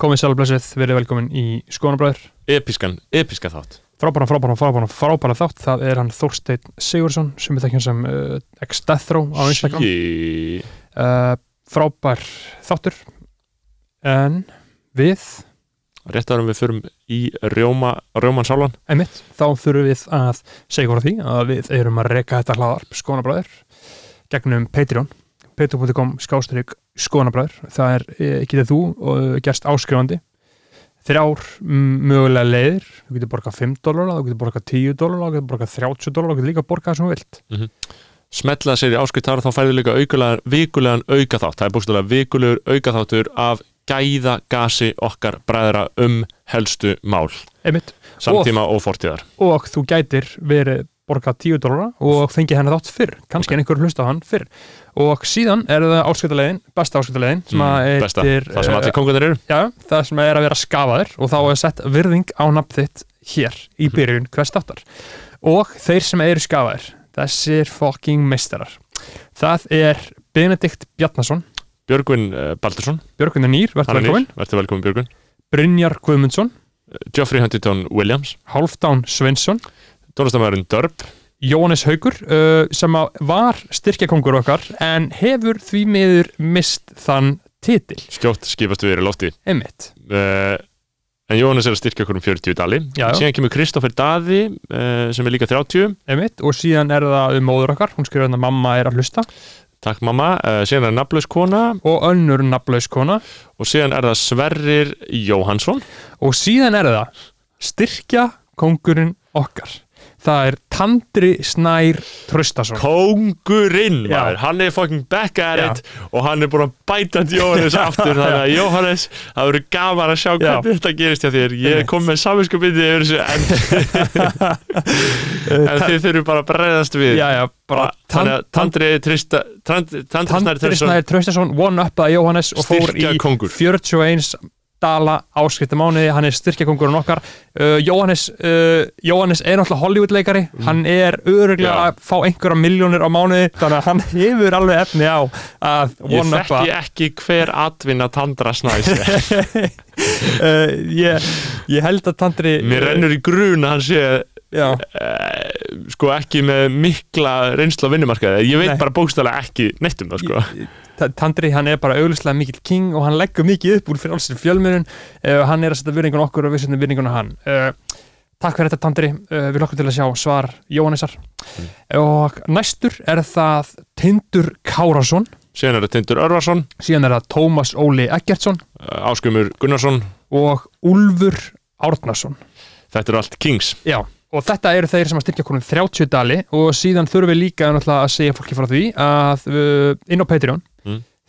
komið sælblessið, verið velkomin í Skónabræður Episkan, episka þátt. Frábæra, frábæra, frábæra, frábæra þátt. Það er hann Þorsteinn Sigursson sem við þekkjum sem uh, ex-death row á Instagram. Shit. uh, frábær þáttur. En við Rétt árum við förum í rjóma, rjóman sálan einmitt, þá þurfum við að segja hvort því að við erum að reka þetta hlaðarp Skónabræður gegnum Patreon patreon.com skástrík Skónabræður það er, eh, getið þú og gerst áskrifandi. Þrjár mm, mögulega leiðir. Þú getur borgað 5 dólar, þú getur borgað 10 dólar þú getur borgað 30 dólar, þú getur líka borgað það sem þú vilt. Smetlaða sér í áskiptar þá færðu líka vikulegan auka þátt Það er bústulega vikulegur auka þáttur af gæða gasi okkar bræðra um helstu mál. Einmitt, Samtíma og fortíðar. og þú gætir verið borgað 10 dólar og fengið hennar þátt fyrr. Kannski en einhver hlusta á hann fyrr. Og síðan er það áskiptalegin besta áskiptalegin sem Mm, að Besta, það sem eh, allir kongunir eru. Já, það sem er að vera skafaður og þá er sett virðing á nafn þitt hér í byrjun hvers þáttar. Og þeir sem eru skafaður þessir fucking meistarar. Það er Benedikt Bjarnason. Björgvin uh, Baldursson. Björgunar Nýr, verður velkomin Verður velkomin Björgvin. Brynjar Guðmundsson, Geoffrey Huntington Williams. Halfdán Sveinsson Tónlistamæðurinn Dörp. Jóhannes Haugur uh, sem var styrkjakongur okkar en hefur því miður mist þann titil, Skjótt skipast við í lofti. Einmitt. Uh, En Jóhannes er að styrkja okkur um 40 dali. Já. Síðan kemur Kristoffer Daði uh, sem er líka 30 einmitt og síðan er það um móður okkar, hún skrifir að mamma er að hlusta. Takk mamma, uh, síðan er nafnlaus kona. Og önnur nafnlaus kona. Og síðan er það Sverrir Jóhansson og síðan er það styrkja kongurinn okkar það er Tandri Snær Traustason Kóngurinn, Já. maður, hann er fucking back at Já. it og hann er búin að bæta Jóhannes aftur þannig að Jóhannes, það verður gaman að sjá Já. hvernig þetta gerist hjá þér ég kom með saminskapindi yfir þessu en, en þið þurfum bara að bregðast við já, já, bara þannig að Tandri Trista Tandri Snær Tandri Snær Traustason one up að Jóhannes og fór í kóngur. 41 dala áskrifta mánuði, hann er styrkja kongurinn okkar uh, Jóhannes uh, Jóhannes er náttúrulega Hollywood leikari hann er öruglega Mm. Já. að fá einhverja miljónir á mánuði, þannig að hann hefur alveg efni á að ég one up þekki ekki hver atvinna Tandra Snæs er. uh, ég, ég held að Tandri mér rennur í grun að hann sé uh, sko ekki með mikla reynslu á vinnumarkaði ég veit Nei. bara bókstæðlega ekki neitt um það sko Ta- Tandri hann er bara auglustlega mikill king og hann leggur mikið upp úr fyrir alls fjölmjörun uh, hann er að setja virðingun okkur og við setjum virðingun á hann. Uh, Takk fyrir þetta Tandri, uh, við lokkum til að sjá svar Jóhannesar. Og næstur er það Tindur Kárasson síðan er það Tindur Örvarsson. Síðan er það Tómas Óli Eggertsson. Áskumur Gunnarsson. Og Úlfur Árnason. Þetta eru allt Kings. Já, og þetta eru þeir sem að styrkja konum 30 dali. Og síðan þurfum við líka að segja fólki frá því að inn á Patreon. Mm.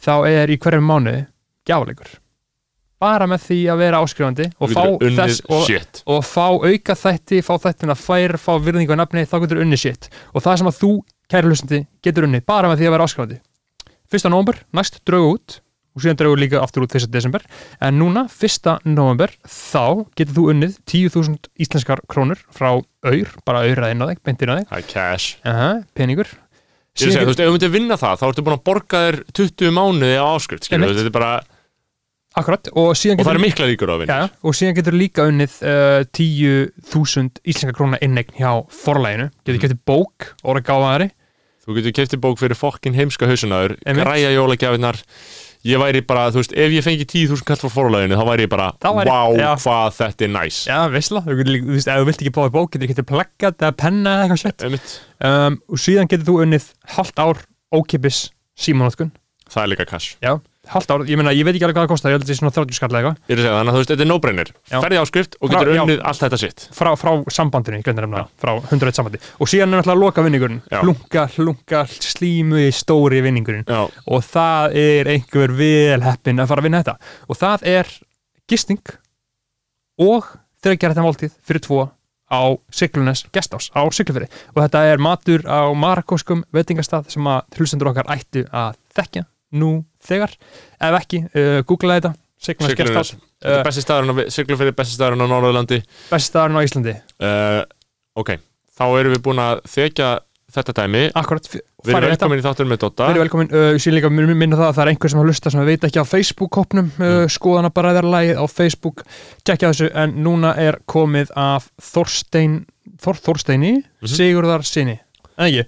Þá er í hverjum mánuði gjafleikur bara með því að vera áskrifandi og fá, þess, og, og fá auka þætti fá þættina fær, fá virðingu að nafni þá getur unnið shit og það sem að þú, kæri hlustandi, getur unnið bara með því að vera áskrifandi 1. november, næst draugu út og síðan draugu líka aftur út 1. desember en núna, 1. november þá getur þú unnið 10.000 íslenskar krónur frá auður, bara auður að á þig, beint inn á þig cash Aha, peningur ég segja, þú veist, ef þú myndir vinna það þá ertu búin að borga þér 20 mánuði á áskrift skilur, þetta er bara, akkurat, og síðan og það getur er mikla líkur á að vinna. Já, og síðan getur líka unnið uh, 10.000 íslenska krónar innegn hjá forlæginu, getur Mm. getið bók og gáðaðari þú getur keftið bók fyrir fokkin heimska hausunaður græja jólagjafinnar ég væri bara, þú veist, ef ég fengi 10.000 kall frá forlæginu, þá væri ég bara væri- wow, já. hvað þetta er næs. Já, veistla, þú getur þú veist, ef þú vilt ekki báði bók getur getið plaggat eða penna eða eitthvað Einmitt. um, og síðan getur þú unnið halvt ár ókipis símanótkun það er líka cash. Já, halvt ár, ég meina, ég veit ekki alveg hvað það kostar, ég held að þetta er svona 30 skall eða eitthvað. Ég er að segja, þannig að þú veist, þetta er no-brainer. Já. ferði áskrift og getur já. unnið allt þetta sitt frá, frá sambandinu, ég glemdi nefna frá 101 sambandi. Og síðan er náttúrulega að loka vinningurinn hlunga, hlunga, slímu í stóri vinningurinn. Og það er einhver vel heppin að fara að vinna þetta. Og það er gisting og þreikjar þetta máltíð fyrir tvo á Siglunes gestás á Siglufyrði og þetta er matur á marakóskum veitingastað sem að hlustendur okkar ættu að þekkja nú þegar. Ef ekki, uh, googla þetta. Gestás, þetta uh, er besti staðurinn á Siglufirði, besti staðurinn á Norðurlandi. Íslandi. Uh, ok, þá erum við búin að þekja þetta dæmi. Akkurat, Við erum velkomin í þáttur með Dotta Verið velkomin, uh, ég sé líka að minna það að það er einhver sem har lusta sem veit ekki á Facebook-kopnum uh, Mm. skoðana bara lægið á Facebook. Tjekkja þessu, en núna er komið af Þorstein Þor, Þorsteini, Mhm. Sigurðar sinni en ekki,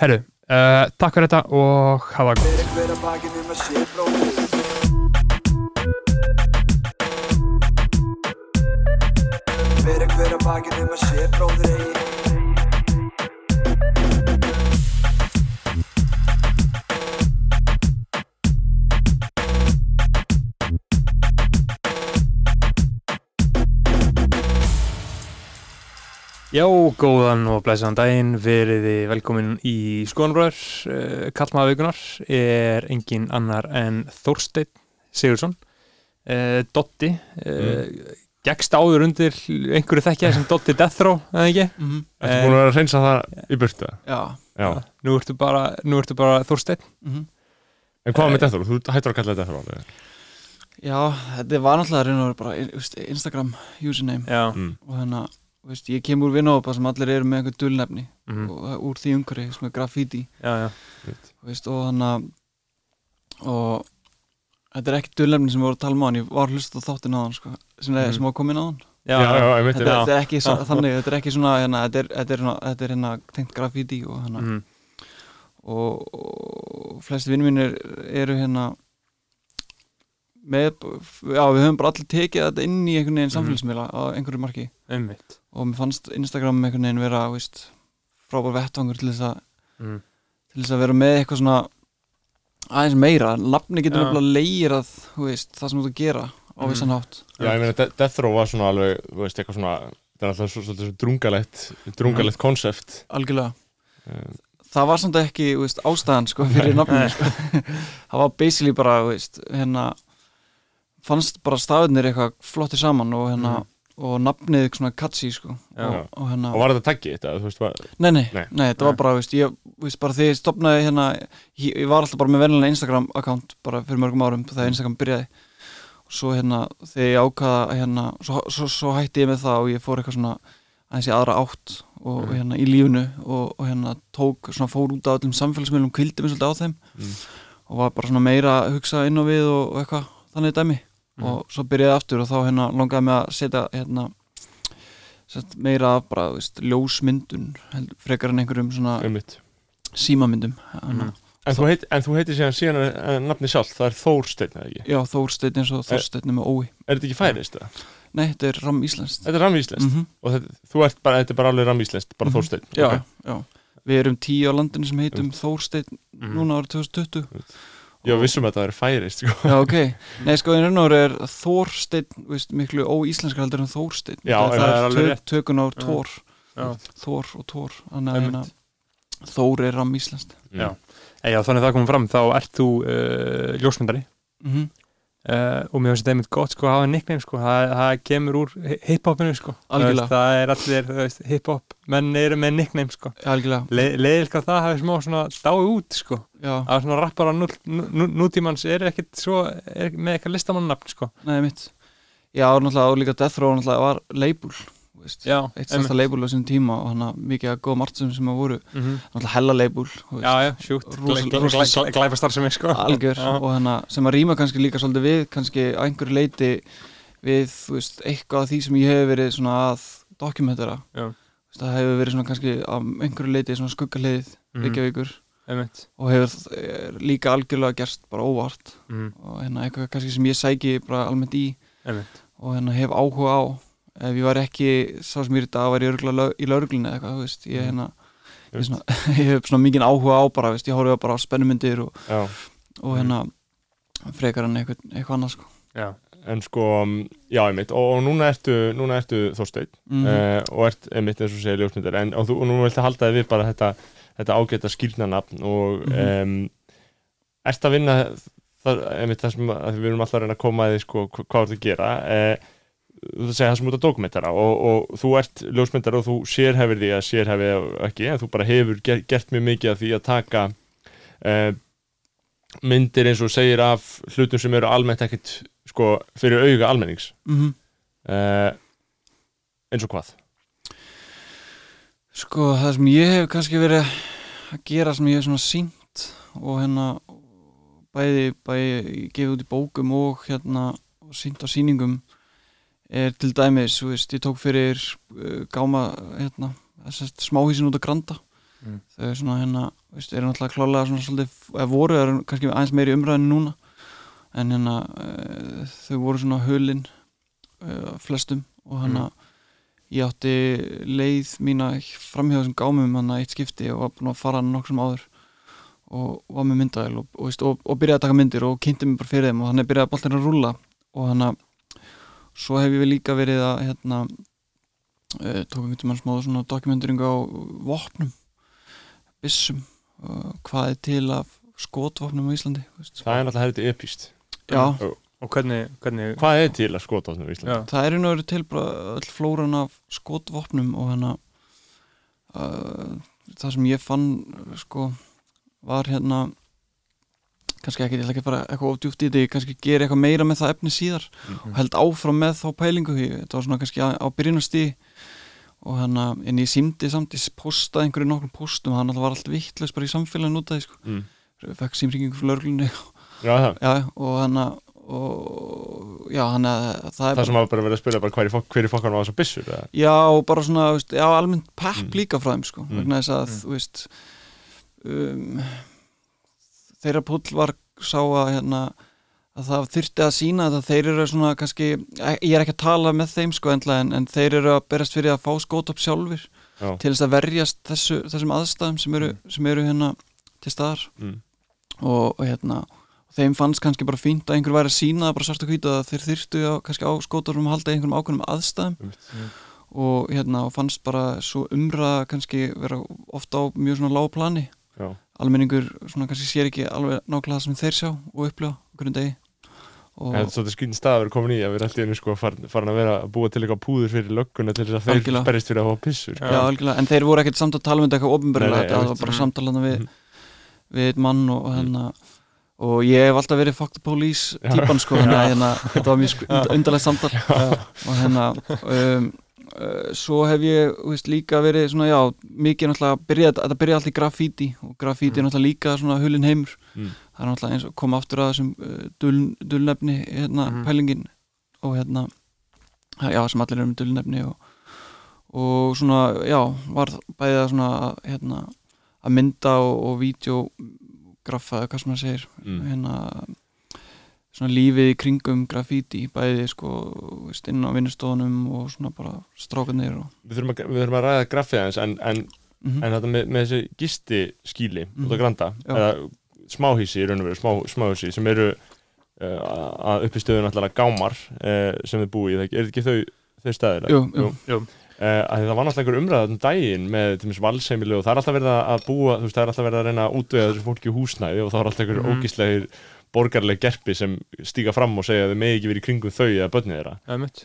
herru takk fyrir þetta og hafa gott Hver að bakið um að sé bróðir Fyrir hver að bakið um að sé bróðir eigi Já, góðan og blæsaðan daginn, veriði velkomin í Skoðanbröður, uh, kallmaða vikunar er engin annar en Þorsteinn Sigursson, uh, Dotti, uh, gekkst áður undir einhverju þekkja sem Dotti Death Row, eða ekki? Mhm. Ertu búin að vera að reynsa það í burtu? Já, Já Nú ertu bara, nú ertu bara Þorsteinn. mhm. En hvað með Death Row? Þú hættur að kalla þetta Death Row já, þetta var náttúrulega veru bara Instagram username Já. mm. og þannig að veist, ég kem úr vinnópa sem allir eru með einhver dulnefni Mm. og úr því umhverfi sem er graffiti Já, já. þú veist, og þannig að og þetta er ekki dulnefni sem við vorum að tala um á hann ég var að hlusta á þáttin á hann sko, sem, mm. sem var komin á hann þetta, er ekki þannig, þetta er ekki svona hérna, þetta er, þetta er, hérna- þetta er hérna tengt graffiti og hérna Mm. og, og flesti vinnir mínir eru hérna með, já við höfum bara allir tekið þetta inn í einhvern veginn Mhm. samfélagsmiðla á einhverju marki Einmitt. Og mér fannst Instagram einhvern veginn vera veist, frábær vettvangur til þess að Mm. til þess að vera með eitthvað svona aðeins meira, nafni getur nefnilega leirað veist, það sem þú gera á Mhm. vissan hátt Já, ég meina De- Death Row var svona alveg, þú veist, eitthvað svona Það er alltaf svo- svolítið svo drungalegt drungalegt konsept algjörlega um, það var samt ekki veist, ástæðan sko, fyrir nafninu sko. það var basically bara hérna fannst bara stafinir eitthvað flottir saman og hérna Mhm. Og nafnið svona catchy sko. Og, og hérna Og var þetta taggið þetta, veist, var, nei, nei, Nei. nei, þetta var bara, veist, ég, veist, bara þegar ég stopnaði hérna, ég, ég var alltaf bara með vennilega Instagram account bara fyrir mörgum árum þegar Instagram byrjaði. Og svo hérna, þegar ég ákvaða hérna, svo, svo, svo hætti ég með það og ég fór eitthvað svona aðeins í aðra átt og, og hérna í lífinu og, og hérna tók svona fór út á öllum samfélagsmiðlum, kvildi mig svolítið á þeim Mm. og var bara svona meira að hugsa inn á við og eitthvað þannig dæmi Mm. og svo byrjaði aftur og þá hérna langaði mig að setja hérna sett, meira af bara, veist, ljósmyndun frekar en einhverjum svona einmitt símamyndum mm. Mm. En þú, heit, en þú heitir síðan síðan nafni sjálf, það er Þórsteinn, eða ekki? Já, Þórsteinn eins og Þórsteinn með ói Er þetta ekki færist það? Nei, þetta er ram íslenskt Þetta er ramvíslenskt mm og þetta, þú ert bara, þetta er bara alveg ramvíslenskt, bara Mhm. Þórsteinn Já, ok. já Við erum tíu á landinu sem heitum Þórsteinn Mhm. núna árið 2020 Var vissum að þetta er færist sko. Já, ok Nei, sko, í raun og veru er Þórsteinn þú veist, miklu óíslenskar heldur en Þórsteinn Já, það, það er tök, tökun á Já. Tór Já. Þór og Tór Þannig að hérna Þór er ram íslenskt Já. Ei, já, þannig að það komum fram, þá ert þú uh, ljósmyndari mm -hmm. Uh, og mér finnst þetta einmitt gott sko að hafa nickname sko, það, það kemur úr hi- hiphopinu sko, Algjörlega. það er allir hiphop, menn eru með nickname sko, Algjörlega. Le, leiðilegt að það hafi smá svona dáið út sko, Já, að svona rappara nú, nú, nútímans er ekkit svo, er með eitthvað listamannafn sko, nei, mitt Já, náttúrulega og líka Death Row náttúrulega var label eitt stærsta label á sinni tíma og hann mikið að góða margtsum sem að voru. Mm -hmm. náttúrulega hella rosa- glæfastar sem er sko, algjör. Og hana, sem að rýma kannski líka svolítið við kannski að einhverju leiti við veist, eitthvað af því sem ég hef verið svona að dokumentera það hefur verið svona kannski að einhverju leiti svona skuggaliðið Mhm. Reykjavíkur. Einmitt, og hefur er, líka algjörlega gerst bara óvart. Mhm, og hérna eitthvað kannski sem ég sæki bara almennt í. Einmitt, og hérna hef áhuga á ef ég var ekki sá sem ég er í dag ég örgulega í lauruglunni eða eitthvað, þú veist, ég, hérna, ég, svona, ég hef svona mikið áhuga á bara, veist, ég horfði á bara á spennumyndir og, og hérna frekar en eitthvað, eitthvað annað sko. já, En sko, já, einmitt. Og, og núna ertu, núna ertu Þórsteinn mm uh, og ert einmitt eins og segir ljósmyndar en og, þú, og nú viltu halda þig við bara þetta, þetta ágæta skýrnanafn og Mhm. um, ert að vinna það, einmitt það sem að við erum alltaf að reyna að koma að því sko, hva- hvað þú að gera. Uh, þú segir það sem út að dokumentara og, og þú ert ljósmyndar og þú sérhefir því að sérhefið ekki en þú bara hefur ger, gert mjög mikið af því að taka uh, myndir eins og segir af hlutum sem eru almennt ekkit sko, fyrir auga almennings -hmm. uh, eins og hvað Sko það sem ég hef kannski verið að gera sem ég hef svona sínt og hérna bæði, bæði gefið út í bókum og hérna sínt á sýningum er til dæmis, þú veist, ég tók fyrir uh, gáma hérna, smáhísin út á Granda. Mm. þau er svona hérna, veist, eru náttúrulega klálega svona svolítið, eða voru, eru kannski aðeins meiri umræðinu núna. En hérna uh, þau voru svona hulin uh, flestum. Og hérna ég átti leið mína framhjóð sem gámum hann eitt skipti og var búin að fara hann nokkuð sem áður. Og var með myndaðil og, og, og, og byrjaði að taka myndir og kynnti mig bara fyrir þeim. Og hann er byrjaði boltin að rúlla. Og hann að svo hef ég líka verið að hérna uh, tók einhvern tímann smá svona dokumenturingu á vopnum byssum uh, hvað er til af skotvopnum á Íslandi veist. það er náttúrulega heldur epíst já, og hvernig, hvernig hvað er til að skota á Íslandi? já, það er einu verið til bara öll flóran af skotvopnum og hérna uh, það sem ég fann sko var hérna kannski ekki, ég ætla ekki að fara eitthvað ofdjúft í þetta, ég kannski gera eitthvað meira með það efni síðar og held áfram með þá pælingu þetta var svona kannski á, á byrjunastí og hérna, en ég símdi samt ég postaði einhverju nokkrum postum hann alltaf var allt vittlaus bara í samfélaginu út af því sko. Mm. fekk símringingu frá lörglunni Já, já, og hann og já, hann að það það sem hafa bara verið að spila bara hver í, fok hver í fokkanum á þessar byssur eða? Já, og bara svona, veist, já, almennt pepp Mm. líka frá þeim, sko, Mm. vegna þess að, Mm. þú veist um, þeirra pull var sá að, hérna, að það þyrfti að sína að þeir eru svona kannski, ég er ekki að tala með þeim, sko, endla, en, en þeir eru að berast fyrir að fá skót upp sjálfur Já. til þess að verjast þessu, þessum aðstæðum sem eru, sem eru hérna til staðar Mm. og, og hérna þeim fannst kannski bara fínt að einhver væri að sína bara svart og hvítu að þeir þyrftu á, kannski á skótarum að halda einhverjum ákveðnum aðstæðum Einmitt. og hérna og fannst bara svo umræða kannski vera ofta á mjög svona lág plani Já. Almenningur svona kannski sér ekki alveg nákvæmlega það sem þeir sjá og upplifa okkur um degi. Og En þetta er svolítið skýn stað að vera komin í að vera einu sko farin, farin að vera að búa til eitthvað púður fyrir lögguna til þess að þeir berist fyrir að hafa pissur sko. já, algjörlega, en þeir voru ekkert samt að tala um þetta eitthvað ofnbörlega, það var bara samtalana við, Mhm. við einn mann og, og hérna og ég hef alltaf verið fuck the police típan sko, þannig að hérna, þetta var mjög undarlegt samtal. Og hérna um, uh, svo hef ég veist, líka verið svona, já, mikið náttúrulega byrjað, þetta byrjaði alltaf í graffíti og graffíti er náttúrulega líka svona hulin heimur Mm. það er náttúrulega eins og koma aftur að þessum uh, dul, dulnefni, hérna, Mhm. pælingin og hérna já, sem allir eru með dulnefni og, og svona, já, var bæðið að svona, hérna að mynda og, og vídeograffa, hvað sem maður segir Mm. hérna svona lífið í kringum graffíti bæði sko inn á vinnustofunum og svona bara strákanir og Við þurfum að, við þurfum að ræða graffið aðeins en, en, mm en þetta með, með þessi gisti skíli út á Mhm. Granda Já. eða smáhísi í raun og veru, smá, smáhísi sem eru uh, að uppi stöðun alltaf gámar uh, sem þið búið, er þetta ekki þau, þau staðir? jú, jú, jú. Uh, að það var náttúrulega einhver umræða um daginn með til dæmis valseimili og það er alltaf verið að búa þú veist, það er alltaf verið að reyna að útvega þessu fólki húsnæði og það er alltaf einhver Mhm. ógíslegir borgarleg gerpi sem stíga fram og segja að þau megi ekki verið í kringum þau eða börnið þeirra.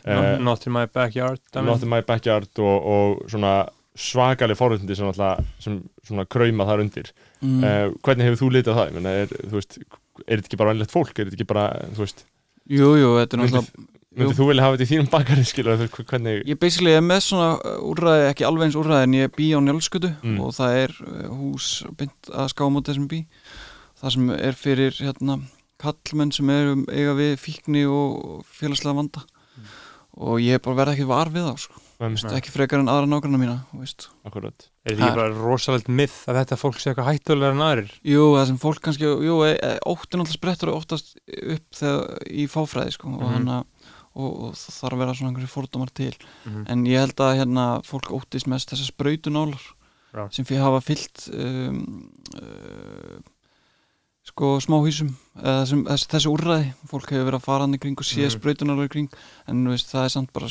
Eh, not in my backyard dæmi. Not in my backyard og, og svona svakaleg forréttindi sem, alltaf, sem svona krauma þar undir mm. uh, hvernig hefur þú litið á það? Ég Meina, er, þú veist, er þetta ekki bara vennlegt fólk? Er þetta ekki bara, þú veist, jú, jú, þetta er náttúrulega þú vilja hafa þetta í þínum bakari skilur, hvernig ég basically er með svona uh, úrræði, ekki alveg eins úrræði en ég bý á njálskutu Mm. og það er uh, hús bynd að skáma út þessum bý það sem er fyrir hérna kallmenn sem eru eiga við fíkni og félagslega vanda og ég bara verð ekki var við þá sko. ekki frekar en aðra nágranna mína akkurat er þetta ekki bara rosalegt myth að þetta fólk sé eitthvað hættulegar en aðrir Jú, það sem fólk kannski, jú, e, e, óttin alltaf sprettur oftast upp þegar, í fáfræði sko, og, Mhm. hana, og, og það þarf að vera svona einhverju fordómar til Mhm. en ég held að hérna, fólk óttist mest þessar sprautunálar Já. sem fyrir hafa fyllt um, uh, sko smáhýsum eða þessum, þess, þessi úrræði fólk hefur verið að fara hann í kring og sé mm. sprautunálar í kring en veist, það er samt bara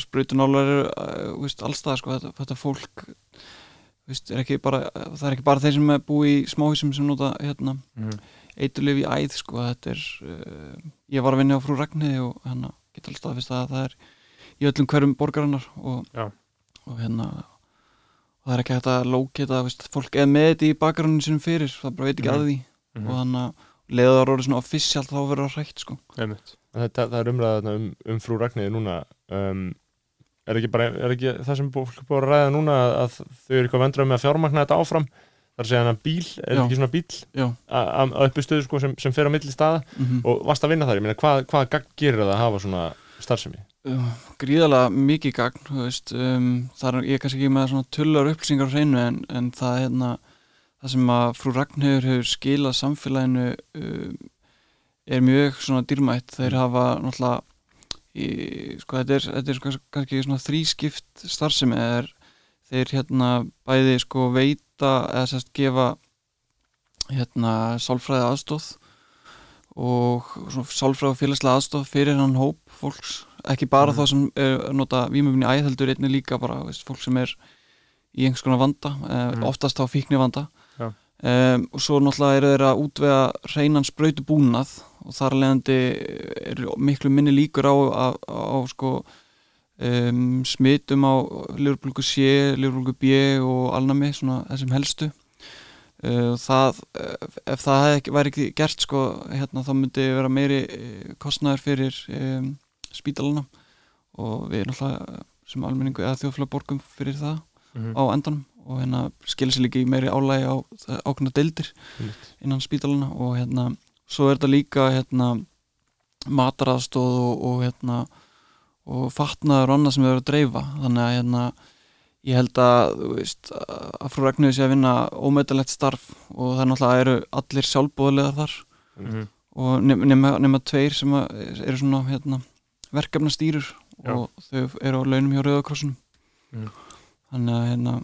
uh, veist, allstað sko, þetta, þetta fólk veist, er bara, það er ekki bara þeir sem er búið í smáhýsum sem nota hérna, Mhm. eiturlif í æð sko, þetta er uh, ég var að vinna á frú Ragnhiði og hérna geta staðfist að það er í öllum hverjum borgarinnar og, Já. og hérna og það er ekki hægt að veist, fólk eða með þetta í bakgrunnin sinum fyrir það bara veit ekki Mhm. að því Mhm. og þannig að leiðar orðið svona official þá verður það hrætt sko. Þetta, það er umræða þarna um, um frú Ragnhiði núna. Um, er ekki bara er ekki það sem fólk er búið að ræða núna að þau eru eitthvað vendrað með að fjármagna þetta áfram? Þar að segja hana bíl, er Já. ekki svona bíl Já. a- a- á uppi stöðu sko, sem, sem fer á milli staða mm og varst að vinna þar, ég meina hvað, hvað gagn gerir það að hafa svona starfsemi? gríðarlega mikið gagn þú veist, um, það er ég er kannski ekki með svona tullar upplýsingar á hreinu en, en það, hérna, það sem að frú Ragnhefur hefur skilað samfélaginu um, er mjög svona dýrmætt þeir hafa náttúrulega í, sko, þetta, er, þetta er sko, kannski svona þrískipt starfsemi er, þeir hérna bæði sko veita eða sérst gefa hérna sálfræði aðstóð og svona sálfræði og félagslega aðstóð fyrir hann hóp fólks ekki bara Mhm. þá sem er, nota vímöfni æð heldur einnig líka bara veist, fólk sem er í einhvers konar vanda eh, Mhm. oftast þá fíkni vanda Já. Um, og svo náttúrulega eru þeir að útvega hreinan sprautu búnað og þar leðandi er miklu minni líkur á, á, á, sko um, smitum á lifurblöku C, lifurblöku B og alnami, svona þessum helstu. Uh, það, ef- það ekki, væri ekki gert sko, hérna, þá myndi vera meiri eh, kostnaður fyrir um, spítalana og við náttúrulega sem almenningu eða þjóðfélag borgum fyrir það Mhm. á endanum og hérna skilur sér líka í meiri álægi á ákveðna deildir innan spítalana og hérna svo er þetta líka hérna mataraðstóð og, og hérna og fatnaður og annað sem við erum að dreifa þannig að hérna ég held að, þú veist, að frú Ragnhjóði sé að vinna ómeðalegt starf og það er náttúrulega eru allir sjálfbóðlega þar Mhm. og nema, nema, nema tveir sem eru svona hérna, verkefnastýrur Já. og þau eru á launum hjá Rauðakrossunum Mhm. þannig að hérna,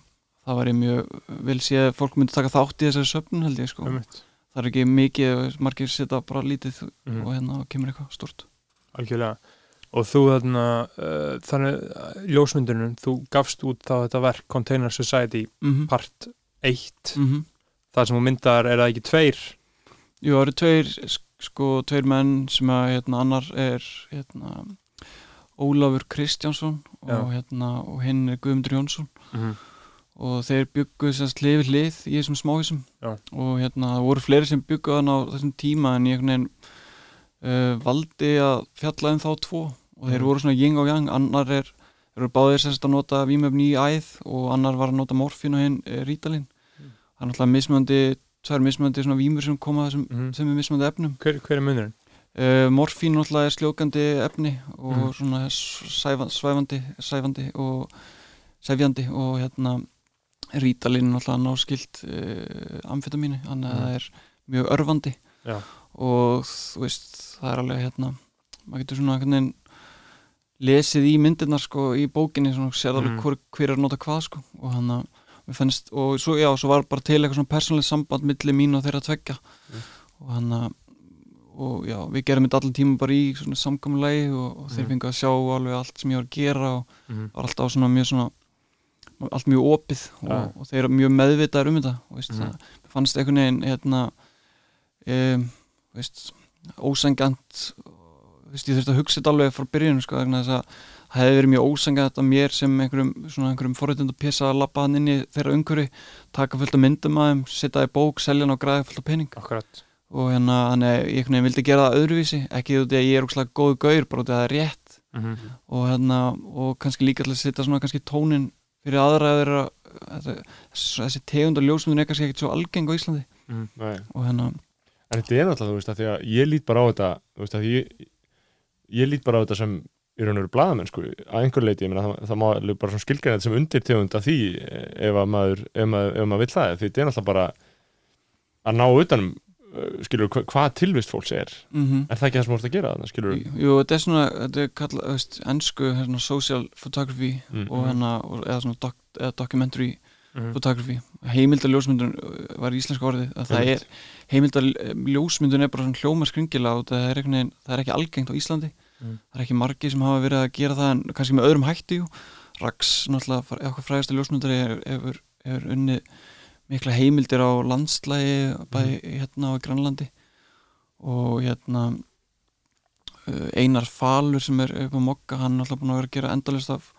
það var ég mjög vil sé að fólk myndi taka þátt í þessari söfnun held ég sko Einmitt. það er ekki mikið, margir setja bara lítið Mhm. og hérna kemur eitthvað stort algjörlega og þú þarna uh, þannig uh, ljósmyndunum, þú gafst út þá þetta verk Container Society mm -hmm. part 1 mm það sem þú myndar er það ekki tveir Jú, það eru tveir sko, tveir menn sem að hérna, annar er hérna, Ólafur Kristjánsson og, Já. hérna, og hinn er Guðmundur Jónsson mm og þeir byggu sérst hlið við hlið í þessum smáhísum og hérna það voru fleiri sem byggu þann á þessum tíma en ég veginn uh, valdi að fjalla um þá tvo og þeir Mhm. voru svona ying og yang annar er, þeir eru báðir sérst að nota vímöfni í æð og annar var að nota morfín og hinn uh, rítalín Mm. það er náttúrulega mismöndi tvær mismöndi svona vímur sem koma þessum -hmm. sem er mismöndi efnum hver, hver er munurinn? uh, morfín náttúrulega er sljókandi efni og Mhm. svona sæfa, svæfandi, sæfandi og sæfjandi og hérna rítalín náttúrulega náskilt uh, amfetamínu, þannig að Mhm. það er mjög örfandi Já. og þú veist, það er alveg hérna, maður getur svona einhvern veginn lesið í myndirnar sko í bókinni, svona sér alveg Mhm. hver, hver er að nota hvað sko og hann að við fannst, og svo, já, svo var bara til eitthvað svona persónlega samband milli mín og þeirra tvekja Mm. og hann að og já, við gerum þetta allan tíma bara í svona samkomulegi og, og þeir Mhm. fengu að sjá alveg allt sem ég var að gera og Mm var alltaf svona mjög svona allt mjög opið og, Ja. og þeir eru mjög meðvitaðar um þetta og veist, Mhm. það fannst einhvern veginn hérna um, veist, ósangant veist, ég þurfti að hugsa þetta alveg frá byrjun sko, þess að það hefði verið mjög ósangant að mér sem einhverjum, einhverjum forréttindu pjessa að labba hann inn í þeirra umhverfi taka fullt af myndum að þeim, setja í bók selja hann og græða fullt af pening akkurat og hérna, þannig að ég veginn vildi gera það öðruvísi ekki út í að ég er ókslega góðu gaur bara út í að það er rétt mm og, hérna, og kannski líka til að setja svona kannski tónin fyrir aðra að þeirra þessi, þessi tegund og ljósmyndin er kannski ekkert svo algeng á Íslandi. Nei. og hérna, En þetta er náttúrulega, þú veist, að því að ég lít bara á þetta, þú veist, að ég, ég lít bara á þetta sem í raun og veru blaðamenn, sko, að einhver leiti, ég meina, það, það má alveg bara svona skilgræna þetta sem undir tegund af því eh, ef að maður, ef maður, ef maður vill það, því þetta er náttúrulega bara að ná utanum, skilur, hva, hvað tilvist fólks er. mm Er það ekki það sem þú ert að gera skilur? jú, þetta er svona þetta er kallað, veist, ennsku hérna, social photography Mm. og hérna, og, eða svona doc, eða documentary -hmm. photography heimildar ljósmyndun uh, var íslenska orðið að það er, heimildar ljósmyndun er bara svona hljóma skringila og það er, veginn, það er ekki algengt á Íslandi Mm. það er ekki margi sem hafa verið að gera það en kannski með öðrum hætti jú. Rax, náttúrulega, okkar fræðasta ljósmyndari hefur, unnið mikla heimildir á landslægi bæði hérna á Grænlandi. Og hérna uh, Einar Falur sem er upp á Mokka, hann er alltaf búin að vera að gera endalist af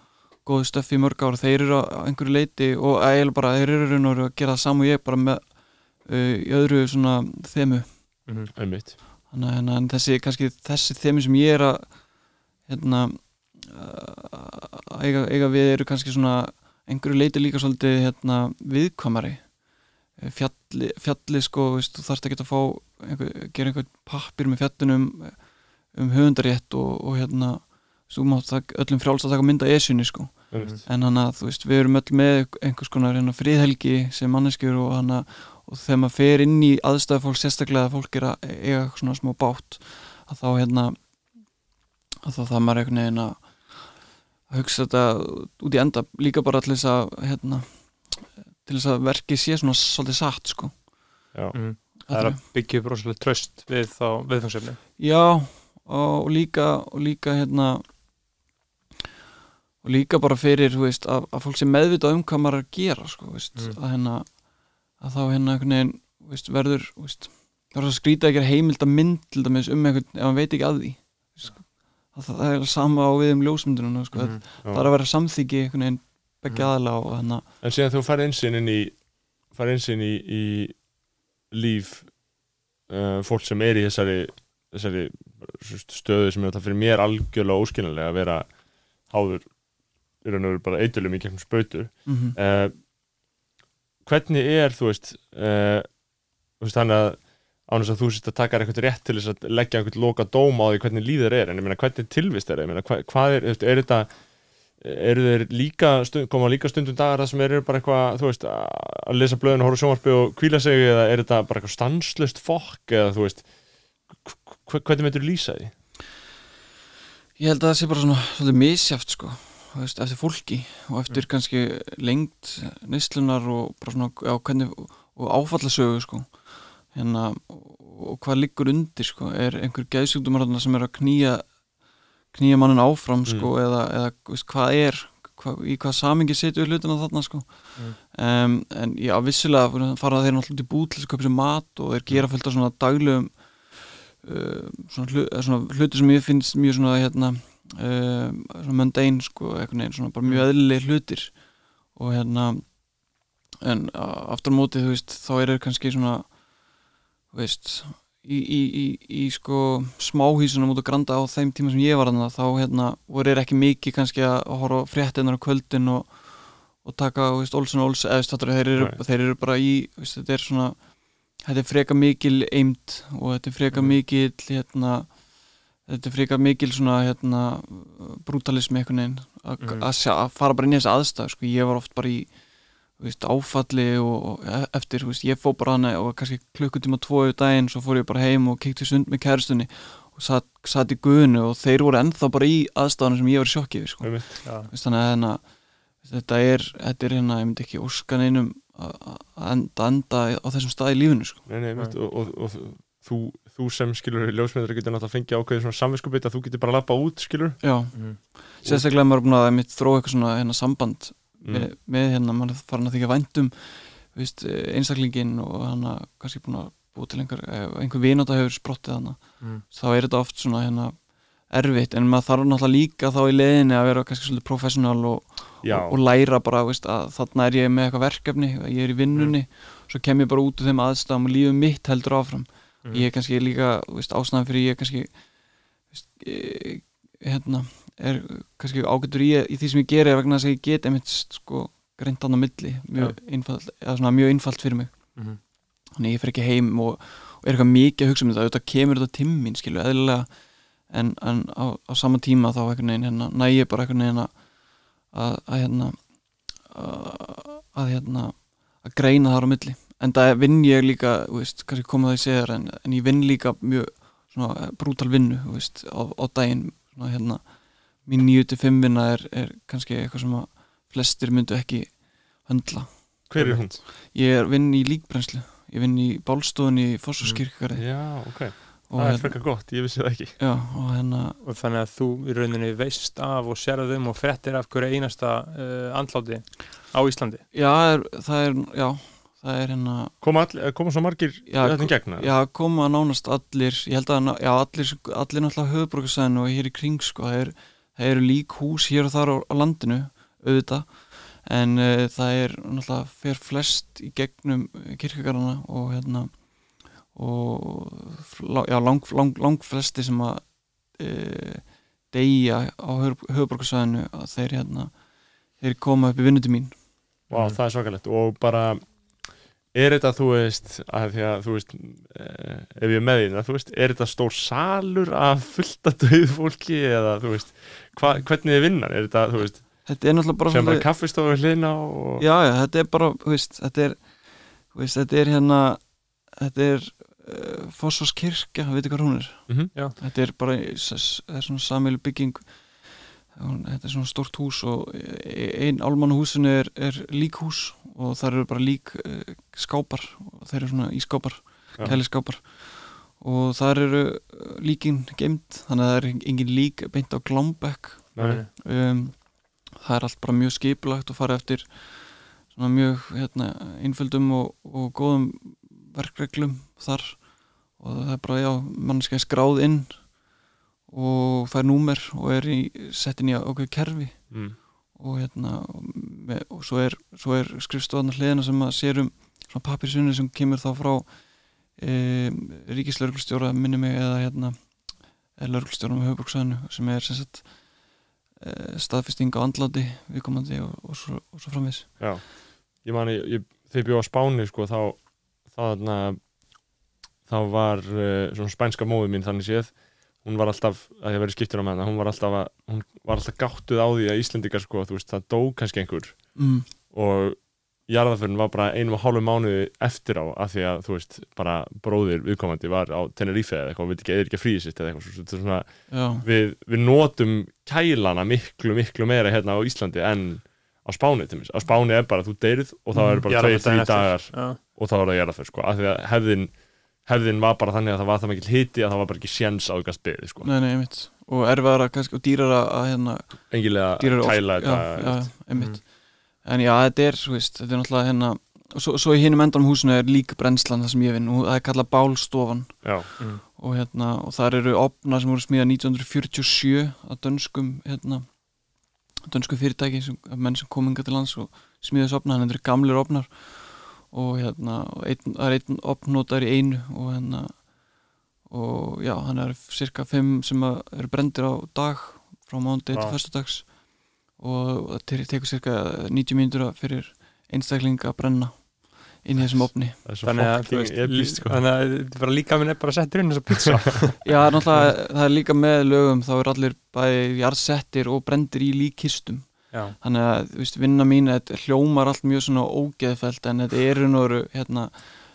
góðu stöffi í mörg ára þeir eru á einhverju leiti og eiginlega bara þeir eru raun og veru að gera það saman og ég bara með uh, í öðru svona þemu. Mm Einmitt. þannig að en þessi, kannski þessi þemi sem ég er að hérna að eiga, eiga við eru kannski svona einhverju leiti líka svolítið hérna, viðkvæmari. eh, fjalli, fjalli sko, veist, þú þarft ekki að fá einhver, gera einhvern pappir með fjallunum um höfundarétt og, og hérna þú mátt það öllum frjálst að taka mynda esunni sko Einmitt. en hann að þú veist við erum öll með einhvers konar hérna, friðhelgi sem manneskjur og hann að og þegar maður fer inn í aðstæða fólk sérstaklega að fólk er að eiga svona smá bátt að þá hérna að þá það maður einhvern veginn að hugsa þetta út í enda líka bara til þess að hérna, til þess að verkið sé svona svolítið satt sko Já. Mm. Það er að byggja upp rosalega tröst við þá viðfangsefni Já og, líka og líka hérna og líka bara fyrir þú veist, að, að fólk sé meðvitað um hvað maður er að gera sko, veist, Mm. að, hérna, að þá hérna einhvern veginn veist, verður er skrítið að gera heimild að mynd til dæmis um einhvern ef hann veit ekki að því að það, það er sama á við um ljósmyndunum sko. Já. það er að vera samþyggi einhvern veginn beggja aðla og hérna En síðan þú farið einsinn inn í farið einsinn í, í líf uh, fólk sem er í þessari, þessari stöðu sem er alltaf fyrir mér algjörlega óskiljanlega að vera háður í raun og veru bara eitulum í gegnum spautur. Mm -hmm. uh, hvernig er þú veist uh, þú veist þannig að ánum að þú sést að taka eitthvað rétt til þess að leggja einhvern loka dóm á því hvernig líður er en ég meina hvernig tilvist er, ég meina hva, hvað er, er þetta eru þeir líka koma líka stundum dagar það sem eru bara eitthvað þú veist að lesa blöðin og horfa á sjónvarpi og kvíla sig eða er þetta bara eitthvað stanslust fokk eða þú veist hv- hvernig myndir lýsa því? Ég held að það sé bara svona svolítið misjáft sko, þú veist, eftir fólki og eftir kannski lengt neyslunar og bara svona já, hvernig, og áfallasögu sko hérna, og, hvað liggur undir sko, er einhver geðsjúkdumar þarna sem er að knýja knýja mannin áfram sko eða, eða þú veist, hvað er hvað, í hvað samingi setjum við hlutina þarna sko. Um, en já, vissilega fara þeir náttúrulega í búð til að köpa sér mat og þeir gera fullt af svona daglegum uh, svona, eða svona hluti sem ég finnst mjög svona hérna uh, svona mundane sko, veginn svona bara mjög eðlileg hlutir. Og hérna en aftur á móti þú veist þá er þeir kannski svona þú veist í, í, í, í sko smáhísunum út á granda á þeim tíma sem ég var þarna þá hérna voru ekki mikið kannski að horfa á fréttinar á kvöldin og, og taka veist, Olsen og Olsen eða fattarðu, þeir, eru, þeir eru bara í veist, þetta er svona þetta er freka mikil eimt og þetta er freka Mhm. mikil hérna þetta er freka mikil svona hérna brutalismi einhvern veginn að, Mhm. að, að fara bara inn í þessi aðstæð sko. ég var oft bara í veist, áfalli og, og e- eftir, þú veist, ég fó bara hana og kannski klukkutíma tvo í daginn svo fór ég bara heim og kíkti sund með kæristunni og satt, satt í guðinu og þeir voru ennþá bara í aðstæðanum sem ég var í sjokki yfir sko. Þú veist, þannig að hérna, þetta er þetta er hérna, ég myndi ekki óskan einum að enda, enda á þessum stað í lífinu sko. Nei, nei, einmitt, og, og, og þú, þú sem skilur ljósmyndar getur náttúrulega að fengja ákveðið svona samvinskupið að þú getur bara að lappa út skilur Já, Mhm. sérstaklega maður er búin að einmitt þróa eitthvað svona hérna, samband mm. með, með hérna, maður er farin að þykja eh, einstaklingin og hann að kannski búin að búið til einhver, eh, einhver vinóta hefur sprottið hann Mm. þá er þetta oft svona hérna erfitt en maður þarf náttúrulega líka þá í leiðinni að vera kannski svolítið professional og, og, og læra bara veist, að þarna er ég með eitthvað verkefni ég er í vinnunni, svo kem ég bara út úr þeim aðstæðum og lífið mitt heldur áfram Mhm. ég er kannski líka veist, ástæðan fyrir ég er kannski veist, e, hérna er kannski ágættur í, í því sem ég geri vegna þess að ég get einmitt sko greint hann á milli mjög, einfald, eða svona, mjög einfalt fyrir mig. Mhm. þannig að ég fer ekki heim og, og er eitthvað mikið að hugsa um þetta auðvitað kemur þetta timmin skilu eðlilega en, en á, á sama tíma þá einhvern veginn hérna, næ ég bara einhvern veginn að, að, hérna að, hérna að greina þar á milli. En það vinn ég líka, þú veist, kannski koma það í segjar en, en ég vinn líka mjög svona brútal vinnu, þú veist, á, á daginn svona hérna mín 9-5 vinna er, er kannski eitthvað sem að flestir myndu ekki höndla. Hver er hún? ég er vinn í líkbrennslu. Ég vinn í bálstofunni í Fossorskirkari Já, ok, og, það er hérna, frekar gott, ég vissi það ekki. Já, og hérna og þannig að þú í rauninni veist af og sérðum og frettir af hverju einasta uh, andláti á Íslandi. Já, er, það er, já það er hérna, Koma, all, koma svo margir Já, þetta gegna? já, koma nánast allir. Ég held að, já, allir, allir náttúrulega höfbrukarsæðin og hér í kring, sko það, er, það eru lík hús hér og þar á, landinu auðvitað en uh, það er náttúrulega fer flest í gegnum kirkjögarana og hérna og já, lang, lang, lang flesti sem að uh, deyja á höfbrukarsæðinu að þeir hérna þeir koma upp í vinnuti mín. Vá, það er svakalegt. Og bara er þetta, þú veist, að því að, þú veist, eh, ef ég er með þín, að, þú veist, er þetta stór salur af fullta döðu fólki eða, þú veist, hva, hvernig er vinnan? Er þetta, þú veist, þetta er náttúrulega bara sem bara kaffistofu hlýna og... já, já, þetta er bara, þú veist, þetta er þú veist, þetta er hérna þetta er uh, Fossós kirkja, veitir hvað hún er Mhm. Já. þetta er bara það er svona samilu bygging þetta er svona stórt hús og einn álmann húsinu er, er líkhús og það eru bara lík uh, skápar og þeir eru svona ískápar Já. kæliskápar og þar eru uh, líkin geimt þannig að það er engin lík beint á Nei. um, það er allt bara mjög skipulagt og farið eftir svona mjög hérna, einföldum og, og góðum verkreglum þar og það er bara, já, mannskja er skráð inn og fær númer og er í, sett inn í okkur kerfi. Mm. og hérna með, og svo er, er skrifstofarnar hliðina sem að sér um svona papirsunni sem kemur þá frá e, ríkislörglustjóra minni mig eða hérna lörglustjóra með höfuborgsæðinu sem er sem sagt e, staðfesting á andláti viðkomandi og, og, svo, og svo framvis Já, ég mani, þegar ég bjóð á Spáni sko, þá þá, þarna, þá var uh, svona spænska móðu mín þannig séð hún var alltaf, að ég verið skiptur á með hana hún var alltaf, að, hún var alltaf gáttuð á því að Íslendingar sko, þú veist, það dó kannski einhver mm. og jarðaförn var bara einum og hálfu mánuði eftir á af því að, þú veist, bara bróðir viðkomandi var á Tenerife eða eitthvað, við veit ekki, eða ekki að fríði sitt eða eitthvað, svo, þetta er svona við, við notum kælana miklu, miklu meira hérna á Íslandi en á Spáni til mér, á Spáni er bara þú deyrið og þá Mhm. eru bara Jarðarför tveir, þrý daginn eftir. dagar Já. og þá er það jarðaför, sko, af því að hefðin hefðin var bara þannig að það var það mikill hiti að það var bara ekki séns á ykkur spiði, sko. Nei, nei, einmitt. Og erfiðara kannski og dýrara að hérna engilega já, þetta já, já, einmitt. En já, þetta er, þú veist, þetta er náttúrulega hérna og svo, svo í hinum endanum húsinu er líka brennslan það sem ég vinn. Og það er kallað bálstofan. Já, og hérna, og þar eru opnar sem voru smíðað 1947 að dönskum hérna, dönskum fyrirtæki sem, menn sem kominga til lands og smíða þessu opnar, þannig að þetta eru gamlir opnar og hérna, og einn, það er einn opnótar í einu og hérna og já, hann er cirka 5 sem að eru brendir á dag frá mándegi til Vá. föstudags og það te- tekur cirka 90 mínútur fyrir einstakling að brenna inn í þessum opni Þannig að, sko. þannig að þetta er bara líka minn er bara settur inn þessa pizza. Já, náttúrulega, það er líka með lögum þá er allir bæði jarðsettir og brendir í líkkistum Já, þannig að, veist, vinna mín hljómar allt mjög svona ógeðfælt en þetta er veru, hérna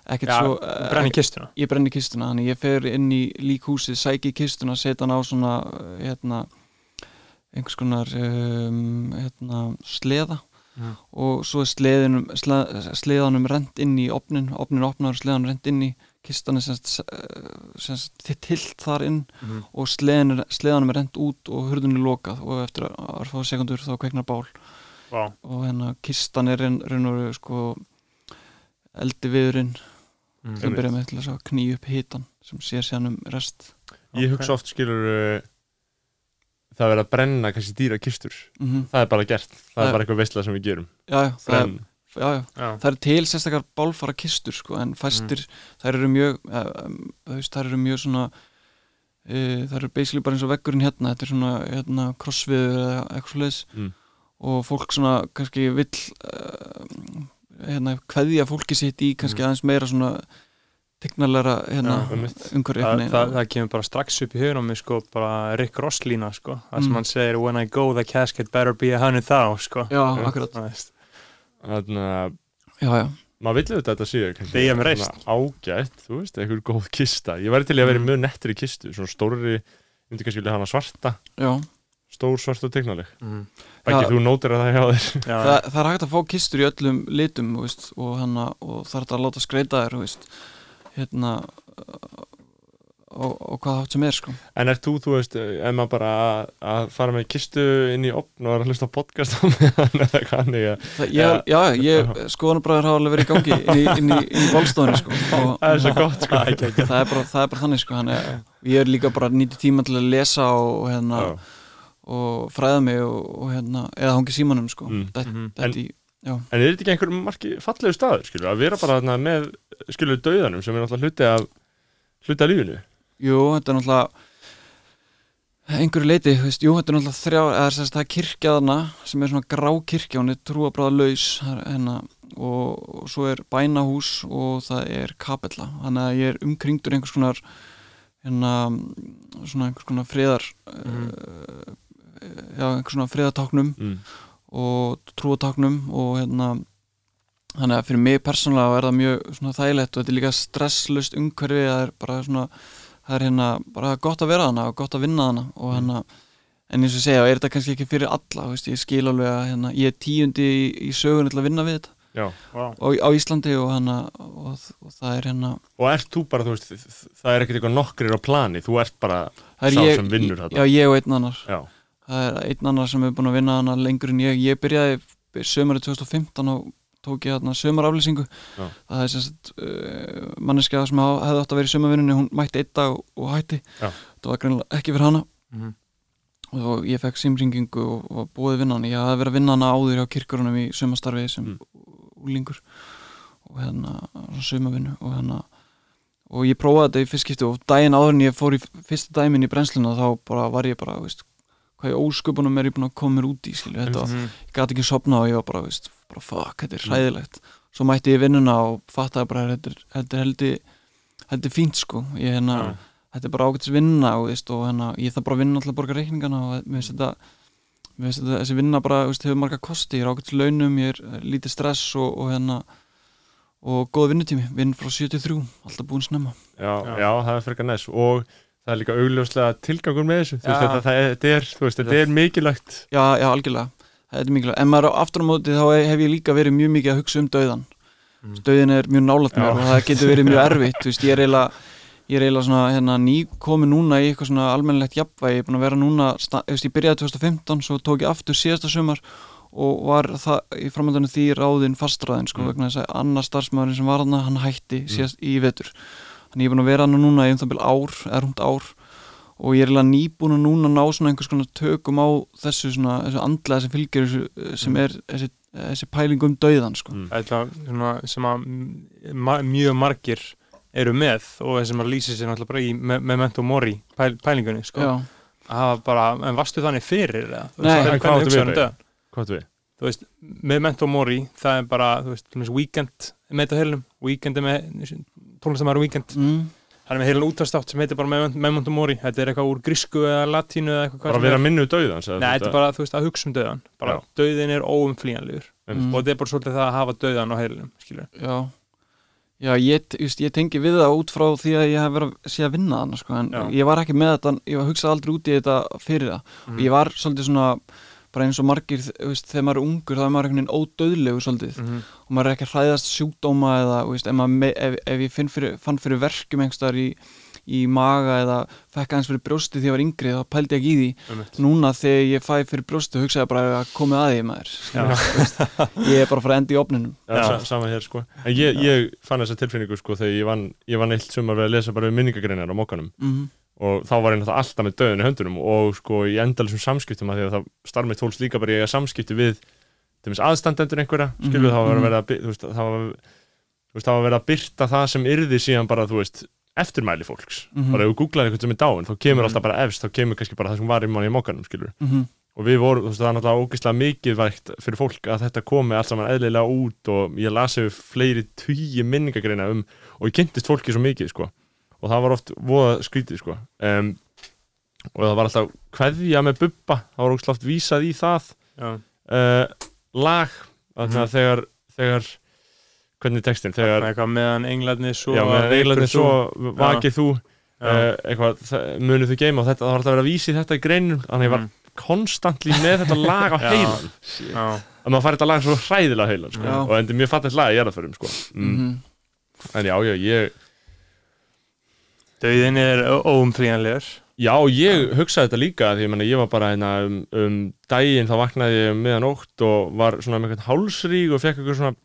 ekkert Já, svo, brenni kistuna. Ég brenni kistuna þannig ég fer inn í líkhúsið, sæki kistuna setja hann á svona, hérna einhvers konar um, hérna, sleða. Mhm. og svo er sleðinum sleð, sleðanum rent inn í opnin opnin opnar og sleðanum rent inn í kistan er semst, semst tilt þar inn Mhm. og sleðan, sleðanum er rent út og hurðunni lokað og eftir að fá sekundur þá kveiknar bál Vá, og hérna kistan er raun raun og sko eldi viðurinn Mhm. sem byrja með til að knýja upp hitan sem sér sér um rest ég Ok. hugsa oft skilur það er verið að brenna kannski dýra kistur mm það er bara gert, það Það- er bara eitthvað veistla sem við gerum já, já, það er, Brenn. Já, já, það er til sérstakar bálfara kistur sko, en fæstir þær eru mjög uh, um, þær eru mjög svona uh, þær eru basically bara eins og veggurinn hérna þetta er svona hérna, crossviður eða eitthvað svo leiðis Mm. og fólk svona kannski vill uh, hérna, kveðja fólki sitt í kannski aðeins meira svona tegnalera hérna, umhverju það, einhvern það, það kemur bara strax upp í hugur á mig sko, bara Rick Ross lína sko, það sem Mm. hann segir when I go the casket better be a honey thou sko. já, akkurat. Það. Þannig að já, já, maður vill auðvitað að þetta séu ágætt, þú veist, einhver góð kista ég væri til að vera Mm. mjög nettri kistu svona stórri, ég myndi kannski vilja hana svarta já. stór svart og tegnaleg Mm. Já. þú nótir að það hjá þér Já, Það, það er hægt að fá kistur í öllum litum þú veist, og, hana, og það er að láta skreita þér þú veist, hérna og, og hvað átt sem er sko. en er þú, þú veist, ef maður bara að, að fara með kistu inn í opn og að hlusta á podcast á meðan eða að það, ég, já, ég, skoðanabræður hafa alveg verið í gangi inn í, inn í, inn í bólstofunni sko. og það er svo gott, sko það er bara, það er bara þannig sko. hann er, ég er líka bara nýtti tíma til að lesa og, hérna, og fræða mig og, og hérna, eða hangi símanum sko. Mm. þetta, Mhm. þetta í, já, En er þetta ekki einhver marki fallegu staður, skilur, að vera bara með, skilur, dauðanum sem er náttúrulega hluti af, hluti af lífinu? Jú, þetta er náttúrulega einhverju leiti, þú veist, jú, þetta er náttúrulega þrjá, eða þess að það er kirkjaðana sem er svona grá kirkja, hún er trúabráða laus hérna, og, og svo er bænahús og það er kapella þannig að ég er umkringdur einhvers konar hérna svona einhvers konar friðar Mhm. uh, já, einhvers konar friðartáknum mm. og trúatáknum og hérna þannig að fyrir mig persónulega er það mjög svona þægilegt og þetta er líka stresslust umhverfi það er bara svona það er hérna bara gott að vera hana og gott að vinna hana og hérna en eins og segja, er þetta kannski ekki fyrir alla veist, ég skil alveg að hérna, ég er tíundi í, í sögun til að vinna við þetta. Já, wow. og, á Íslandi og, hana, og, og það er hérna og ert þú bara, þú veist, það er ekkert eitthvað nokkrir á plani, þú ert bara sá ég, sem vinnur Já, þarna ég og einn annar. Já, það er einn annar sem er búin að vinna hana lengur en ég. Ég byrjaði sömurinn 2015 og tók ég hérna sömuraflýsingu Já. það er sem sagt uh, manneskja sem hefði átt að vera í sömurvinnunni hún mætti einn dag og hætti Já. það var greinilega ekki fyrir hana Mhm. og ég fekk símringingu og, og búið vinna hana ég hafði verið að vinna hana áður hjá kirkjörunum í sömastarfi sem Mm. úlingur og hérna sömavinnu og hérna og ég prófaði þetta í fyrst skipti og daginn áður en ég fór í fyrsta dæmin í brennsluna þá bara var ég bara, veist, hvað ég ósköpunum er ég búin að koma mér út í skilju, þetta var, Mhm. ég gæti ekki sopna og ég var bara, veist, bara fuck, þetta er Mm. hræðilegt. Svo mætti ég vinnuna og fattaði bara þetta er, heldur þetta er fínt sko, ég hérna Já. þetta er bara ágætis vinna og, veist, og hérna, ég þarf bara að vinna alltaf að borga reikningana og mér finnst þetta, þetta þessi vinna bara, veist, hefur marga kosti, ég er ágætis launum ég er eh, lítið stress og, og hérna og góð vinnutími, vinn frá 73 alltaf búin snemma. Já, Já. já, það er frekar næs. Og það er líka augljóslega tilgangur með þessu. Þú veist, Já. þetta, það er, er, er mikilvægt. Já, já, algjörlega, þetta er mikilvægt. En maður aftur á móti þá hef ég líka verið mjög mikið að hugsa um dauðan Mm. dauðin er mjög nálægt mér og það getur verið mjög erfitt. Þú veist, ég er eiginlega ég er eiginlega svona hérna, nýkomi núna í eitthvað svona almennilegt jafnvægi, ég er búin að vera núna þú veist, ég byrjaði 2015, svo tók ég aftur síðasta sumar og var það í framöndanum því ráðin fastræðin sko, Mm. vegna þess að annar starfsmæðurinn sem var hann, hann hætti síðast í vetur. Þannig ég er búin að vera hann núna í um það byrja ár eða rúmt ár og ég er eiginlega nýbúin að núna ná svona einhvers konar tökum á þessu svona, þessu andlega sem fylgir þessu, sem Mm. er þessi, þessi pæling um dauðan sko. mm. Sem að ma mjög margir eru með og sem að lýsi sér náttúrulega bara í me memento mori pæl, pælingunni sko. Já, að hafa bara, en varstu þannig fyrir eða? Þú Nei. En hvað áttu við, um hvað þú við? Þú veist, memento mori það er bara, þú veist, weekend með þetta heilum, weekend er með tónlistamæður weekend, mm. Það er með heilan útastátt sem heitir bara Memento- mori, þetta er eitthvað úr grísku eða latínu eða eitthvað hvað Bara sem vera er. minnu dauðans eða Nei, þetta er bara, þú veist, að hugsa um döðan bara, Já. döðin er óumflýjanlegur Mm. og þetta er bara svolítið það að hafa döðan á heilunum skilur Já, já ég, just, ég tengi við það út frá því að ég hef verið að sé að vinna þannig sko, en Já. ég var ekki með þetta, ég hugsaði aldrei út í þetta fyrir það Mm. og ég var svolítið svona bara eins og margir, veist, þegar maður er ungur þá er maður einhvern veginn ódöðlegur svolítið. Mhm. og maður er ekki að hræðast sjúkdóma eða, veist, ef, maður me, ef, ef ég finn fyrir, fann fyrir verkjum einhverstaðar í, í maga eða fekk aðeins fyrir brjósti því ég var yngri þá pældi ég ekki í því. Einmitt. núna þegar ég fæ fyrir brjósti hugsaði ég bara að komið að því maður. Veist, ég er bara að fara að enda í opninum Já, Já. sa- sama hér sko. En ég, ég fann þessa tilfinningu sko þegar ég vann, ég vann eitt sumar við að lesa bara við minningagreinar á mokkanum. Mm og þá var ég náttúrulega alltaf með döðin í höndunum og sko í endalisum samskiptum að því að það starf mitt fólks líka bara í að samskipti við til dæmis aðstandendur einhverja Mhm, skilur þá var mhm. að vera að by- þú veist, það var, þú veist, það var að vera að byrta það sem yrði síðan bara þú veist eftirmæli fólks Mhm. bara ef þú googlar eitthvað sem er dáin þá kemur Mhm. alltaf bara efst þá kemur kannski bara það sem var í manni í mokkanum skilur -hmm. og við vorum, þú veist, það er náttúrulega ógeðslega mikið vægt fyrir fólk að þetta komi allt saman eðlilega út og ég lasi fleiri tugi minningagreina um og ég kynntist fólki svo mikið, sko og það var oft voða skrítið, sko um, og það var alltaf kveðja með bubba, það var ógeðslega oft vísað í það Já. uh, lag þannig að Mhm. þegar, þegar hvernig er textin, þegar eitthvað meðan englarnir svo já, með vekur eiginlega þú. svo vakið þú uh, eitthvað, það- munið þú geima og þetta, það var alltaf að vera að vísi þetta í greinum þannig að ég var Mm. konstantli með þetta lag á heilan Já. að maður fari þetta lag svo hræðilega heilan sko. Og endur mjög fattast lag í jarðaförum sko. mm. -hmm. en já, já, ég Dauðin er óumflýjanlegur. Já, ég hugsaði þetta líka því ég, meni, ég var bara hérna um, um daginn þá vaknaði ég um meðanótt og var svona með eitthvað hálsrík og fekk eitthvað svona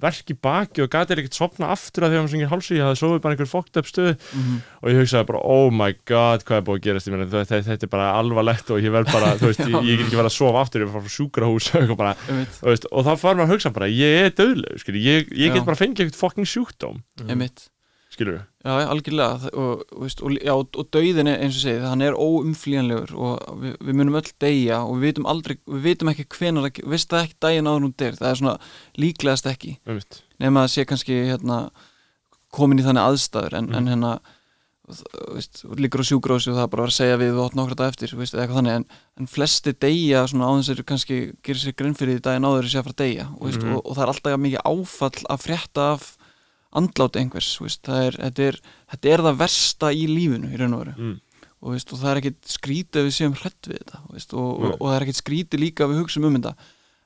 verk í baki og gæti ekkert sopna aftur að því að maður svona hálsrík, ég hafði sofið bara einhver fókt upp stöð. Mhm. og ég hugsaði bara, oh my god, hvað er búið að gerast? Ég meni, þetta, þetta er bara alvarlegt og ég verð bara, þú veist, ég, ég get ekki verið að sofa aftur ég er bara frá sjúkrahús og eitthvað bara þú veist, og þá fær maður að hugsa bara, ég er döðleg ég, ég get bara fengið eitthvað fucking sjúkdóm. Einmitt skilur við Já, algjörlega. Og, og, veist, og, já, og dauðin er eins og segið, hann er óumflýjanlegur og við, við munum öll deyja og við vitum aldrei, við vitum ekki hvenar við veist það ekki daginn áður hún deyr, það er svona líklegast ekki, nema að sé kannski hérna, komin í þannig aðstæður. En, Mm. en hérna þú veist, þú liggur á sjúgrósi og það bara vera að segja við og átt nokkra dag eftir, þú veist, en, en flesti deyja á þess að kannski gerir sér grinn fyrir því daginn áður Mhm. og, og það er alltaf mikið áfall að frétta af andláti einhvers þú veist, það er, þetta, er, þetta er það versta í lífinu í raun og veru Mm. og, og það er ekkit skrítið við séum hrætt við þetta þú veist, og, Nei. og, og það er ekkit skrítið líka að við hugsa um þetta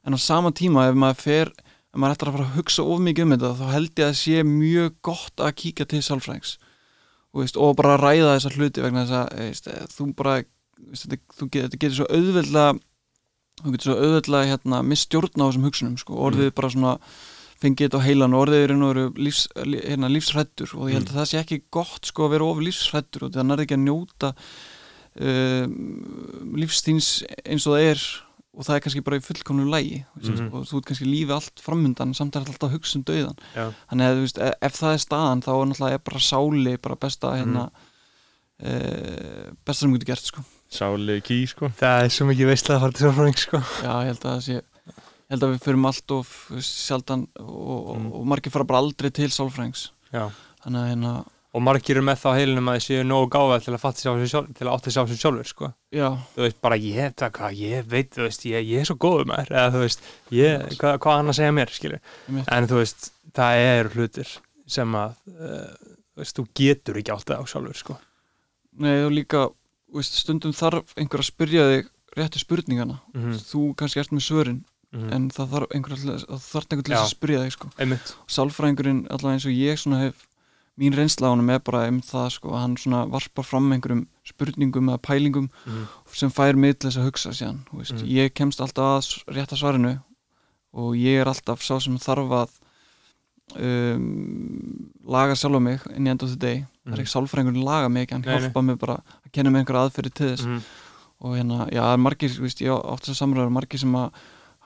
en á sama tíma ef maður fer ef maður ætlar að fara að hugsa of mikið um þetta þá held ég að það sé mjög gott að kíka til sálfræðings og, bara ræða þessa hluti vegna þess að veist, eh, þú bara þetta, þú get, þetta getur svo auðveldlega þú getur svo auðveldlega hérna, mistjórn á þessum hugsunum sko, orðið bara svona fengið þetta á heilan og orðið er veru lífs, lí- hérna, lífsrættur og ég held að það sé ekki gott sko að vera of lífsrættur og það nærði ekki að njóta um, lífstíns eins og það er og það er kannski bara í fullkomnu lægi Mhm. og þú ert kannski lífi allt framundan samt er alltaf að hugsa um dauðan Já. þannig að veist, ef, ef það er staðan þá er náttúrulega bara sáli bara besta hérna mm. besta sem getur gert sko Sáli ký sko það er svo mikið veistlega að fara til sálfræðing sko. Já, ég held að það sé ég held að við förum allt of sjaldan og, Mm. og margir fara bara aldrei til að hérna, og margir eru með það á heilinum að þið séu nógu gáða til að sjálf, til að átta sig á sig sjálfur sko. þú veist, bara ég, hvað, ég veit veist, ég, ég er svo góður með þér eða þú veist, ég, hvað, hvað hann að segja mér en þú veist það eru hlutir sem að uh, þú veist, þú getur ekki alltaf á sjálfur sko. nei og líka veist, stundum þarf einhver að spyrja þig réttu spurningana mm þú kannski ert með svörin -hmm. en það þarf einhver, að- það þarf einhver til að spyrja þig sko. sálfræðingurinn allavega eins og ég hef mín reynsla á honum er bara um það sko, að hann varpar fram einhverjum spurningum eða pælingum mm sem fær mig til þess að hugsa síðan Mhm. ég kemst alltaf að rétta svarinu og ég er alltaf sá sem þarf að um, laga sjálfa mig inn í end of the day það er Mhm. ekki sálfræðingurinn laga mig hann hjálpa mig bara að kenna mig einhverja aðferði til þess -hmm. og hérna, já, margir, veist, ég á oft þess að samræður margir sem að,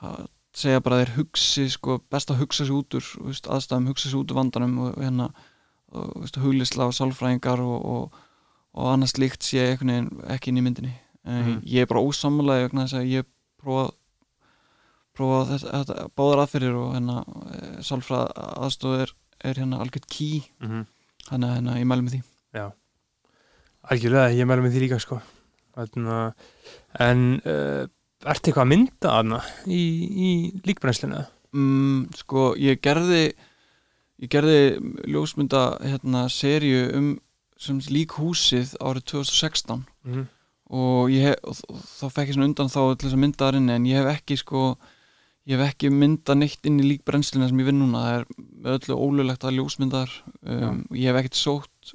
að segja bara að þeir hugsi, sko, best að hugsa sig út úr veist, aðstæðum, hugsa sig út úr vandanum og hérna, og, huglisla og sálfræðingar og, og, og annars líkt sé veginn ekki inn í myndinni en Mhm. ég er bara ósamlega vegna þess að ég prófa þetta, þetta báðar aðferðir og hérna, sálfræð aðstóð er, er hérna algjört ký Mhm. þannig að hérna, ég mælu með því algjörlega, ég meðlum með því líka sko. Þarna, en uh, ertu eitthvað að mynda þarna í, í líkbrennslinu? Mm, sko ég gerði ég gerði ljósmynda hérna serju um sem lík húsið árið 2016 mm og, ég hef, og þ- þá fekk ég svona undan þá til þess að mynda þar inni en ég hef ekki sko ég hef ekki mynda neitt inn í líkbrennsluna sem ég vinn núna, það er öllu ólulegt að ljósmyndar um, og ég hef ekkert sótt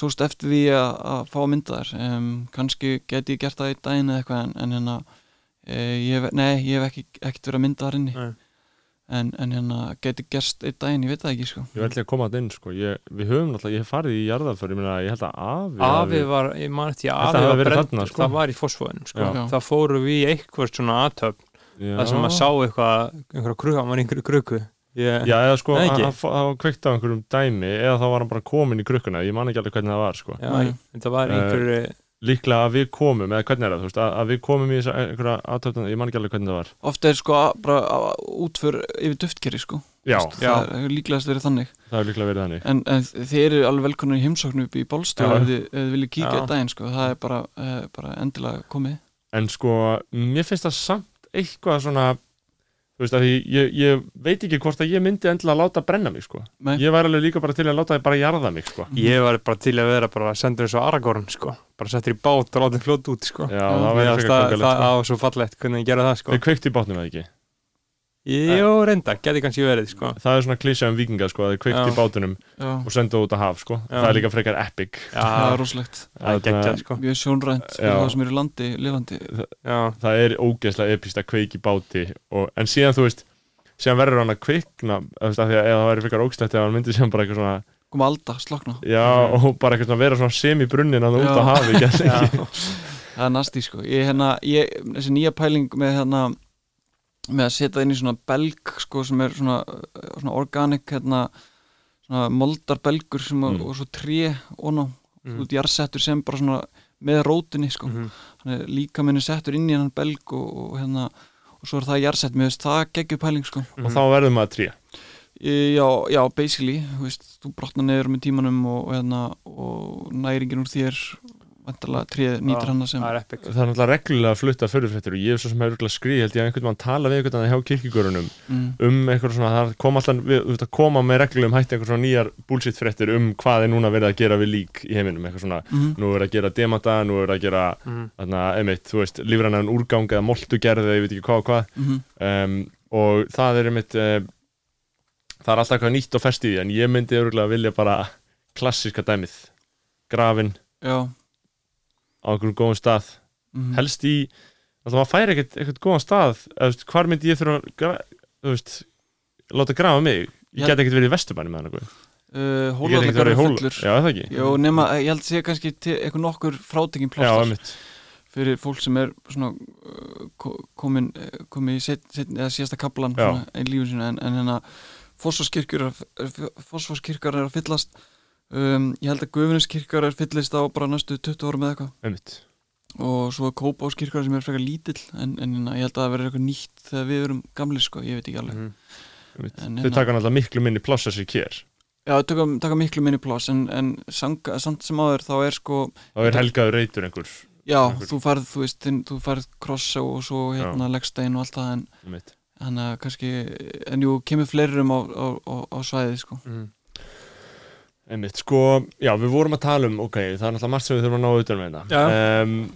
sóst eftir því að, að fá að mynda þær um, kannski geti ég gert það einn daginn eða eitthvað en, en hérna ég hef, nei, ég hef ekki, ekkert verið að mynda þar inni en, en hérna geti gerst einn daginn, ég veit það ekki sko Ég ætla að koma þetta inn sko ég, Við höfum náttúrulega, ég hef farið í jarðarför Ég ég held að afi Afi var, ég man eftir að Afi var þarna, sko. það var í fósfóðin sko. Já. það fóru við í eitthvað svona aðtöfn það sem að sá eitthvað einhverja var í einhverju kruku ég, Já, eða sko, Nei, hann ekki. hann fó- hann var kveikt á einhverjum dæmi Eða þá var hann bara komin í krukkuna Ég man ekki alveg hvernig það var sko já, Nei. þetta var Eh, einhverju Líklega að við komum, eða hvernig er það, þú veist Að, að við komum í þessa einhverja aðtöfna Ég man ekki alveg hvernig það var ofta er sko að- bara að- útför yfir duftkerri sko Já, Já. það er líklegast verið þannig það hefur líklega verið þannig en, en þið eru alveg velkonar í heimsóknu upp í Bólstöð Já. ef þið, þið viljið kíkja Já. einn sko það er bara, eh, bara endilega komið En sko, mér finnst það samt eitthvað svona Þú veist að ég, ég, ég veit ekki hvort að ég myndi endilega láta brenna mig sko Nei. Ég væri alveg líka bara til að láta þið bara jarða mig sko ég var bara til að vera bara sendur eins og Aragorn sko. bara settir í bát og látið fljóta út sko. Já, Já, það væri sko á svo fallegt hvernig ég gera það sko. Þau kveiktu í bátnum eða ekki Jó, reynda, geti kannski verið sko. Það er svona klísja um vikinga sko að þau kveiktu Já. í bátunum já, og sendu út að haf sko. Það er líka frekar epic. Já, það er rosalegt. Það er geggjað sko. mjög sjónrænt fyrir það sem eru í landi lifandi. Já, Það er ógeðslega epist að kveiki í báti og, En síðan þú veist síðan verður hann að kveikna þú veist, af því að eða það væri frekar ógeðslegt ef hann myndi síðan bara eitthvað svona koma alda, slokna Já, og bara eitthvað svona vera svona sem í brunnin að það út að hafi það er næsti sko. Ég, hérna, ég, þessi nýja pæling með með að setja inn í svona belg sko sem er svona, svona organic hérna, svona moldarbelgur sem Mm. og svo tré og ná, Mm. jarðsettur sem bara svona með rótinni sko Mhm. þannig líka minni settur inn í hennan belg og, og hérna og svo er það jarðsett, mér veist það geggju pæling sko og þá verður maður tré E, Já, já, basically, þú veist, þú brotnar neður með tímanum og, og, hérna, og næringin úr þér sem það er epic. Það er náttúrulega reglulega að flutta förðurfréttir og ég hef svo sem hefur örugglega skrið held ég að einhvern mann tala við einhvern veginn hjá kirkigörunum mm, um eitthvað svona, það kom alltaf við, þú veist, að koma með reglulegum hætti eitthvað svona nýjar bullshit fréttir um hvað er núna verið að gera við lík í heiminum, eitthvað svona, mm, nú er að gera demata, nú er að gera þarna, einmitt, þú veist, lífrænan úrgang eða moltugerð eða ég veit ekki hvað og hvað. Mm, um, og það er einmitt uh, það er alltaf eitthvað nýtt og fest í því en ég myndi örgulega vilja bara klassíska dæmið grafin Já á einhverjum góðum stað. Mm, helst í, alltaf maður færi ekkert eitthvað góðan stað, eða, hvar myndi ég þurfa þú veist, láta grafa mig? Ég Já. get ekkert verið í vesturbænum með hann eitthvað uh, Ég get ekkert verið í hól fullur. Já, það ekki? Jó, nema, ég held að sé kannski eitthvað nokkur frátekinn Já, plástar fyrir fólk sem er svona uh, ko- komin, uh, komin í set, set, síðasta kaplan Já. í lífun sínu en, en hérna fósforskirkjur er að fyllast um, ég held að Guðvinnskirkjar er fyllist á bara næstu 20 árum eða eitthvað og svo Kópáskirkjar sem er frekar lítill en, en hérna, ég held að það verður eitthvað nýtt þegar við erum gamli sko, ég veit ekki alveg. Einmitt. En Þau hérna- taka náttúrulega miklu minni pláss þessi kér Já, taka, taka miklu minni pláss en, en samt sem áður þá er sko Þá er helgaður reytur einhver já, Einhver- þú færð, þú veist, þú færð krossa og svo hérna leggstein og allt það en þannig að kannski, en jú, kemur fleirum á, á, á, á svæði sko. Mhm. Einmitt, sko, já, við vorum að tala um, ok, það er náttúrulega margt sem við þurfum að ná auðvitað með þetta um,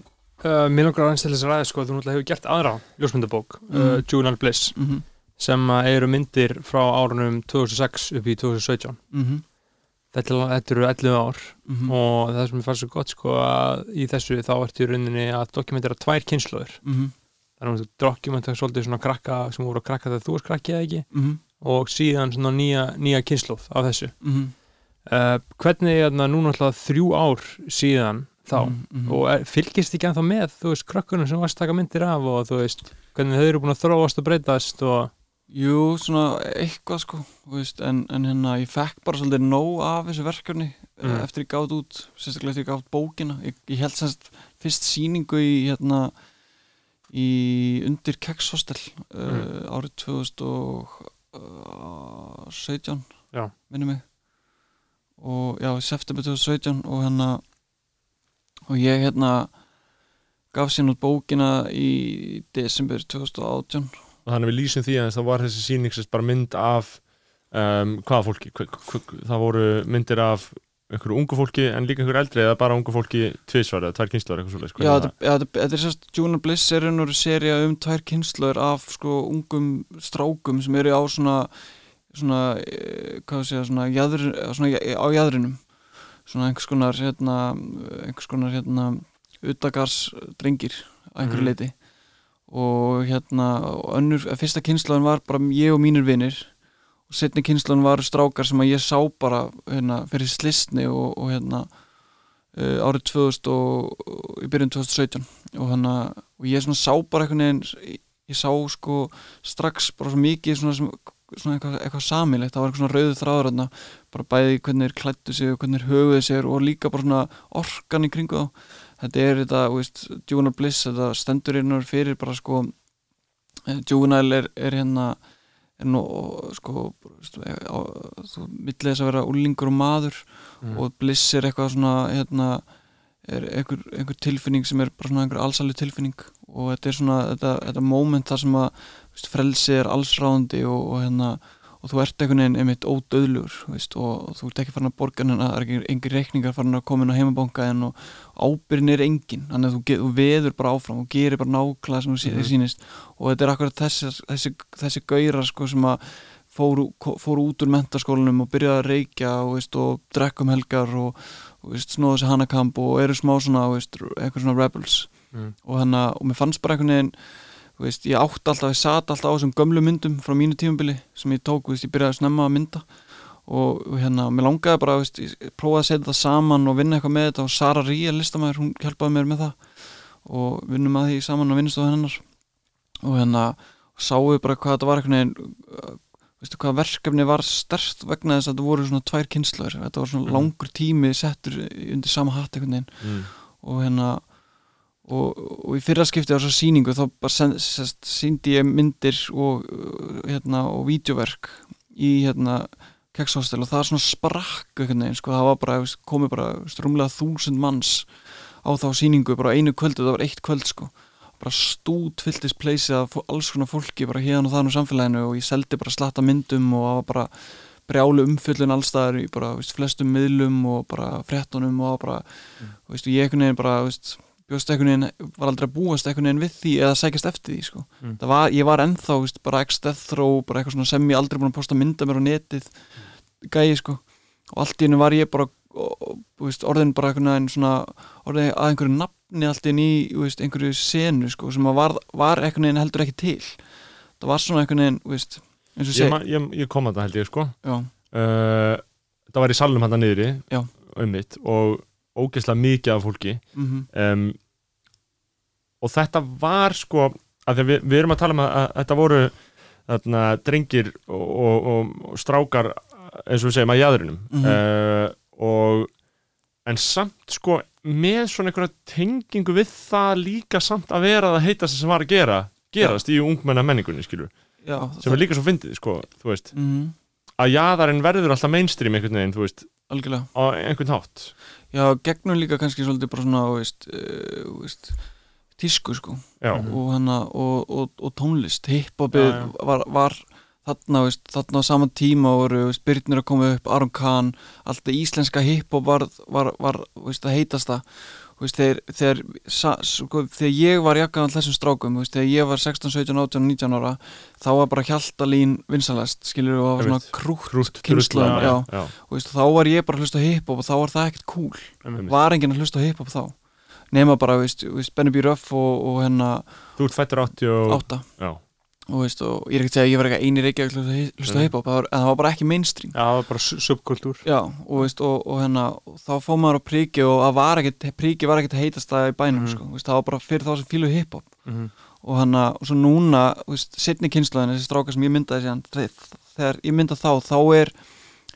Uh, Mér langar aðeins til þess að ræða sko, þú náttúrulega hefur gert aðra ljósmyndabók, uh, Mhm. Juvenile Bliss mm -hmm. sem að eru myndir frá árunum 2006 upp í 2017 Mm -hmm. þetta, er- þetta eru 11 ár Mm og það sem ég fannst svo gott sko að í þessu þá ertu í rauninni að dokumentera tvær kynnslóður -hmm. þannig að þú dokumentera svolítið svona krakka sem voru að krakka þegar þú varst krakki eða ekki Mm og síðan svona nýja, nýja kynnslóð af þessu -hmm. Uh, hvernig er það núna alltaf þrjú ár síðan þá -hmm. og er, fylgist ekki ennþá með þú veist krakkunum sem varst taka myndir af og þú veist hvernig þau eru búin að þróast og breytast og Jú, svona eitthvað sko veist, en, en hérna ég fekk bara svolítið nóg af þessu verkefni Mm. mm. eftir ég gátt út, sérstaklega eftir ég gátt bókina ég, ég held semst fyrst sýningu í hérna í undir Kekshostel uh, árið 2017 Já. minni mig og já, september 2017 og hérna og ég hérna gaf sér nút bókina í desember 2018 og þannig við lýsum því að það var þessi sýning sem bara mynd af um, hvaða fólki? Það voru myndir af einhverju ungu fólki en líka einhverju eldri eða bara ungu fólki tvisvar eða tvær kynslar eitthvað svolítið Já, þetta, er sérst Junior Bliss er einhverju serja um tvær kynnslöður af sko ungum strákum sem eru á svona svona, eh, hvað sé ég, svona, jæður, svona á jæðrinum svona einhvers konar hérna, einhvers konar hérna utagars drengir að einhverju Mhm. leiti og hérna önnur, fyrsta kynnslöðun var bara ég og mínir vinir. Og setni kynnslöðun var strákar sem að ég sá bara hérna, fyrir slistni og, og hérna uh, árið 2000 og, og í byrjun 2017 og, hana, og ég svona sá bara einhvern veginn ég, ég sá sko strax bara svo mikið svona, sem, svona eitthvað, eitthvað samilegt, það var eitthvað svona rauðu þráður þarna, bara bæði hvernig þeir klættu sig og hvernig þeir höfuðu sér og líka bara svona orkan í kringu þá þetta er þetta, þú veist, Juvenile Bliss þetta stendur hérna fyrir bara sko eh, Juvenile er, er hérna er nú sko þú millið þess að vera úlingur og maður Mm. og bliss er eitthvað svona hérna, er einhver, einhver tilfinning sem er bara svona einhver allsælu tilfinning og þetta er svona þetta, þetta moment þar sem að frelsi er allsráðandi og, og hérna og þú ert einhvern veginn einmitt ódöðlugur veist, og þú ert ekki farin að borga en það er engin reikningar farin að koma inn á heimabanka en og ábyrðin er engin þannig að þú, þú veður bara áfram og gerir bara nákvæmlega sem þú mm Mhm. sýnist og þetta er akkurat þessi, þessi, þessi gaurar sko, sem að fóru, fóru út úr mentaskólanum og byrjaði að reykja og, veist, og drekka um helgar og, og snóða sér hanakamp og eru smá svona, veist, eitthvað svona rebels Mm. og, hana, og mér fannst bara einhvern veginn veist, ég átti alltaf, ég sat alltaf á þessum gömlu myndum frá mínu tímabili sem ég tók, veist, ég byrjaði að snemma að mynda. Og, hérna, mér langaði bara veist, prófaði að setja það saman og vinna eitthvað með þetta og Sara Ría, listamæður, hún hjálpaði mér með það. Og vinnum að því saman á vinnustofu hennar. Og hérna, sáu bara hvað þetta var veginn uh, veistu hvað verkefni var stert vegna þess að þetta voru svona tvær kynslaður þetta var svona Mhm. langur tími settur undir sama hatt veginn. Mm. og hérna og, og í fyrra skipti á þessa sýningu þá bara síndi ég myndir og hérna og vídeoverk í hérna kekshostel og það svona sprakk sko, það var bara, veist, komið bara strumlega þúsund manns á þá sýningu, bara einu kvöldu, það var eitt kvöld sko, bara stút fylltist pleysið af alls konar fólki bara hérna og þannig á samfélaginu og ég seldi bara slatta myndum og það var bara brjálu umfyllun allstaðar í bara veist, flestum miðlum og bara fréttunum og bara, veist, og ég einhvern veginn bara veist, veginn, var aldrei að búast einhvern veginn við því eða sækjast eftir því sko. Mm. Var, ég var ennþá veist, bara svona sem ég aldrei búin að posta mynda mér á netið gæi sko og allt í hennu var ég bara veist, orðin bara einhvern veginn að einhverju nafni allt í hennu í veist, einhverju senu sko sem að var, var einhvern veginn heldur ekki til það var svona einhvern veginn, ég, segi, ma- ég, ég kom að það held ég sko uh, það var í salnum hann niðri Já. um mitt og ógeðslega mikið af fólki mhm, um, og þetta var sko að að við, við erum að tala um að, að þetta voru þarna, drengir og, og, og, strákar eins og við segjum að jæðrinum Mhm. uh, og en samt sko með svona einhverja tengingu við það líka samt að vera það heitast sem var að gera gerast í ungmenna menningunni skilur já sem er líka svo fyndið sko veist. Mhm, að jaðarinn verður alltaf mainstream einhvern veginn þú veist algjörlega. á einhvern hátt. Já, gegnum líka kannski svolítið bara svona, þú veist, uh, veist tísku sko. Já, og, hana, og, og, og tónlist hiphopið Já, já. var, var þarna, veist, þarna á sama tíma voru Byrnir að koma upp, Aron Kahn alltaf íslenska hiphop var, var, var veist, að heitasta. Þú veist, þegar, þegar, sa, sko, þegar ég var jakkan all þessum strákum, þegar ég var 16, 17, 18, 19 ára þá var bara hjaltalín vinsalest skilur við, og var svona krútt, krútt drulla, já. já, veist, þá var ég bara að hlusta hiphop og þá var það ekkert cool. Var enginn að hlusta hiphop þá nema bara, veist, veist Benny B. Ruff og, og hennar þú ert fættur 80 og veist, og ég er ekki að segja að ég var eitthvað eini reykja að hlusta, hiphop en það var bara ekki mainstream. Já, það var bara su- subkultúr. Já, og, veist, og, og, hennar, og þá fóð maður á príki og var ekkert, príki var ekkert að heitast það í bænum Mhm. sko, veist, það var bara fyrir þá sem fílu hiphop. Mhm. og hann og svo núna, veist, setni kynnslóðin þessi strákar sem ég myndaði síðan þegar ég mynda þá, þá er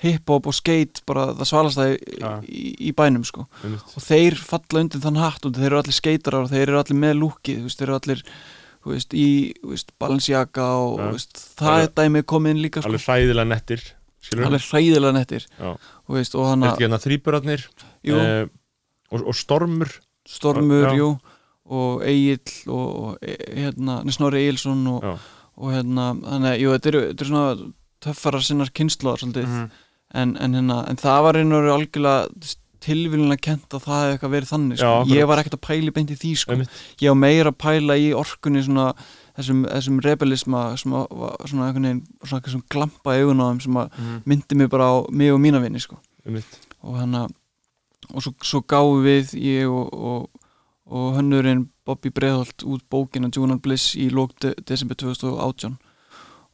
hiphop og skate bara það svalast það í, Já. í, í bænum sko. Og þeir falla undir þann hatt og þeir eru allir skeitarar og þeir eru allir með veist, þeir eru allir veist, í balansjaka og Ja. veist, það er dæmið komið inn líka sko, alveg hræðilega nettir alveg hræðilega nettir. Veist, og ekki hérna þrýburarnir eh, og, og stormur? Stormur, jú. Og Egil og, og e- hérna, Snorri Egilson og, og hérna, þannig, að, þetta eru, þetta eru svona töffarar sinnar kynnslóðar svolítið, Mhm. En, en hérna en það var einu orðið algjörlega tilvílunlega kent að það hefði eitthvað verið þannig sko. Já, ég var ekkert að pæla í beint í því sko. Ég var meira að pæla í orkunni svona, þessum, þessum rebelisma sem að- glampa augun á þeim sem að Mhm. myndi mig bara á mig og mína vinni sko. og hann að og svo, svo gáum við ég og, og, og hönnurinn Bobby Breiðholt út bókina Juvenile Bliss í lók de desember 2018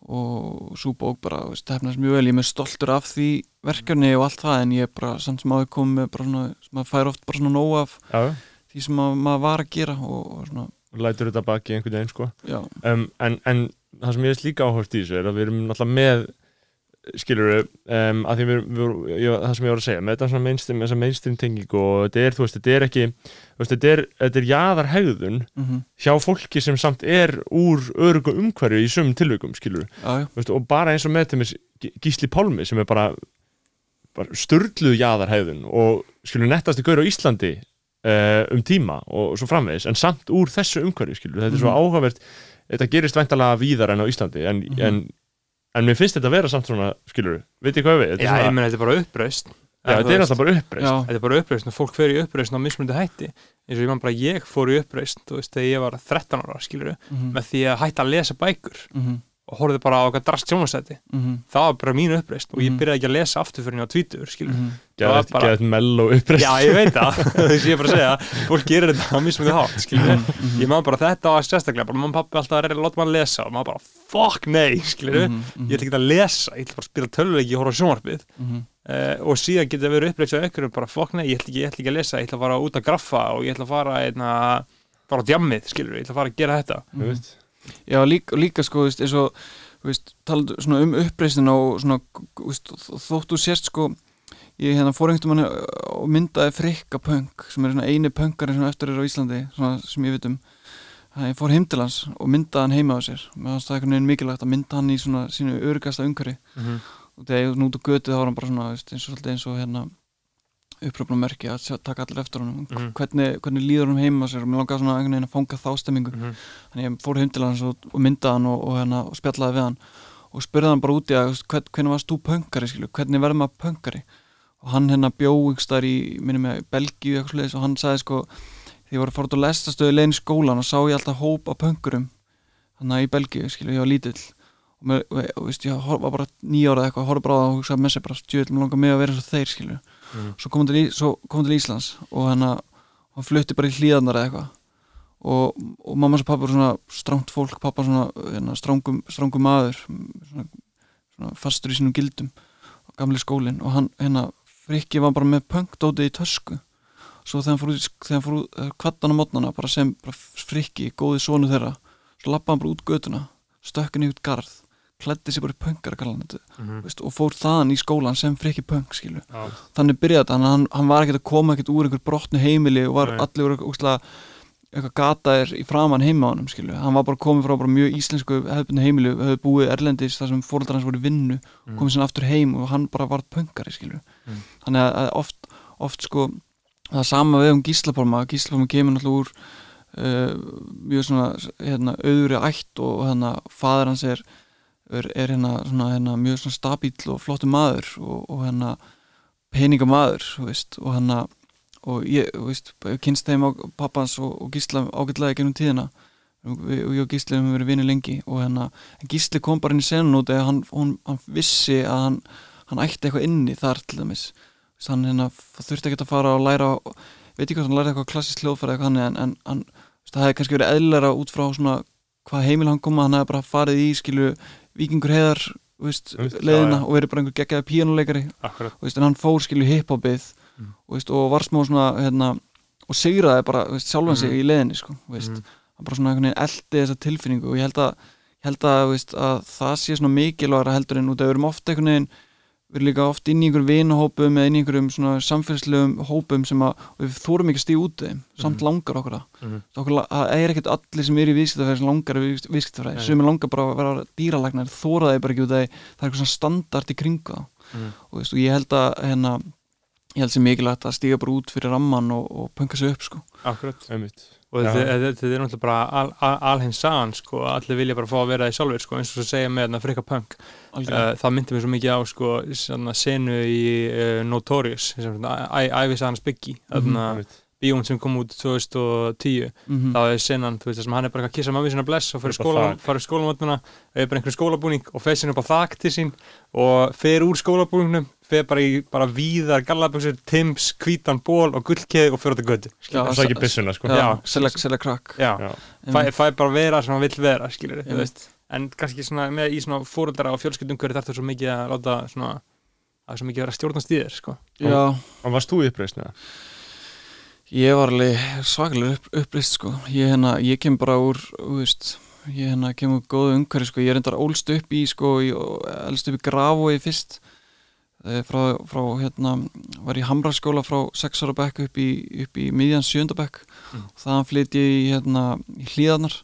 og svo bók bara veist, hefnast mjög vel, ég er með stoltur af því verkefni og allt það en ég er bara samt sem áður komið með bara svona, sem maður fær oft bara svona nóg af Já, því sem að, maður var að gera og, og svona, lætur þetta baki einhvern veginn sko. Um, en, en það sem ég veist líka áhört í þessu er að við erum náttúrulega með skilur við, um, að því við, við, ég, það sem ég var að segja, með þetta svona mainstream, þessa mainstream tenging og þetta er, þú veist, þetta er ekki veist, þetta er, þetta er jaðar hegðun mm hjá fólki sem samt er úr örugu umhverju í sumum tilvikum, skilur já, veist, og bara eins og með til Gísli Pálmi sem er bara, bara störluð jaðarhæðun og skilur nettasti gaur á Íslandi uh, um tíma og svo framvegis en samt úr þessu umhverju skilur þetta er svo Mhm. áhugavert. Þetta gerist væntalega víðar en á Íslandi en, Mhm. en, en mér finnst þetta að vera samt svona skilur, veit ég hvað við Já, ég svona, meina þetta er bara uppreist já, þetta er alltaf bara uppreist já, Þetta er bara uppreist og fólk fer í uppreist á mismundi hætti. Eins og ég man bara ég fór í uppreist þú veist, þegar ég var 13 ára, skilur mhm, með því að hætta að lesa bækur mhm, og horfði bara á okkar drast sjónvarsæti mhm, það var bara mín uppreist og ég Mhm. byrjaði ekki að lesa aftur fyrir ég á tvítur, skilur mhm, geðað bara- bara... mello uppreist Já, ég veit það, þess að ég bara að segja fólk gerir þetta á mismundi hátt, mhm, ég man bara þetta var sérstaklega, bara og pappi alltaf að reyna láta maður lesa og maður bara, fuck nei, skilur mhm, ég ætla ekki að lesa, ég ætla bara að spila töluleiki og horfa sjónvarpið uh, og síðan geta verið uppreist á ykkur bara nei, ég ætla, ekki, ég ætla ekki að lesa, ég ætla að fara út að graffa og ég ætla að fara einna, fara á djammið, skilur ég ætla að fara að gera þetta veist. Já, líka, líka sko, veist, eins og þú veist, talandi svona um uppreistina og svona, þú veist, þóttu sérst sko, ég hérna fór einhvern veginn og myndaði frikka punk sem er svona eini punkari sem eftir er á Íslandi svona sem ég veit um þannig að ég fór heim til hans og myndaði hann heima á sér fannst það veginn mikilvægt að mynda hann í svona sínu örgasta umhverfi Mhm. Og þegar ég var út á götu þá var hann bara svona eins og, eins og hérna uppröfnum merki að taka allir eftir honum. Mhm. hvernig, hvernig líður hann heima sér? Og mér langaði svona einhvern veginn að fanga þá stemmingu Mhm. þannig ég fór heim til hans og, og myndaði hann og, og, hérna, og spjallaði við hann. Og spurði hann bara úti að hvern, hvernig varst þú pöngari skilu, hvernig verður maður pöngari og hann hérna bjó ykkur þar í minni með Belgíu eitthvað sliðis og hann sagði sko því ég var að fara út á lestastöðu leginn í skólan og sá ég alltaf hóp af pöngurum hann í Belgíu skilu, ég var lítill og, og veist, ég var bara nýjára eitthvað, horfði bara á það og hugsaði með sér bara mér langar mig að vera eins og þeir skilu Mhm. svo kom hann til, Íslands og hann, hann flutti bara í hlíðanar eða eitthvað. Og, og mamma og pappa voru svona stránt fólk, pappa svona hérna, strángum, strángum maður svona, svona fastur í sínum gildum gamli skólinn. Og hann hérna Frikki var bara með punkdótið í tösku. Svo þegar hann fór út, þegar hann fór út kvattan á mótnana bara sem bara Frikki, góði sonu þeirra svo lappaði hann bara út götuna stökkin í út garð klæddi sér bara í punkar Mhm. veist, og fór þaðan í skólan sem Frikki punk skilu Já. þannig byrjaði þetta, hann, hann var ekkert að koma ekkert úr einhver brotnu heimili og var Nei. allir voru úkslega, eitthvað gataðir í framann heima á skilu, hann var bara komið frá bara mjög íslensku hefðbunni heimili, hefði búið erlendis þar sem fóreldrar hans voru vinnu, Mm. komið sinna aftur heim og hann bara var pöngari Mm. þannig að, oft, oft sko það sama við um Gíslapálma Gíslapálma kemur náttúrulega úr uh, mjög svona hérna, auðri ætt og hérna faður hans er er, er hérna, svona, hérna mjög svona stabíl og flottu maður og, og hérna peningamaður þú veist, og hérna og ég, veist, kynst þeim á pappans og, og Gísla ágætlega gennum tíðina. Og og ég og Gísli hefum verið vinni lengi og hérna, Gísli kom bara inn í senun út eða hann, hann, hann vissi að hann, hann ætti eitthvað inni þar til dæmis. Hann hérna, þurfti ekki að fara og læra veit ekki hvað hann læra eitthvað klassist hljóðfæri eitthvað hann, en, en það hefði kannski verið eðlera út frá svona hvað heimil hann koma, hann hefði bara farið í skilu vikingur leiðina já. og verið bara einhver þú veist, en hann fór skilu hiphopið Mm. veist, og var smá svona hérna, og sigraði bara sjálfan sig Mhm. í leiðinni sko, Mhm. hann bara svona eldi þessa tilfinningu og ég held að, ég held að, veist, að það sé svona mikilvægra heldur en út að við erum ofta einhvern veginn við erum líka oft inn í einhverjum vinahópum eða inn í einhverjum svona samfélagslegum hópum sem að við þórum ekki að stíða út þeim samt Mhm. langar okkur. Það okkur, la- það er ekkert allir sem eru í viðskiptafræði sem langar í viðskiptafræði Nei. sem er langar bara að vera dýralæknar þóra þeir bara ekki út að það er eitthvað svona standart í kringu það Mhm. og, veist, og ég held að hérna, ég held sem mikilvægt að stíga bara út fyrir ramman og, og punka sig upp sko. Akkurat einmitt og þetta er náttúrulega bara al, al, alhins sagan sko, allir vilja bara fá að vera í sjálfur sko, eins og þú segja með þarna frika punk. Uh, það myndi mér svo mikið á sko, senu í uh, Notorious æfisa hans Biggie bíón sem kom út 2010 Mhm. þá er senan, þú veist það sem hann er bara að kissa mammi sinna bless og fyrir skóla, fyrir skólamötuna er bara einhvern skólabúning og fer sinna upp á þak til sín og fer úr skólabúningnum fer bara í bara víðar gallaböksur, tims, hvítan ból og gullkeið og fer út á götu. Það er ekki byssuna sko. Selja, krakk. Fæ, fæ bara vera sem hann vill vera skilur en kannski svona með í svona fóruldara og fjölskyldum hverju þarf það svo mikið að láta svona það er svo mikið að vera stjórnast í þér sko. Og varst þú í uppreisna? ég var alveg svakalega upp, upplýst sko. ég, hérna, ég kem bara úr veist, ég hérna, kem úr góðu umhverfi sko. ég er endar ólst upp í sko, ég elst upp í Grafói fyrst. Eh, frá, frá hérna var í Hamraskóla frá 6 ára bekk upp í, upp í miðjan 7. bekk Mm. og þaðan flytt ég í, hérna, í hlíðarnar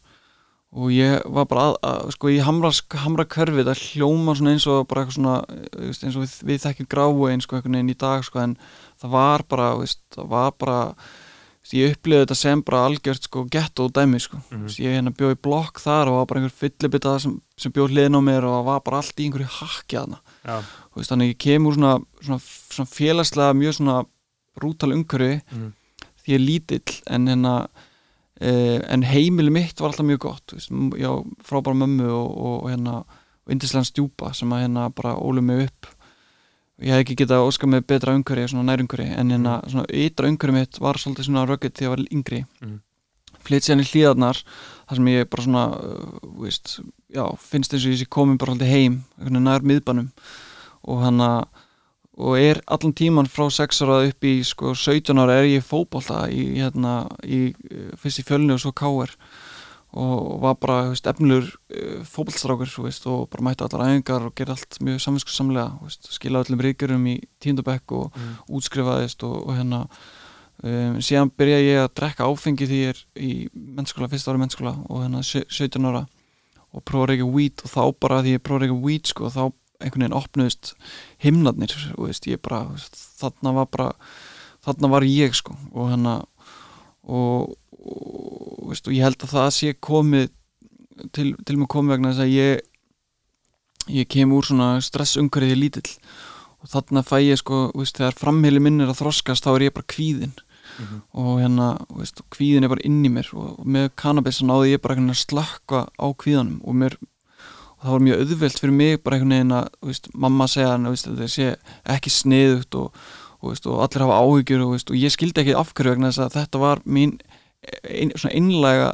og ég var bara að, að sko í Hamra hverfi það hljóma svona eins og bara eitthvað svona eh, eins og við, við þekkjum Grafói eins sko einhvern veginn í dag sko en það var bara, veist, það var bara veist, ég upplifði þetta sem bara algjört sko ghetto dæmi sko Mhm. veist, ég hérna bjóð í blokk þar og var bara einhver fyllibita sem, sem bjóð hliðin á mér og það var bara allt í einhverju hakki aðna já, veist, þannig ég kem úr svona, svona, svona félagslega mjög svona brútal umhverfi Mhm. því ég er lítill en hérna eh, en heimili mitt var alltaf mjög gott veist, já, frábæra mömmu og, og, og hérna og indislega stjúpa sem að hérna bara ólu mig upp ég hef ekki getað óskað með betra umhverfi svona nær umhverfi en hérna svona ytra umhverfi mitt var svolítið svona rugged þegar ég var yngri Mhm. flytt síðan í hlíðarnar þar sem ég bara svona uh, veist, já, finnst eins og ég sé komin bara svolítið heim nær miðbanum og hann að og er allan tíman frá 6 ára upp í sko 17 ára er ég í fótbolta í hérna í, eh, fyrst í fjölni og svo káir og var bara veist, efnilegur fótballstrákur þú veist, og bara mætti allar æfingar og gerði allt mjög samvinskusamlega skila öllum ríkjurum í tíundabekk og Mm. útskrifaðist og, og hérna um, síðan byrjaði ég að drekka áfengi því ég er í mennskóla, fyrsta ári mennskóla og hérna sjö- 17 ára og prófa að reykja weed og þá bara því ég prófa að reykja weed sko, þá einhvern veginn opnuðist himnarnir, þú veist, ég bara þarna var bara þarna var ég sko og hérna og, og, veist, og ég held að það sé komið til, til mig komið vegna þess að ég ég kem úr svona stressumhverfið lítill og þarna fæ ég sko, veist, þegar framheili minn er að þroskast þá er ég bara kvíðin og hérna, veist, kvíðin er bara inn í mér og, og með kannabis þá náði ég bara að slakka á kvíðanum og mér og það var mjög auðvelt fyrir mig bara einhvern veginn að veist, mamma segja hann að það sé ekki sniðugt og, og, veist, og allir hafa áhyggjur og, veist, og ég skildi ekki af hverju vegna þess að þetta var mín ein, einlega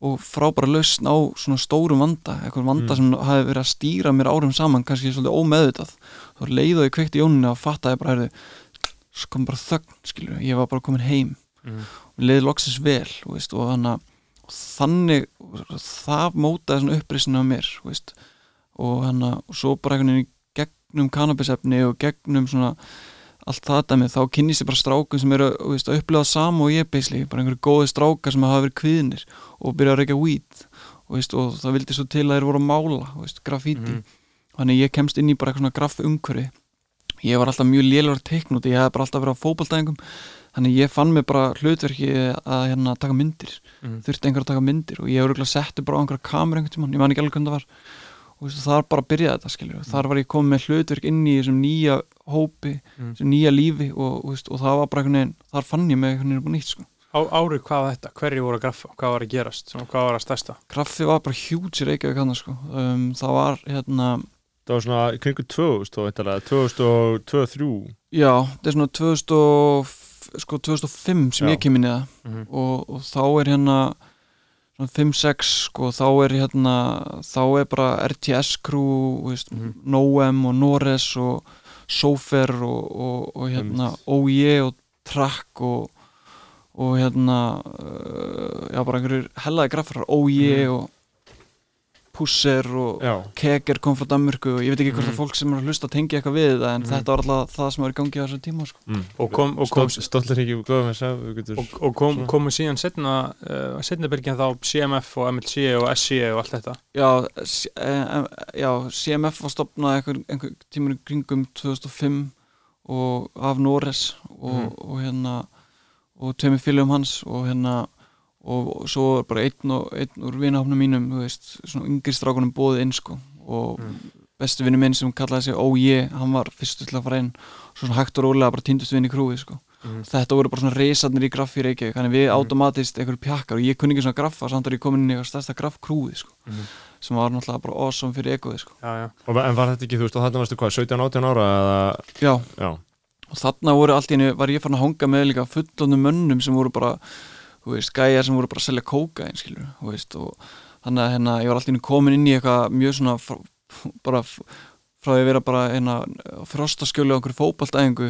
og frábæra lausn á svona stórum vanda eitthvað vanda Mm. sem hafi verið að stýra mér árum saman kannski svolítið ómeðvitað þá leið og ég kveikti í jóninu að fatta ég bara heyrðu, svo kom bara þögn skilur ég var bara komin heim Mm. og leiði loksins vel og, hana, og þannig það mótaði svona upprisinu á mér veist, og, hana, og svo bara einhvern veginn gegnum kannabisefni og gegnum svona allt það dæmi, þá kynnist ég bara strákum sem eru veist, að upplega sama og ég beisli bara einhverju góði strákar sem hafa verið kviðnir og byrja að reykja weed og, og það vildi svo til að þeir voru að mála veist, graffíti, Mhm. þannig ég kemst inn í bara eitthvað svona graff umhverfi ég var alltaf mjög lélur teiknút, ég hef bara alltaf verið á fótballtæðingum þannig ég fann mig bara hlutverki að hérna taka myndir Mhm. þurfti einhver að taka myndir og ég örugglega setti bara á einhverja kamer einhvern tímann, ég man ekki alveg hvernig það var og veist, þar bara byrjaði þetta skilur þar var ég komið með hlutverk inn í þessum nýja hópi, Mm. þessum nýja lífi og, veist, og það var bara einhvern veginn, þar fann ég mig einhvern veginn upp á nýtt sko. Á, árið hvað var þetta? Hverju voru að graffa? Hvað var að gerast? Hvað var að stærsta? kraffi var bara hjúts í Reykjavík hann sko. um, það var hérna Það var svona í kringu 2000 og eitthvað, 2002-2003 já, þetta er svona 2000 og, sko, 2005 sem Já. ég kem inn í það Mhm. og, og þá er hérna svona 5-6 sko, þá er hérna þá er bara RTS crew veist, Mhm. Noem og Nores og Sofer og, og, og hérna OE og Track og, og hérna uh, já bara einhverjur hellaði graffar OE Mhm. og Pusser og Já, Keger kom frá Danmörku og ég veit ekki hvort Mhm. að fólk sem er að hlusta tengi eitthvað við það en Mhm. þetta var alltaf það sem var í gangi á þessum tíma sko. mm. Og kom- og kom- Stollir ekki og góðum þess að við getur Og, og kom, komu síðan setna, uh, setna byrgin þá CMF og MLC og SC og allt þetta Já, S- eh, já, CMF var stopnað einhver, einhver tímur í kringum 2005 og af Nores og, Mhm. og hérna og tveimur fylgum hans og hérna og, og svo er bara einn, og, einn úr vinahofnum mínum, þú veist, svona yngri strákunum bóðið inn sko og Mm. bestu vinnu minn sem kallaði sig OJ, hann var fyrstur til að fara inn svo svona hægt og rólega bara týndust við inn í krúi sko Mhm. þetta voru bara svona reysarnir í graffi í Reykjavík þannig við Mhm. automatist einhverju pjakkar og ég kunni ekki svona graffa samt að ég komin inn í eitthvað stærsta graffkrúi sko Mhm. sem var náttúrulega bara awesome fyrir egoði sko. Já, já Og En var þetta ekki, þú veist, og þarna varstu hvað, 17-18 ára eða, Já, já, og þarna voru allt í einu, var ég farin að hanga með líka fullonum mönnum sem voru bara þú veist, gæjar sem voru bara að selja kókain skilur, þú veist, og þannig að hérna, ég var allt í einu komin inn í eitthvað mjög svona fr bara frá að vera bara eina frostaskjölu á einhverju fótballtæðingu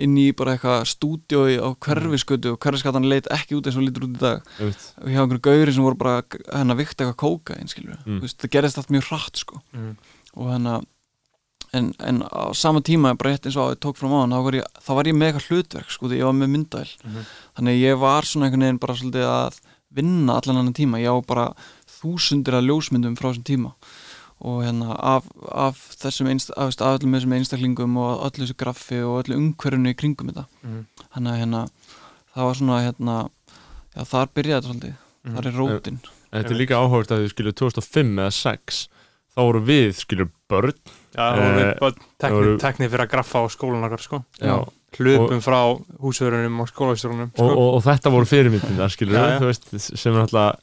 inn í bara eitthvað stúdíói á hverfiskötu og hverfiskatan leit ekki út eins og lítur út í dag og hjá einhverju gauri sem voru bara hérna vikta eitthvað kókain skilur, Mm. þú veist, það gerist allt mjög hratt sko Mhm. og þannig en, en á sama tíma bara rétt eins og að ég tók fram á hann þá var ég, þá var ég með eitthvað hlutverk sko því ég var með myndæl Mhm. þannig að ég var svona einhvern veginn bara svolítið að vinna allan annan tíma. Ég á bara þúsundir af ljósmyndum frá þessum tíma. Og hérna af, af þessum einst, af, af öllum þessum einstaklingum og öllu þessu graffi og öllu umhverfinu í kringum þetta. Mhm. þannig að hérna það var svona hérna já þar byrjaði þetta svolítið, Mhm. þar er rótin. Þetta er líka áhugast að þið skilur 2005 eða 6 þá voru við skilur börn Já, það voru Eh, voru- tekni fyrir að graffa á skólan okkar sko. Hlupum frá húsverunum og skólastjórunum og, sko. og, og þetta voru fyrirmyndina skilur Já, já. þú veist, sem er alltaf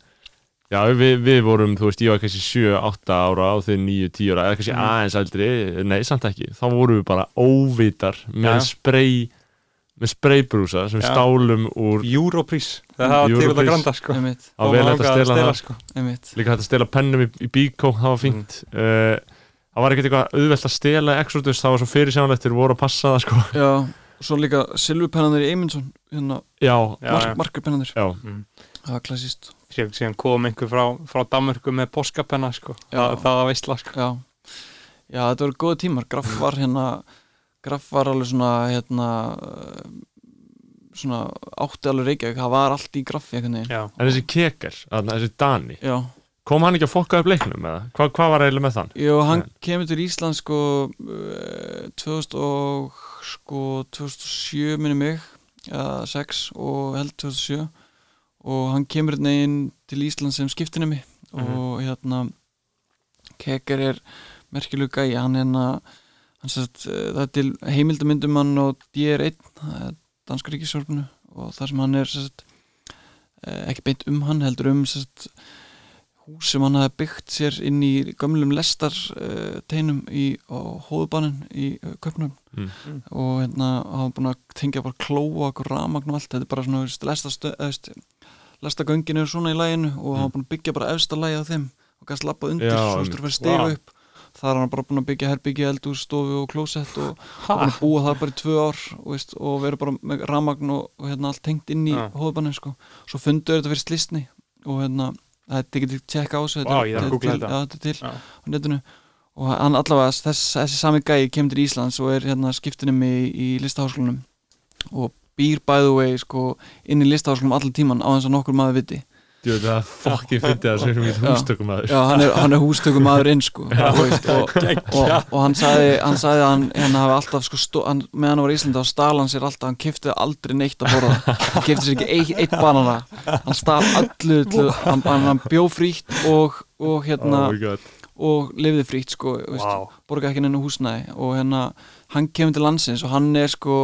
já, við, við vorum, þú veist, ég var kannski 7-8 ára og þau 9-10 ára eða kannski Mhm. aðeins eldri, nei, samt ekki þá vorum við bara óvitar með spray með spraybrúsa sem Já. stálum úr Europrís Það hafa til að granda sko einmitt, á vel hægt að stela það sko. einmitt líka hægt að stela pennum í, í bíkó, það var fínt uh, það var ekkert eitthvað auðvelt að stela Exodus, það var svo fyrirsjánlegt þeir voru að passa það sko. Já, og svo líka silfurpennanir í Eymundsson hérna, já, Já, mark, já, Mm. það var klassist síðan, síðan kom einhver frá, frá Danmörku með poskapenna sko. Já. það, það var veistla sko. já, já þetta voru góði tímar. Graff var hérna Graff var alveg svona hérna svona átti alveg Reykjavík. Það var allt í Graffi En þessi Keker, þarna, þessi Dani. Já, Kom hann ekki að fokka upp leiknum eða? Hva, hvað var eiginlega með þann? Jú, hann Nei. kemur til Ísland sko eh, 2000 og sko 2007 minni mig ja, 6 og held 2007 og hann kemur hérna inn til Ísland sem skiptinemi og hérna Keker er merkilegu gæi hann hérna hann sérst, það er til heimildamyndum hann og DR1 það er danska ríkisjórfinu og þar sem hann er sérst, ekki beint um hann heldur um sérst, hús sem hann hafi byggt sér inn í gömlum lestar uh, teinum í hóðubanin í uh, Köpnum Mm. og hérna hafa búin að tengja bara klóa og ramagn og allt, þetta er bara svona lestastöð, lestagöngin eru svona í læginu og hafa búin að byggja bara efsta lægi á þeim og gæst lappa undir, Já, svo stu að fyrir stiga Vá. upp þar er hann bara búin að byggja herbyggja eldús, stofu og klósett og búin að búa það bara í tvö ár og, veist, og verið bara með ramagn og, og hérna allt tengt inn í Já. hóðubanin sko. svo funduðu þetta fyrir slistni og hérna til að tjekka á þessu þetta þetta. þetta Já. á netinu og hann allavega þess, þessi sami gæi kemur til Íslands og er hérna skiptinum í, í listaháskólanum og býr by the way sko inn í listaháskólanum allan tíman á þess að nokkur maður viti Veit það fokki fyndið að segja um hústökum að já, hann er, hann er hústökum maður inn sko. Og, veist, og, og, og hann sagði hann sagði að hann, hann hafi alltaf sko, stó, hann, meðan hann var í Íslandi á stál hann sér alltaf. Hann kifti aldrei neitt að borða. Hann kifti sér ekki eitt, eitt banana. Hann stál allu til, hann, hann, bjó frítt og, og hérna Oh og lifði frítt sko, veist, Vá. borga ekki neina húsnæði. Og hérna, hann kemur til landsins og hann er sko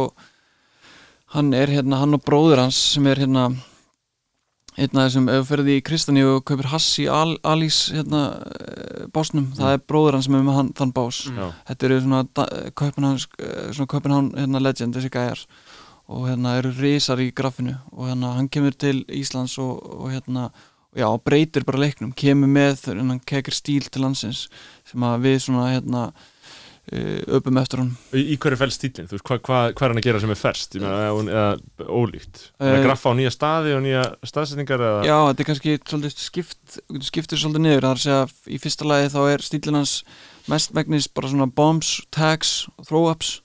hann er hérna, hann og bróður hans sem er hérna hérna sem ef þú ferði í Kristani og kaupir hass í Al Alís hérna eh, básnum, það er bróður hans sem er með hann, þann bás. Já. þetta eru svona Kaupenhán svona Kaupenhán hérna legend þessi gæjar. Og hérna eru risar í grafinu og hérna hann kemur til Íslands og, og hérna já, breytir bara leiknum, kemur með hérna kekir stíl til landsins sem að við svona hérna öpum eftir hann Í, í hverju fæl stílinn? Þú veist, hvað hva, hva er hann að gera sem er meina, eða, eða ólíkt? Uh, Eh, graffa á nýja staði og nýja staðsetningar eða? Já, þetta er kannski svolítið skipt, skiptir svolítið niður, það er að segja í fyrsta lagi þá er stílinn hans mestmegnis bara svona bombs, tags throw-ups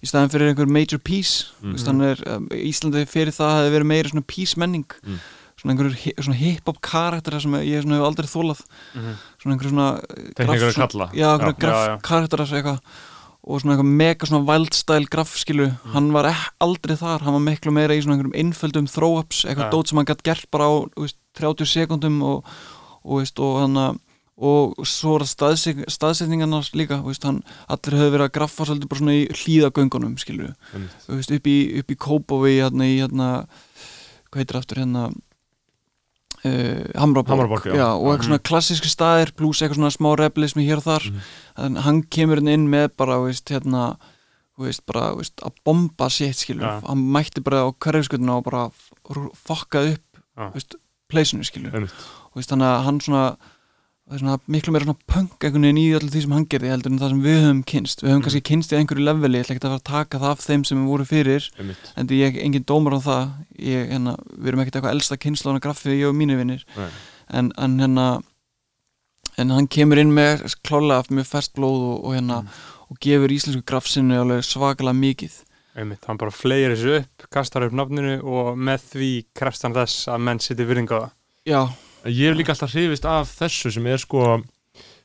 í staðin fyrir einhver major piece Mm. mm. er um, Íslandi fyrir það hefði verið meira svona piece menning Mm. Svona einhverjur hip-hop karakter sem ég svona hef aldrei þólað Mhm. svona einhverjur svona einhverja svona- kalla. já, Já. graf Já, karakter eitthvað og svona eitthvað mega svona wild style graf skilu, Mm. hann var aldrei þar hann var miklu meira í svona einhverjum einföldum throw-ups, eitthvað Já. dót sem hann gætt gert bara á veist, 30 sekundum og, og, og hann að og svo er það staðsetningarnar líka veist, hann, allir höfðu verið að graffa svolítið bara svona í hlýðagöngunum skilur veist, upp í, í Kópaví hérna í hérna hvað heitir aftur hérna uh, Hamraborg, Hamraborg, já. og eitthvað svona klassíski staðir pluss eitthvað svona smá reblismi hér og þar Mhm. en hann kemur hérna inn með bara veist, hérna veist, bara, veist, að bomba sétt skilur Já. hann mætti bara á hverjafskutuna og bara fokkað upp Já. veist, pleysinu skilur og veist, þannig að hann svona, svona miklu meira svona punk einhvern veginn í öllu því sem hann gerði heldur en það sem við höfum kynst, við höfum Mhm. kannski kynst í einhverju leveli, ég ætla ekki að fara að taka það af þeim sem við voru fyrir, Einmitt. en ég er engin dómar á það, ég, hérna, við erum ekkert eitthvað elsta kynnslóna graffi, ég og mínu vinnir en, en hérna en hann kemur inn með klálega mjög fært blóð og, og hérna og gefur íslensku grafsinu alveg svakalega mikið Einmitt, hann bara fleir þessu upp, kastar upp nafninu og með því krefst hann þess að menn sitti virðinga á það. já, Ég hef líka alltaf hrifist af þessu sem er sko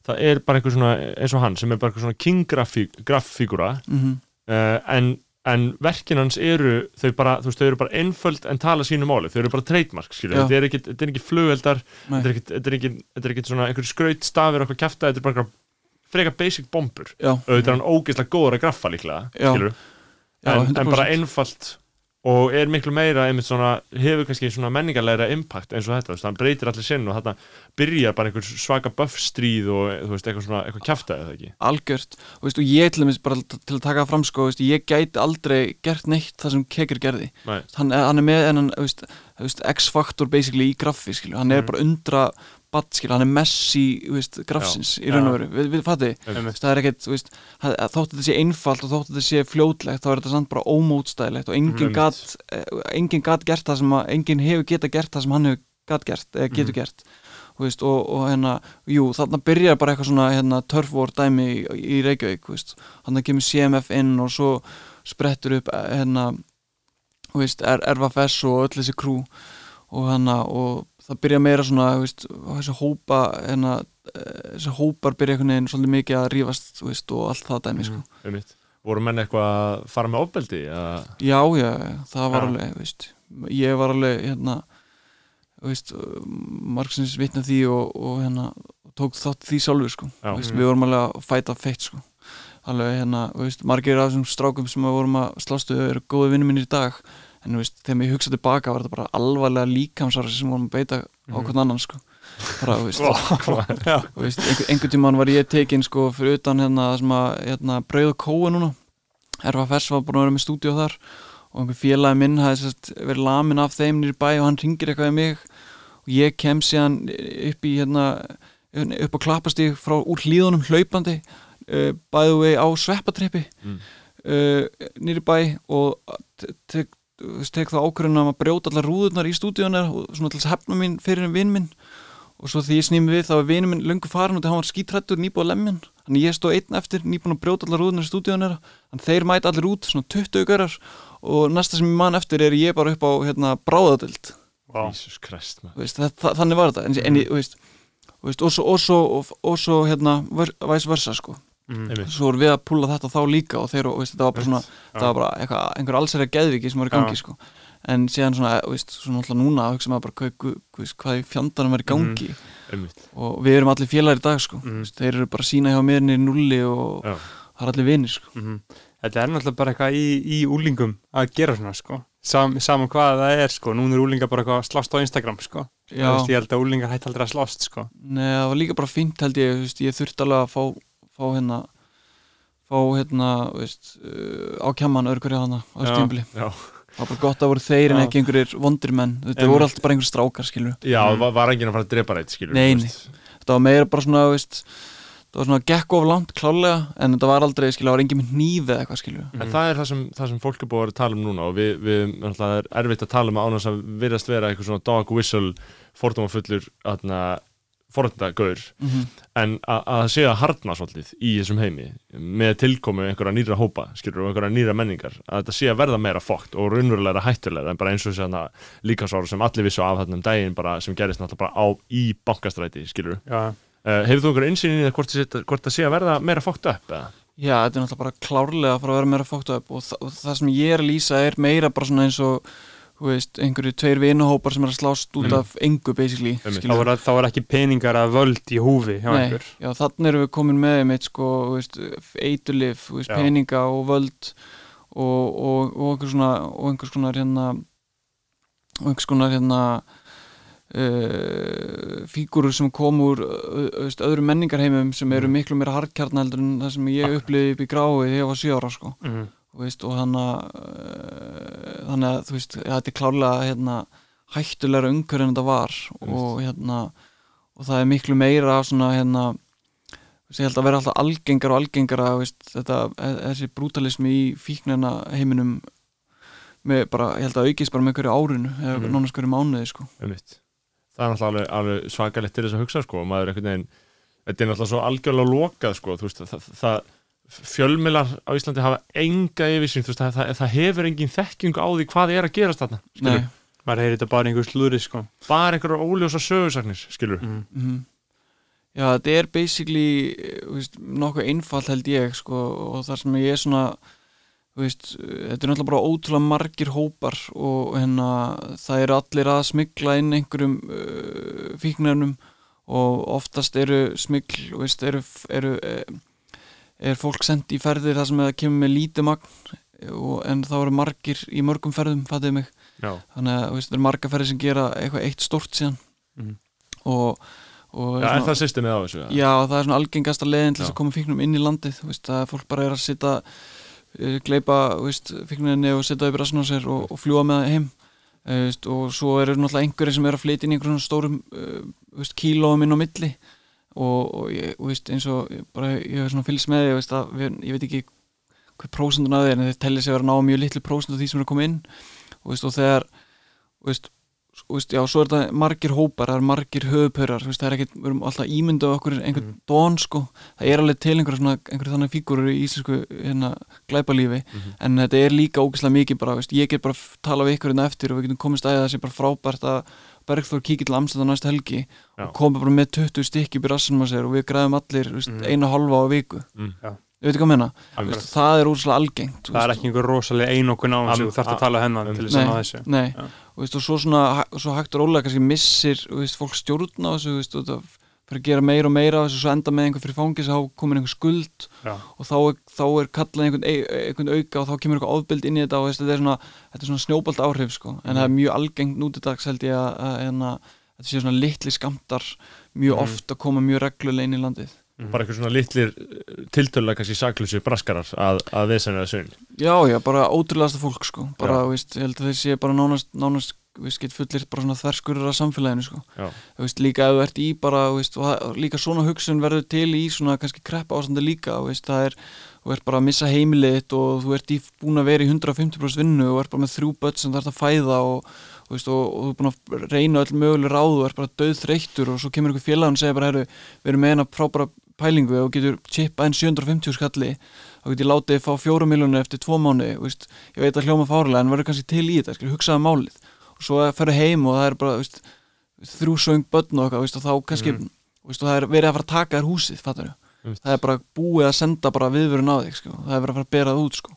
það er bara einhver svona eins og hann sem er bara einhver svona king grafígura mm uh, en, en verkin hans eru þau bara, veist, þau eru bara einföld en tala sínu máli, þau eru bara trademark skilur, Já. þetta er ekki, er ekki flugeldar Nei. þetta er ekki, er er svona einhver skraut stafir okkur kæfta, þetta er bara freka basic bombur, auðvitað er hann ógeðslega góður að graffa líklega, já, en, en bara 100%. einfalt og er miklu meira einmitt svona, hefur kannski svona menningarlegra impact eins og þetta, þú veist, hann breytir allir sinn og þarna byrjar bara einhver svaka buff stríð og þú veist, eitthvað svona, eitthvað kjafta eða ekki algjört og, veist, og ég til dæmis bara til að taka fram sko, veist, ég gæti aldrei gert neitt það sem Kekir gerði hann, hann er með en hann, veist, veist, X-faktor basically í graffi skilju. hann er Mhm. bara undra badd, skilju, hann er messi veist, graffsins í raun og veru. Við, við fatti, það er ekkert veist, þótt þetta sé einfalt og þótt þetta sé fljótlegt þá er þetta samt bara ómótstæðilegt og enginn Einmitt. gat, eh, enginn gat gert það sem að, enginn hefur geta gert það sem hann hefur gat gert, eða getur Mhm. gert veist, og, og hérna, jú, þarna byrjar bara eitthvað svona hérna, törfvor dæmi í, í Reykjavík, hann kemur CMF inn og svo sprettur upp eh, hérna, er, RFS og öll þessi krú og hérna, og það byrja meira svona, veist, þessi hópa hérna, eh, þessi hópar byrja einhvern veginn svolítið mikið að rífast, veist, og allt það dæmi, sko. einmitt voru menn eitthvað að fara með ofbeldi Já, já, það var Já. alveg, veist, ég var alveg, hérna, margsins vitna því og, og hérna, tók þátt því sjálfur, sko, Mm. við vorum alveg að fæta feitt, sko, alveg, hérna, margir af þessum strákum sem við vorum að slástu eru góði vinnum minn í dag, en veist, þegar ég hugsa tilbaka var þetta bara alvarlega líkamsarsi sem vorum að beita á hvern annan, sko, bara, veist, veist, einhver, einhvern tímann var ég tekin, sko, fyrir utan, hérna, það sem að, hérna, brauð og kóa núna, RFS var búin að vera með stúdíu þar og einhver félagi minn hafði sérst, verið lamin af þeim nýri bæ og hann ringir eitthvað í mig. Og ég kem síðan upp í hérna, upp á klappastíg frá úr hlíðunum hlaupandi uh, bæðu við á sveppatrippi Mm. uh, nýri bæ og tek, þú veist, tek það ákvörðunum að brjóta allar rúðurnar í stúdíunar og svona til þess að hefna mín fyrir vinn minn. Og svo því ég snými við þá er vinur minn löngu farin og hann var skítrættur nýbúið að lemmin þannig ég stóð einn eftir nýbúin að brjóta allar rúðunar í stúdíunar þannig þeir mæta allir út svona 20 görar og næsta sem ég man eftir er ég bara upp á hérna, það, það, þannig var þetta. En, en ég, þú veist, þú veist, og svo, og svo, og, og svo hérna, væs versa sko Mm. Svo vorum við að púla þetta þá líka og þeir, og, veist, þetta var bara svona, það var bara eitthvað, einhver allsæri geðviki sem var í gangi Já. sko. En síðan svona, þú veist, svona alltaf núna að hugsa maður bara hvað, hvað, hvað, hvað í fjandanum er í gangi. Einmitt. Og við erum allir félagar í dag sko. Mhm. Þú veist, þeir eru bara sína hjá mér í nulli og Já. það er allir vinir sko. Mhm. Þetta er náttúrulega bara eitthvað í, í úlingum að gera svona sko. Sam, Saman hvað það er sko, núna er úlingar bara slást á Instagram sko. Veist, Ég held að úlingar hætti aldrei að slást sko. Nei, það var líka bara fínt held ég, þú veist, ég þurfti alveg að fá, fá hérna fá hérna, veist uh, á kjamman örgurja hana á Já, það var bara gott að voru þeir en ekki einhverjir vondir menn, þetta Einmitt. voru alltaf bara einhverjir strákar skilur, já Mm. var, var enginn að fara að drepa reitt skilur Nei, þú nei. veist. þetta var meira bara svona, veist það var svona gekk of langt klálega en þetta var aldrei, skilur, það var engin með hnífi eða eitthvað skilur En það er það sem, það sem fólk er búið að tala um núna og við, við er erfitt að tala um að ánast að virðast vera eitthvað svona dog whistle fordómafullur forðandagaur mm -hmm. en að að það sé að harna svolítið í þessum heimi með tilkomu einhverja nýra hópa skilur og einhverja nýra menningar að þetta sé að verða meira fókt og raunverulega hættulega en bara eins og þess að líkasáru sem allir vissu af þarna um daginn bara, sem gerist náttúrulega bara á í bankastræti skilur Já, uh, hefur þú einhverja innsýn í það hvort, hvort það sé að verða meira fókt upp eða? Já, þetta er náttúrulega bara klárlega að fara að vera meira fókt upp og, þa og það sem ég er að lýsa er meira bara svona eins og veist, einhverju tveir vinuhópar sem er að slást út Mm. af engu basically þá er, þá er ekki peningar að völd í húfi hjá Nei, einhver já, þannig erum við komin með einmitt sko, þú veist, eitulif, þú veist, peninga og völd og, og, og einhvers konar og einhvers konar hérna og einhvers konar hérna uh, fígurur sem kom úr uh, veist, öðrum menningarheimum sem eru Mm. miklu meira hardkjarn heldur en það sem ég upplifði upp í grái þegar ég var 7 ára sko mm. Veist, og að uh, þannig að þú veist, ja, þetta er klárlega hérna, hættulegra umhverju en þetta var og hérna og það er miklu meira svona hérna ég held að vera alltaf algengar og algengara þetta, e- þessi brútalismi í fíknina heiminum með bara, ég held að aukist bara með hverju árinu eða Mhm. nánast hverju mánuði sko. Það er náttúrulega alveg, alveg svakalegt til þess að hugsa sko, maður einhvern veginn þetta er náttúrulega svo algjörlega lokað sko, þú veist, það, það fjölmilar á Íslandi hafa enga veist, það, það, það hefur engin þekkingu á því hvað er að gerast þarna skilur, Nei, maður heyri þetta bara einhver slúri sko. Bara einhverjar óljósa sögursagnir skilur, mm. mhm Já, þetta er basically veist, nokkuð einfalt held ég sko, og þar sem ég er svona veist, þetta er náttúrulega bara ótrúlega margir hópar og hérna það eru allir að smigla inn einhverjum uh, fíknarnum og oftast eru smigl veist, eru, eru eh, er fólk sendt í ferðir þar sem það kemur með lítið magn? Og, en þá eru margir í mörgum ferðum, fattuðu mig. Já, þannig að það eru marga ferðir sem gera eitthvað eitt stort síðan. Mhm. og, og já, er það systemið á þessu? eða? Já, það er svona algengasta leiðin til þess að koma fíknum inn í landið. Veist, að fólk bara er að sitja uh, gleipa fíkninni og setja upp rassin á sér og, og fljúa með það heim. Uh, veist, og svo eru náttúrulega einhverjir sem eru að flytja inn í einhverjum stórum þú veist, kílóum inn á milli og, og ég, veist, eins og ég bara, ég hef svona fylgst með því að við, ég veit ekki hvað prósendun af því en þeir telli sig að vera að ná mjög litlu prósent af því sem eru að koma inn og, veist, og þegar þú veist, þú veist, já, svo er þetta margir hópar, það er margir höfupörar, það er ekkert, við erum alltaf ímyndað okkur einhvern Mhm. dón, sko það er alveg til einhverja svona, einhverja þannig fígurur í íslensku, hérna, glæpalífi Mhm. en þetta er líka ógeðslega mikið bara, ég get bara tala við ykkur hérna eftir og við getum komist að það sé bara frábært að Bergþór kíkir til Amstæða næsta helgi Já. og komi bara með 20 stykki rassinum að sér og við græðum allir, Mhm. eina hálfa á viku Mm. Já. ég veit ekki hvað að menna, veist, það er úrslega algengt það er veist, ekki einhver rosalega einokun á þessu Am- þú þarft a- að tala hennan til þess að Nei. ná þessu Nei, og, veist, og svo svona svo hægt og rólega kannski missir fólk stjórn á þessu veist, og það fyrir að gera meira og meira af þessu svo enda með einhver fyrir fangis þá komin einhver skuld Já. og þá er, þá er kallað einhvern, ein- einhvern auka og þá kemur eitthvað ofbild inn í þetta og þetta er svona, svona snjóbalt áhrif sko. en það er mjög algengt nútidags held ég að, að, að, að þetta sé svona litli skamtar mjög Mhm. oft að koma mjög reglulega inn í landið bara eitthvað svona litlir tiltölulega kannski saklusi braskarar að, að vesena það sunn Já, já, bara ótrúlegasta fólk sko bara, Já. veist, ég held að þeir sé bara nánast, nánast get fullir bara svona þverskurur af samfélaginu sko. Veist, líka ef þú ert í bara veist, og það- líka svona hugsun verður til í svona kannski kreppa ástandi líka veist, það er, þú ert bara að missa heimilið og þú ert í, búin að vera í 150% vinnu og ert bara með þrjú börn sem þú ert að fæða og, veist, og, og þú er búin að reyna öll möguleg ráð og ert bara döð þreyttur og svo kemur einhver félag og segir bara, herru, við erum með eina frábæra pælingu og getur chippað inn 750 skalli þá getur ég látið fá fjóra miljónu eftir tvo mánu veist, ég veit að hljóma fárlega en verður kannski til í þetta, hugsaða málið og svo ferðu heim og það er bara veist, þrjú söng börn og eitthvað veist, og þá kannski, Mhm. veist, og það er verið að fara að taka þér húsið Einmitt. það er bara búið að senda bara viðvörun á þig sko. það er verið að fara að bera það út sko.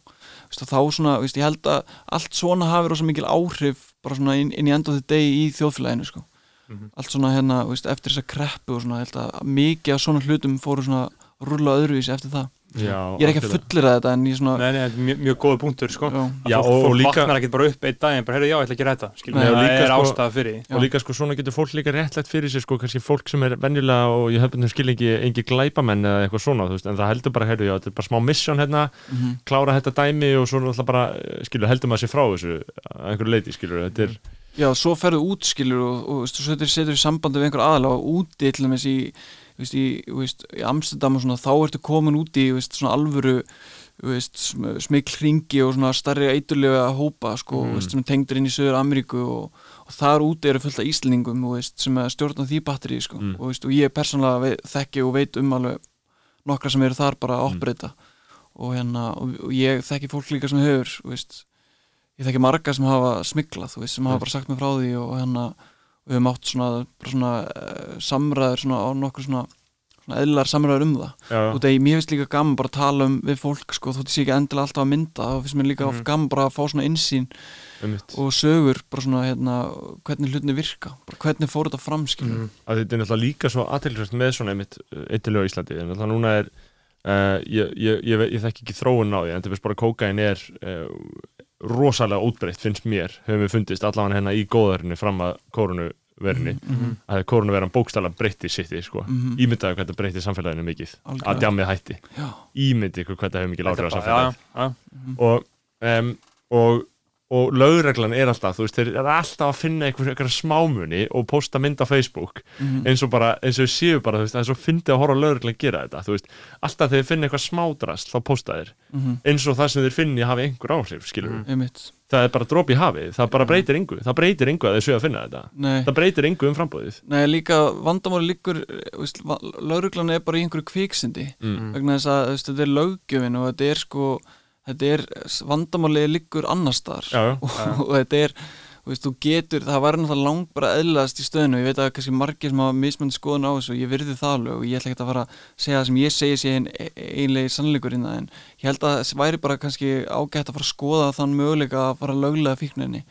þá svona, veist, ég held að allt svona hafi rosa mikil áhrif bara svona inn, inn í enda þetta degi í þjóðfélaginu sko. Mhm. allt svona hérna, veist, eftir þessa kreppu og svona, ég held að mikið af svona hlutum fóru svona að rúlla öðruvísi eftir það Já, ég er ekki að fullera þetta en ég svona Nei, nei, þetta er mjög, mjög góð punktur sko. já, Að og- og fólk líka- vaknar ekki bara upp einn dag bara, heyrðu, já, ég ætla að gera þetta skilur, Nei, það og líka, er sko- ástæða fyrir því. Já. og líka sko svona getur fólk líka réttlætt fyrir sér sko kannski fólk sem er venjulega og ég hefði skilningi engi glæpamenn eða eitthvað svona þú veist, en það heldur bara, heyrðu, já, þetta er bara smá mission hérna, mhm, klára þetta dæmi og svo náttúrulega bara, eh, skilur, heldur maður sér frá þessu að einhverju leiti, skilur, þetta er já, svo ferðu út skilur og, og svo setur, setur í sambandi við einhver aðla og úti til dæmis í, veist, í, veist, í Amsterdam og svona, þá ertu komin út í veist, svona alvöru veist, sm- smikl hringi og svona starri eiturlega hópa sko, Mm. sem er tengdur inn í Söður Ameríku og, og þar úti eru fullt af veist, sem er stjórna því batteri sko, Mm. og, og ég persónulega veit, þekki og veit um alveg nokkra sem eru þar bara að Mm. opbreyta og, hérna, og, ég þekki fólk líka sem veist, ég þekki marga sem hafa smiklað sem hafa Mm. bara sagt mér frá því og hérna við höfum átt svona, svona uh, samræður svona á nokkur svona, svona eðlilegar samræður um það já, og það er mér finnst líka gaman bara að tala um við fólk sko, þótt ég sé ekki endilega alltaf að mynda þá finnst mér líka Mhm. oft gaman bara að fá svona insýn einmitt. og sögur bara svona hérna, hvernig hlutinni virka bara hvernig fór þetta fram skilur Mhm. að þetta er náttúrulega líka svo aðtilsvægt með svona einmitt eittilega á Íslandi en náttúrulega núna er uh, ég, ég, ég, ég, þekki ekki þróun á því en þetta er bara kókain er uh, rosalega útbreytt finnst mér höfum við fundist allavega hérna í góðarinnu fram að kórunuverinu Mhm. að kórunuveran bókstæla breytti sitti sko. Mhm. ímyndaðu hvað þetta breytti samfélaginu mikið Algjörlega. að djammið hætti ímyndi ykkur hvað þetta hefur mikið látrið á já. mhm. og, um, og, og lögreglan er alltaf, þú veist, þeir eru alltaf að finna einhver, einhver smámuni og posta mynd á Facebook. Mhm. eins og bara, eins og við séu bara, þú veist, það er svo fyndið að horfa lögreglan gera þetta, þú veist, alltaf þegar þeir finna eitthvað smádrast, þá posta þeir. Mhm. eins og það sem þeir finni hafi einhver áhrif, skilur við einmitt. Það er bara dropi í hafið, það bara breytir yngu það breytir yngu að þeir séu að finna þetta. Nei. það breytir yngu um frambóðið Nei, líka vandamáli líkur lauruglan er bara í einhverju kviksindi að þú þetta er löggjöfin og þetta er sko þetta er vandamáli líkur annar staðar. Já, já, og, og þetta er þú veist, þú getur, það var náttúrulega langt bara eðlaðast í stöðinu, ég veit að kannski margir sem hafa mismöndi skoðun á þessu og ég virði það alveg og ég ætla ekki að fara að segja það sem ég segi sé ein, einlega sannleikur innan en ég held að það væri bara kannski ágætt að fara að skoða þann möguleika að fara að löglega fíkninni.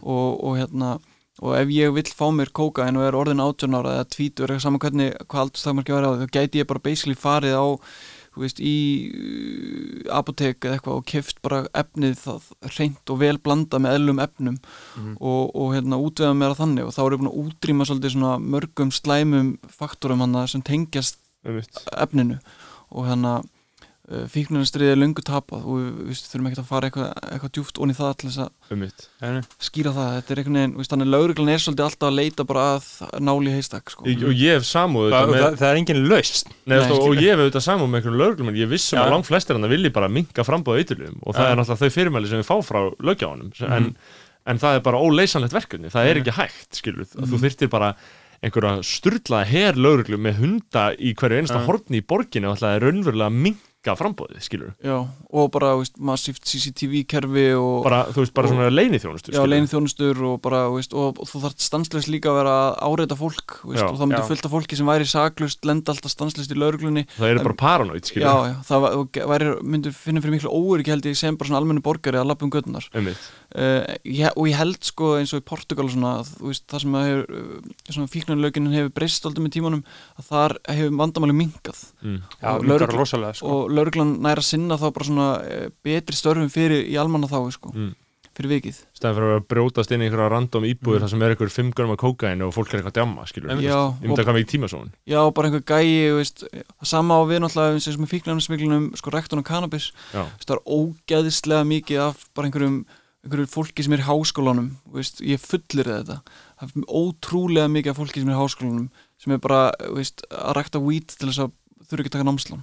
Og, og hérna og ef ég vill fá mér kókain og er orðin 18 ára eða tvítur eða saman hvernig hvað aldurstakmarki væri á því, þá gæti ég bara basically farið á þú veist, í uh, apotek eða eitthvað og keft bara efnið það reynt og vel blanda með eðlum efnum Mhm. og, og hérna útveða mér að þannig og þá er ég búin að útrýma svolítið svona mörgum slæmum faktorum hann sem tengjast einmitt efninu og hérna fíknunarstriðið er löngu tapað og við, við þurfum ekki að fara eitthvað, eitthvað djúft onni það til þess að einmitt Nei, nei. skýra það, þetta er einhvern veginn þannig lauruglan er svolítið alltaf að leita bara að náli heistak sko. Og ég hef samúð auðvitað með það, það er engin laust Nei, Nei, Nei, og ég hef auðvitað samúð með einhverjum lögreglum ég vissum að langt flestir hann vilji bara minka frambóða eiturljum og það Já. er náttúrulega þau fyrirmæli sem við fá frá lögjáðunum en, en það er bara óleysanlegt verkefni, það er ekki hægt skilur, mm. Mhm. þú þyrftir bara einhverja sturlaða her lögreglu með hunda í hverju einasta Ja. horni í borginu og ætlaði raunverulega minka frambóðið skilur, já, og bara veist, massíft CCTV kerfi og bara, þú veist, bara og- svona leini þjónustu já, leini þjónustur og bara, veist, og, og þú þarf stansleis líka að vera að áreita fólk veist, Já. og það myndi af fólki sem væri saklust lenda alltaf stansleist í lauruglunni það eru bara paranoid skilur, já, já, það væri, myndi finna fyrir miklu óöryggi held ég sem bara svona almennu borgari að lappa um göddunar einmitt uh, ég, og ég held sko eins og í Portugal og svona, veist, það sem uh, svona fíknarlöginin hefur breyst alltaf með tímanum að þar hefur vandamáli minkað mm. Já, Og rosalega sko. og lauruglan næra sinna þá bara svona uh, betri störfum fyrir í almanna þá sko, Mm. fyrir vikið stæðan fyrir að brjótast inn í einhverja random íbúður Mm. þar sem er einhver 5 gröma kókain og fólk er eitthvað að djamma skilur, Einmitt. Já, ég myndi að koma í tímasón Já, bara einhver gæi, veist, það sama á við náttúrulega eins og með fíknarnarsmiklunum, sko, rektun og veist, það er ógeðislega mikið af bara einhverjum, einhverjum fólki sem er í háskólanum, veist, ég fullir þetta, það er ótrúlega mikið af fólki sem er í háskólanum, sem er bara, veist, að rekta weed til þess að þurfa ekki að taka námslán,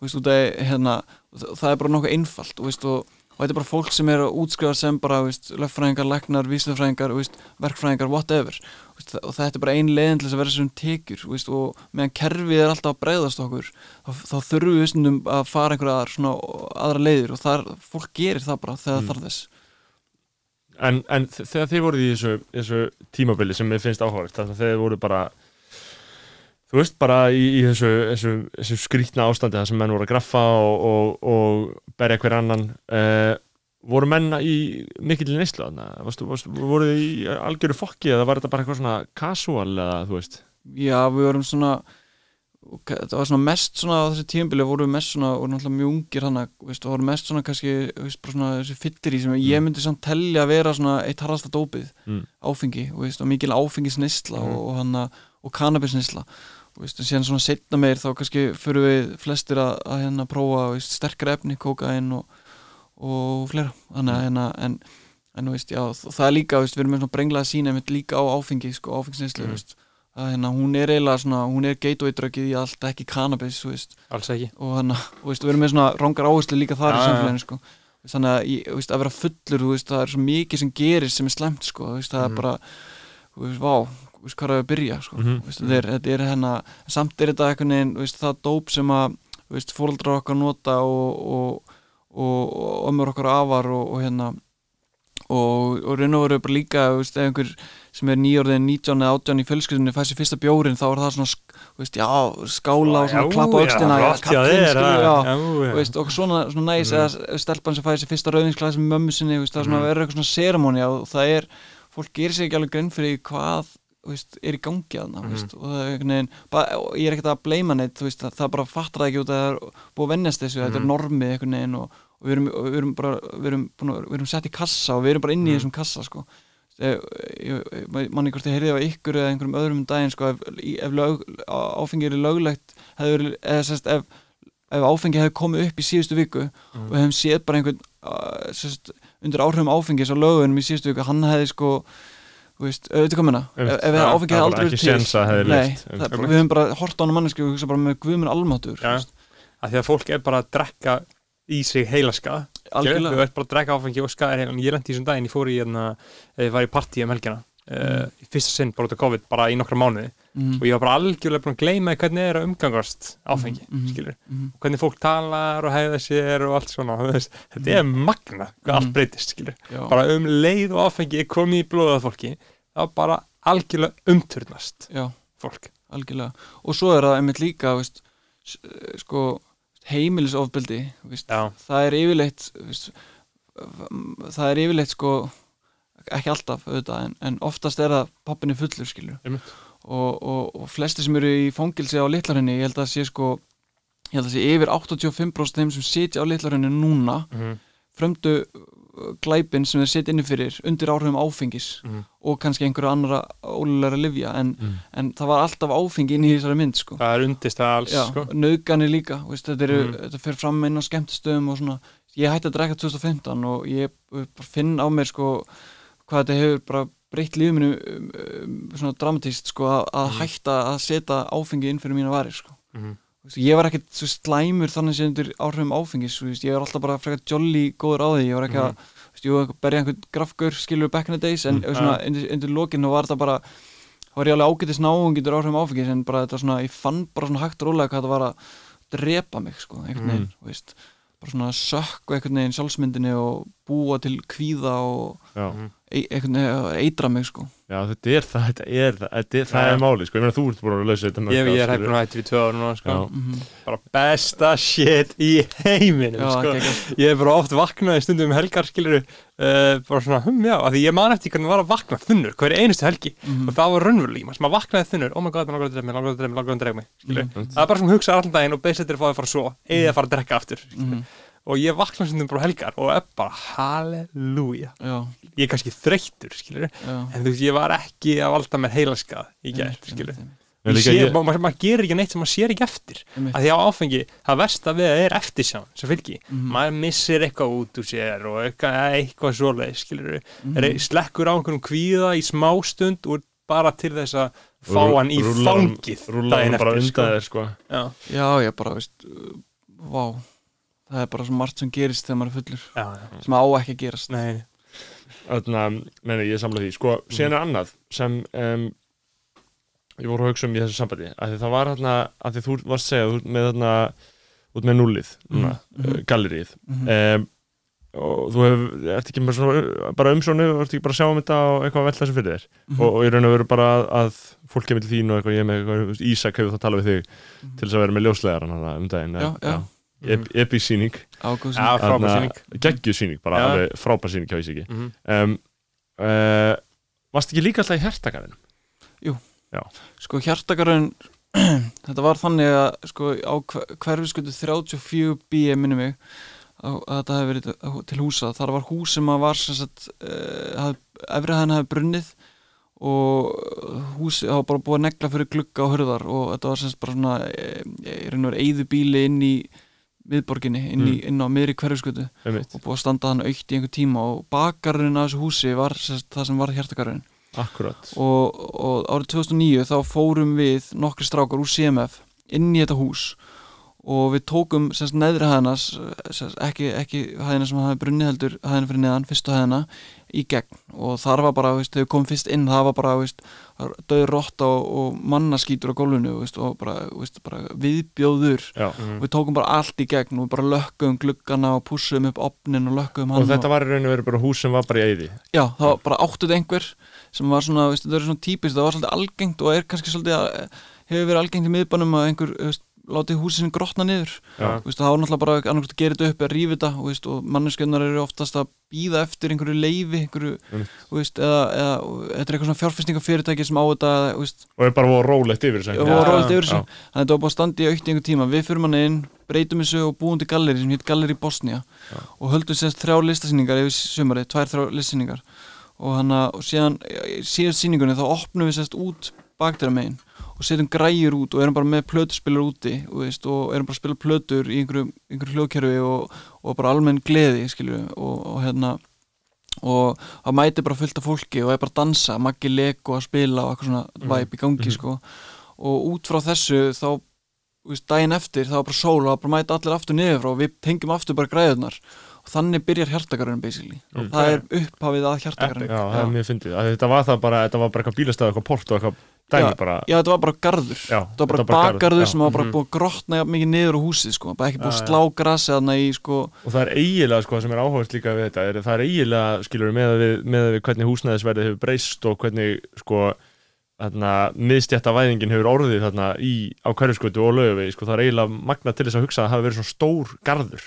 veist, út af, hérna, það það er bara nokkuð einfalt, veist, og, og þetta er bara fólk sem er að útskrifa sem bara, löffræðingar, þú veist, verkfræðingar, whatever, og þetta er bara ein leiðin til þess að vera þessum tekjur, og meðan kerfið er alltaf að bregðast okkur, þá, þá þurfum við að fara einhverja aðra, leiðir og þar, fólk gerir það bara þegar Mm. það þarf þess. En, en þegar þið voruð í þessu, þessu tímabili sem mér finnst áhugavert þannig að þið voru bara þú veist bara í, í þessu, þessu, þessu skrítna ástandi þar sem menn voru að graffa og, og, og berja hver annan uh, voru menn í mikill neyslu þarna? Varstu, varstu, voru þið í algjöru fokki eða var þetta bara eitthvað svona casual eða þú veist Já, við vorum svona, það var svona mest svona á þessi tímabili vorum við mest svona, og náttúrulega mjög ungir hana, veist, og vorum mest svona kannski, veist, svona þessi fyllir í sem ég myndi samt telja að vera svona eitt harðasta dópið, Mm. áfengi, veist, og mikil áfengisneisla Mhm. og, og og kannabisneisla, og síðan svona setna meir þá kannski fyrir við flestir að, að hérna prófa, veist, sterkara efni, kókain og, og fleira, þannig að hérna, en, en, veist, já, það er líka, veist, við erum með svona brenglaða sína, líka á áfengi, sko, áfengisneislu, Mhm. veist, að hérna, hún er eiginlega svona, hún er gateway-dröggið í allt, ekki cannabis, þú veist, alls ekki. Og hann, og veist, við erum með svona rángar áherslu líka þar Já, í samfélaginu, sko. Þannig að, þú veist, að vera fullur, þú veist, það er svo mikið sem gerist sem er slemt, sko, þú veist, það Mhm. er bara þú veist, vá, þú veist, hvað er að byrja, sko. Mhm. þú veist, þetta er, þetta er hérna, samt er þetta einhvern veginn, þú veist, það dóp sem að þú veist, fóreldrar okkar nota og, og, og, og ömmur okkar afar og, og hérna og, og raun og veru bara líka veist, ef einhver sem er nýjórðin 19 eða 18 í fjölskyldunni fær sér fyrsta bjórin þá er það svona, sk- veist, já, skála og svona klappa veist, og svona, svona næs Mhm. eða stelpan sem fæði sér fyrsta rauðinsklasi með mömmu sinni, veist, það er svona Mhm. verður eitthvað svona seremóni og það er, fólk gerir sér ekki alveg grein fyrir hvað veist, er í gangi aðna Mhm. veist, og það er einhvern veginn, ég er ekkert að bleima neitt, veist, það, það bara fattar það ekki út að það er búið að vennast þessu, þetta er Mhm. normið einhvern veginn og, og við erum, og við erum bara við erum, að, við erum sett í kassa og við erum bara inn í Mhm. þessum kassa sko manni hvort ég heyrði á ykkur eða einhverjum öðrum um daginn sko ef, í- ef lög, áfengi er löglegt hefur, eða sérst ef ef áfengi hefði komið upp í síðustu viku Mhm. og hefum séð bara einhvern sérst, undir áhrifum áfengis á lögunum í síðustu viku, hann hefði sko veist, auðvitað komina ef, ef það var aldrei verið til Nei, það, við höfum bara hort á hann manneski og hugsa bara með guðmun almátur Já. að því að fólk er bara að drekka í sig heilaska þú algjörlega. Ert bara að drekka áfengi og skaðir heilan. Ég lendi í þessum daginn, ég fór í hérna ég var í partí um helgina. Uh, í fyrsta sinn bara út af COVID, bara í nokkra mánuði. Mhm, og ég var bara algjörlega búin að gleyma hvernig er að umgangast áfengi, Mhm, mhm. skilur mhm. og hvernig fólk talar og hegða sér og allt svona þú þetta er magna hvað allt breytist, bara um leið og áfengi er komið í blóðað fólki þá bara algjörlega umturnast Já, fólk. Algjörlega. Og svo er það einmitt líka veist, eh, sko, heimilisofbeldi það er yfirleitt veist, það er yfirleitt sko ekki alltaf auðvitað en, en oftast er það pappinni fullur skilur og, og, og flesti sem eru í fangilsi á litlarinni ég held að sé sko ég held að sé yfir 85% þeim sem sitja á litlarinni núna Mhm. frömdu glæpin sem þeir sitja inni fyrir undir áhrifum áfengis Mhm. og kannski einhverju annara ólulega livja en, Mm. en það var alltaf áfengi inn í þessari mynd sko. það er undist það alls sko. nauðganir líka veist, þetta, eru, Mhm. þetta fyrir fram inn á skemmtistöðum og svona, ég hætti að drekka 2015 og ég finn á mér sko, hvað þetta hefur bara breytt lífið minu um, um, svona dramatíst sko, að, að Mhm. hætta að setja áfengi inn fyrir mína varir sko. Mhm. Ég var ekkert svo slæmur þannig sem undir áhrifum áfengis veist, ég var alltaf bara frekar jolly góður á því ég var ekki að, einhver- berja einhvern grafgur skilur back in the days, en Mm. svona undir, undir lokin þá var þetta bara þá var ég alveg ágætis náungitur áhrifum áfengis en bara þetta svona, ég fann bara svona hægt rólega hvað þetta var að drepa mig sko, einhvern veginn, þú veist. Bara svona sökku einhvern veginn sjálfsmyndinni og búa til kvíða og einhvern veginn eitra mig sko já þetta er það, þetta er það, þetta er, það er máli, sko, ég meina þú ert búin að lausa þetta Ég, ég er hægt nú hættur í tvö ára núna sko. Já. mm bara besta shit í heiminum Já, sko. geggjað. ég er bara oft vaknaði stundum um helgar skilur uh, bara svona, hm, já, af því ég man eftir hvernig var að vakna þunnur, hverju einustu helgi Mhm. og það var raunverulega í maður, að vaknaði þunnur oh my god, langar að drefa mig, langar að drefa mig, langar að drefa mig skilur, Mhm. það er bara sem hugsa allan daginn og beðsettir að fá að fara svo, eða að fara að drekka aftur skilur. Mhm. Og ég vaknaði stundum bara á helgar og er bara halleluja. Já, ég er kannski þreyttur, skilur en þú veist, ég var ekki að valda mér heilaskað í gætt, skilur ég- ma- ma- maður gerir ekki neitt sem maður sér ekki eftir. Að því á áfengi, það versta við er eftirsján sem fylgi, Mhm. maður missir eitthvað út úr sér og eitthvað, eitthvað svoleið skilur Mhm. slekkur á einhverjum kvíða í smástund og bara til þess að fá hann í fangið daginn hann bara eftir, undan þér, sko. Já, Já, ég bara, veist, uh, vá, það er bara svo margt sem gerist þegar maður er fullur, já, já, sem á ekki að gerast. nei Þannig að, ég samla því, sko, síðan er annað sem um, ég voru að hugsa um í þessu sambandi, að því það var hérna, að því þú varst að segja, þú ert með þarna út með nullið, Mhm, mhm. uh, gallerið Mhm. um, og þú hefur, ert ekki bara, svona, bara umsónu ert ekki bara að sjá um þetta og eitthvað að velta þessu fyrir þér Mhm. og, og ég raun og veru bara að, að fólk kemur til þín og eitthvað, ég er með eitthvað, þú veist, Ísak hefur þá talað við þig til þess að vera með ljóslegaran hana um daginn Já, já. Ep, episýning. Já, sýning. geggjusýning bara Já. alveg frábær sýning hjá Ísaki Mhm. um, uh, varst ekki líka alltaf í hertakarinn Sko, hjartakarun, þetta var þannig að, sko, á hverfiskutu 34B, minni mig, á, að þetta hefði verið til húsa. Þar var hús sem að var, efrið hann hefði brunnið og húsi, var bara búið að negla fyrir glugga og hurðar og þetta var sem sagt bara svona, e, e, reynur eyðubíli inn í miðborginni, inn, í, inn á miðri hverfiskutu einmitt, og búið að standa hann aukt í einhver tíma og bakarinn af þessu húsi var sagt, það sem var akkurat og, og árið 2009 þá fórum við nokkri strákar úr CMF inn í þetta hús og við tókum semst neðri hæðinas semst, ekki, ekki hæðina sem hafi brunnið heldur hæðina fyrir neðan, fyrstu hæðina í gegn og þar var bara, veist, þegar við komum fyrst inn það var bara, veist, döður rotta og, og mannaskítur á gólfinu veist, og bara, veist, bara viðbjóður Já. Mhm. og við tókum bara allt í gegn og við bara lökkuðum gluggana og pussum upp opnin og lökkuðum hann og þetta var í raun og veru bara hús sem var bara í eyði Já, það var bara áttuð einhver sem var svona, veist, þetta er svona típist, það var svolítið algengt og er kannski svolítið að, hefur verið algengt í miðbænum að einhver, veist, látið húsið sinni grotna niður. Já. veist, það var náttúrulega bara annarkvæmt að gera þetta upp eða rífa þetta veist, og manneskjöndar eru oftast að býða eftir einhverju leifi einhverju, Einmitt. veist, eða, eða þetta er eitthvað svona fjárfestingafyrirtæki sem á þetta og er bara voru rólegt yfir þessu þannig að þetta var bara að standa í aukt í einhver tíma. Við fyrir manni inn, breytum þessu og búum til galleri sem hétt Galleri Bosnia Já. og höldum sérst þrjá listasýningar yfir sumari, tvær þrjá listasýningar. Og, hana, og síðan síðan sýningunni þá opnum við sérst út bakdæra megin og setjum græjur út og erum bara með plötuspilar úti veist, og erum bara að spila plötur í einhverju, einhverju hljóðkerfi og, og bara almenn gleði skilju og, og hérna og það mæti bara fullt af fólki og er bara að dansa, maggi leko að spila og eitthvað svona væp í gangi Mhm. sko. Og út frá þessu þá veist, daginn eftir þá var bara sól og það bara mæti allir aftur niður frá og við tengjum aftur bara græðunar og þannig byrjar hjartakarinn basically. Mm. það er upphafið að hjartakarinn já, er mjög fyndið. Að þetta var það bara, þetta var bara eitthvað bílastæð eitthvað port og eitthvað dæmi bara Já, þetta var bara garður Já, Það var bara þetta var bara garður, bakgarður já. sem var bara Mhm. búið að grotna jafn mikið niður á húsið sko. bara ekki búið að Já, já. slá grasið þarna í sko. og það er eiginlega sko sem er áhugast líka við þetta er, það er eiginlega skilur með að við, með að við hvernig húsnæðisverðið hefur breyst og hvernig sko þarna, miðstjætta væðingin hefur orðið þarna í, á hverjuskötu og lögu sko, það er eiginlega magna til þess að hugsa að það hafi verið svona stór garður.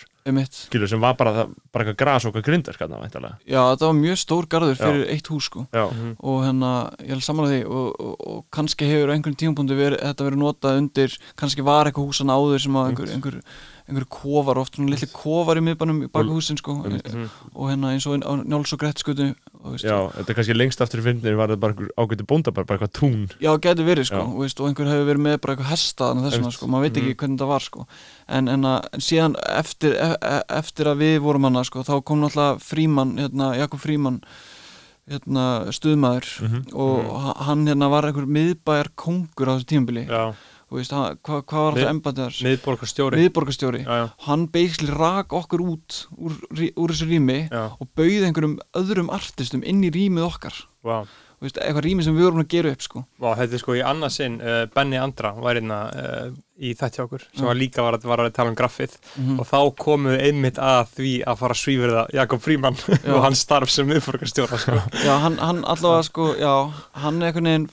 Skilur sem var bara, bara eitthvað gras og eitthvað grindar væntalega Já, þetta var mjög stór garður fyrir eitt hús sko. já, Mhm. og hérna, ég held samanlega því og, og, og kannski hefur á einhverjum tímapunkti verið, þetta verið notað undir, kannski var eitthvað húsan áður sem að einhver, einhver, einhver kofar, oft svona litli kofar í miðbænum í baka húsin sko, Einmitt. og hérna eins og Njáls og Grettskutu og, veist, já, þetta er kannski lengst aftur í fyndinni var þetta bara einhver ágæti bónda bara, eitthvað tún. Já, gæti verið sko, veist, og einhver hefur verið með bara eitthvað hesta þannig þessum Einmitt. sko, maður veit ekki hvernig það var sko. En, en, að, síðan eftir, e, e, eftir að við vorum hana sko, þá kom náttúrulega Fríman, hérna, Jakob Fríman hérna, stuðmaður Mhm. og ha- hann hérna var einhver miðbæjar kongur á þessu tímabili. Já, veist, hann- hvað hva var Mið- alltaf embættiðar miðborgarstjóri. Miðborgarstjóri. Já, já, hann basically rak okkur út úr, úr þessu rými já, og bauði einhverjum öðrum artistum inn í rýmið okkar. Þú veist, eitthvað rými sem við vorum að gera upp sko. Vá, þetta er sko í annað sinn uh, Benny Andra var einna uh, í þetta okkur sem Já. var líka var, að- var að tala um graffið. Mm og þá komu við einmitt að því að fara að svífurða Jakob Fríman og hans starf sem miðborgarstjóra sko. já, hann, hann allavega sko, já, hann einhvern veginn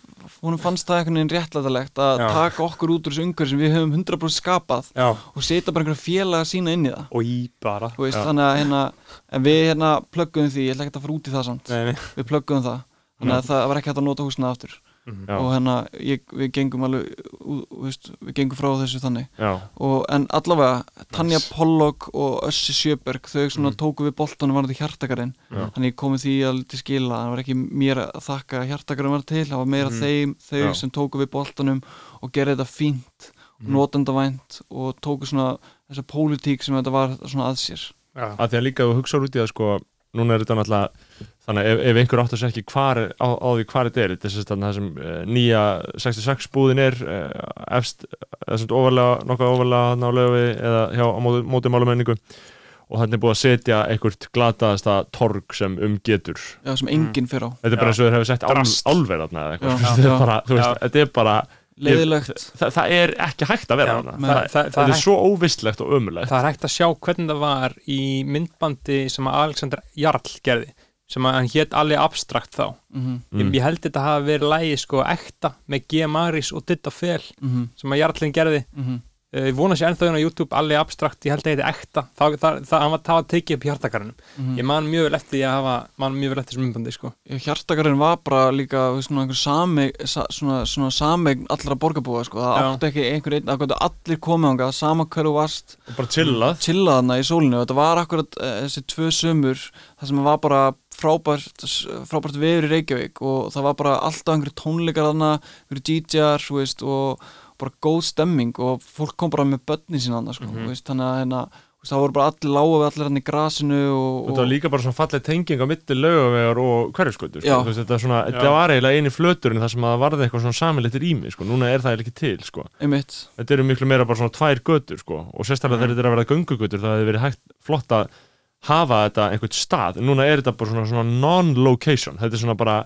hún fannst það einhvern veginn réttlætalegt að Já. taka okkur út úr þessu umhverju sem við höfum 100% skapað Já, og setja bara einhverja félaga sína inn í það. Og í bara. Þú veist, Já. þannig að hérna, en við hérna plöggum því, ég ætla ekki að fara út í það samt. Nei, nei. við plöggum það, þannig að það var ekki hægt að nota húsina aftur Mhm. Já. og hérna, ég, við gengum alveg veist, við gengum frá þessu þannig og, en allavega, Tanja Nice. Pollock og Össi Sjöberg, þau svona Mhm. tóku við boltanum varandi hjartakarinn, þannig komið því að til skila, það var ekki mér að þakka að hjartakarinn var til, það var meira Mhm. þeim þau Já. sem tóku við boltanum og gerði þetta fínt, Mhm. notendavænt og tóku svona þessa pólitík sem þetta var svona að sér Já. að því að líka þú hugsaður út í það sko núna er þetta náttúrulega þannig ef, ef einhver átt að segja ekki hvar, á, á því hvað þetta er þetta er það sem uh, nýja 66 búðin er uh, efst, eða sem ofarlega, nokkuð ofarlega þarna á löfi eða hjá á móti, málumönningu og þannig er búið að setja einhvert glataðasta torg sem um getur. Já, sem enginn fyrir á, þetta er bara eins og þeir hefur sett ál, Drast. álver þarna eða eitthvað. Já. þetta er bara, þú veist, Já. þetta er bara leiðilegt það, það er ekki hægt að vera Já, það, Það- það- það er svo óvistlegt og ömulegt Það er hægt að sjá hvernig það var í myndbandi sem Alexander Jarl gerði sem að hann hétt alveg abstrakt þá mm Mm. ég, ég held þetta hafi verið lægi sko ekta með G. Maris og Ditta Fel -hmm. sem að Jarlinn gerði Mm uh, ég vona sér ennþá hérna á YouTube alveg abstrakt, ég held að þetta ekta það, það, það, hann var það að tekið upp hjartakarinn -hmm. ég man mjög vel eftir því að hafa man mjög vel eftir þessum myndbandi sko hjartakarinn var bara líka svona einhver sameign, sa, svona, svona sameign allra borgarbúa sko. það Já. átti ekki einhver einn það gætu allir komið ánga, sama hverju varst og bara chillað chillaðna í sólinu og þetta var akkurat uh, þessi tvö sömur það sem var bara frábært frábært veður í Reykjavík og það var bara alltaf einhverju tónleikar þarna einhverju DJ-ar þú veist, og bara góð stemming og fólk kom bara með börnin sína þarna, sko, Mhm. þú veist, þannig að hérna, það voru bara allir lága við allir hann í grasinu og, og þetta var líka bara svona falleg tenging á milli laugavegar og hverjusgötu Já. sko. Þetta, þetta var eiginlega eini flöturinn þar sem að það varði eitthvað svona samilegt rými sko. núna er það ekki til sko. einmitt, þetta eru miklu meira bara svona tvær götur sko. og sérstaklega Mhm. þegar þetta er að vera göngugötur það hefur verið hægt flott að hafa þetta einhvern stað, núna er þetta bara svona, svona non-location, þetta er svona bara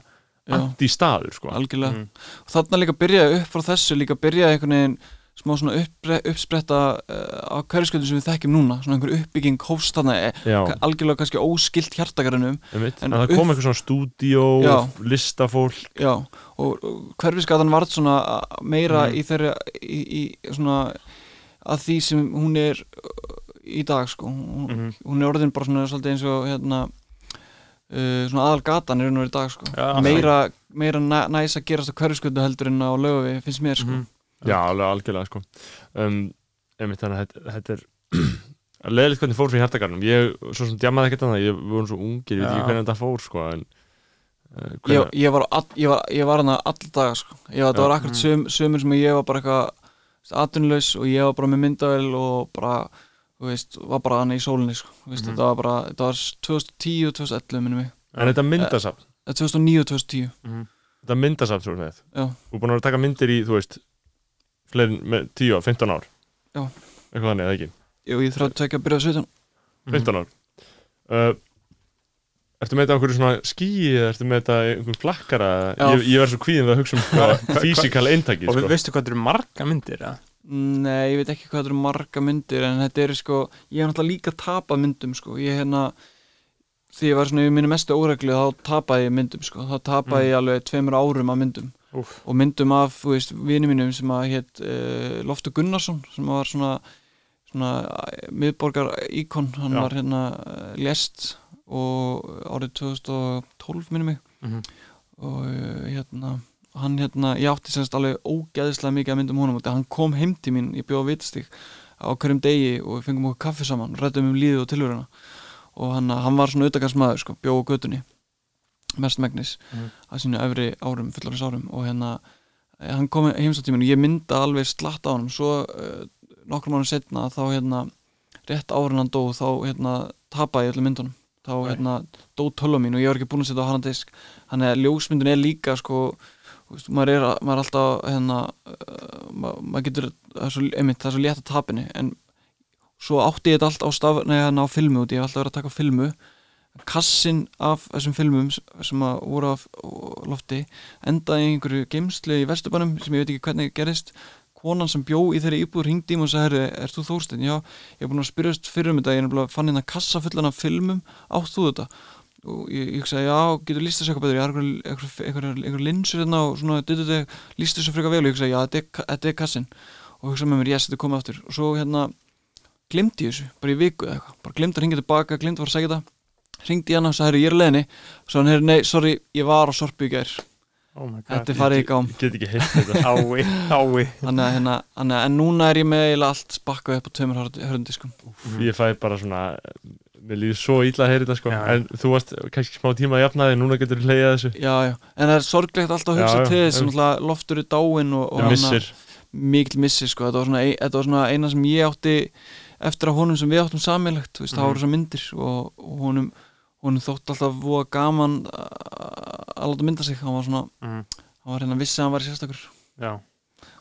anti-staður sko. algjörlega. Mhm. og þarna líka byrjaði upp frá þessu líka byrjaði einhvern veginn smá svona uppspretta uh, á hverjusköldu sem við þekkjum núna. Svona einhver uppbygging hófst þarna eh, algjörlega kannski óskilt hjartakarunum einmitt. En en það kom upp- eitthvað svona stúdíó listafólk. Já, og, og hverfiskatan varð svona uh, meira Mhm. í þeirra í, í svona að því sem hún er í dag sko hún, Mhm. hún er orðin bara svona svolítið eins og hérna uh, svona aðal gatan er hún í dag sko Já. meira, meira næ, næs að gerast á hverfisköldu heldur en á lögavi finnst mér sko Mhm. Já, alveg algjörlega sko. um, einmitt þannig að þetta- er leðilegt hvernig fór fyrir hjartakarnum ég, svo sem djamaði ekkert að það, ég við vorum svo ungir ég veit ekki hvernig þetta fór sko en uh, ég, ég var, all, ég var, ég var hana all daga sko. ég, var- þetta Já. var akkurat söm, sömur sem ég var bara eitthvað atvinnulegs og ég var bara með myndavel og bara, veist, var bara hana í sólinni sko. Veist, Mhm. þetta var bara, þetta var 2010 og 2011 minnum mig, en þetta myndasafn Eh, 2009 og 2010 þetta myndasafn svo Já. þú er búin að að taka myndir í, þú veist fleirin með 10 ár, 15 ár Já. eitthvað þannig, eða ekki Jú, ég þrátt ekki að byrja á 17 Mhm. 15 ár uh, Ertu með þetta einhverju svona skíi eða ertu með þetta einhverjum flakkara ég, ég verð svo kvíðin við að hugsa um físikal eintaki og sko. við veistu hvað þetta eru marga myndir eða? Nei, ég veit ekki hvað þetta eru marga myndir en þetta eru sko, ég hef náttúrulega líka tapað myndum sko, ég hérna því ég var svona í minni mestu óreglu þá tapaði ég myndum sko, þá tapaði ég alveg tveimur árum af myndum Úff. og myndum af, þú veist, vini mínum sem að hétt uh, Loftur Gunnarsson sem var svona, svona eh, miðborgar íkon, hann Já. var hérna lest og árið 2012 minnum mig Mhm. og uh, hérna hann hérna, ég átti semst alveg ógeðislega mikið að myndum honum hann kom heim til mín, ég bjóð á vitastík á hverjum degi og við fengum okkur kaffi saman rættum um lífið og tilhöruna og hann, hann var svona auðvitaðgarsmaður sko, bjóð á götunni mest megnis Mhm. að sínu efri árum, fullarins árum. Og hérna, hann kom heimsáttíminn og ég mynda alveg slatt á honum. Svo uh, nokkrum árum setna þá hérna, rétt árin hann dó þá hérna, tapaði öllum myndunum. Þá hérna, dó tölu mín og ég var ekki búin að setja á hana disk. Þannig að ljósmyndun er líka sko, veist, maður, er, maður er alltaf hérna, maður, maður getur það er svo, einmitt, það er svo létt að tapinu en svo átti ég þetta allt á staf nei, hérna, á filmu út, ég hef alltaf verið að taka filmu kassin af þessum filmum sem að voru af lofti endaði einhverju geimslu í Vesturbænum sem ég veit ekki hvernig gerist konan sem bjó í þeirri íbúður mig og sagði, er þú Þórstein? Já, ég er búin að spyrjast fyrir um þetta, ég er nefnilega fann hérna kassa fullan af filmum, átt þú þetta? Og ég, ég sagði, já, getur líst þessu eitthvað betur ég har einhver, einhver, einhver linsur hérna og svona, þetta, líst þessu frekar vel. Og ég sagði, já, þetta er, er kassin og hugsaði með mér, yes, þetta er komið aftur. Og svo hérna, glimti ég þessu bara í viku eða eitthvað, bara glimti að ringja tilbaka glimti að fara að segja þetta ringdi ég hana og sagði, ég er leðinni svo hann, nei, sorry, ég var á sorpu í gær. Oh þetta er farið í gám. Ég get ekki heilt þetta. Ái, ái þannig að hérna, að- en núna er ég með allt spakkað upp á tveimur hörndiskum Ég fæ bara svona Mér líður svo illa að heyra þetta sko. Já. En þú varst kannski smá tíma að jafna þig Núna getur þú hleyjað þessu. Já, já, en það er sorglegt alltaf að hugsa Já, já, til þess náttúrulega loftur er dáinn og, og hana- missir. mikil missi sko, þetta var svona, þetta var svona eina sem ég átti eftir að honum sem við áttum sammeilegt þú veist, það Mhm. voru þessar myndir og, og honum, honum þótt alltaf voða gaman að láta mynda sig. Hann var svona, mm. hann var hérna vissi að hann var sérstakur. Já,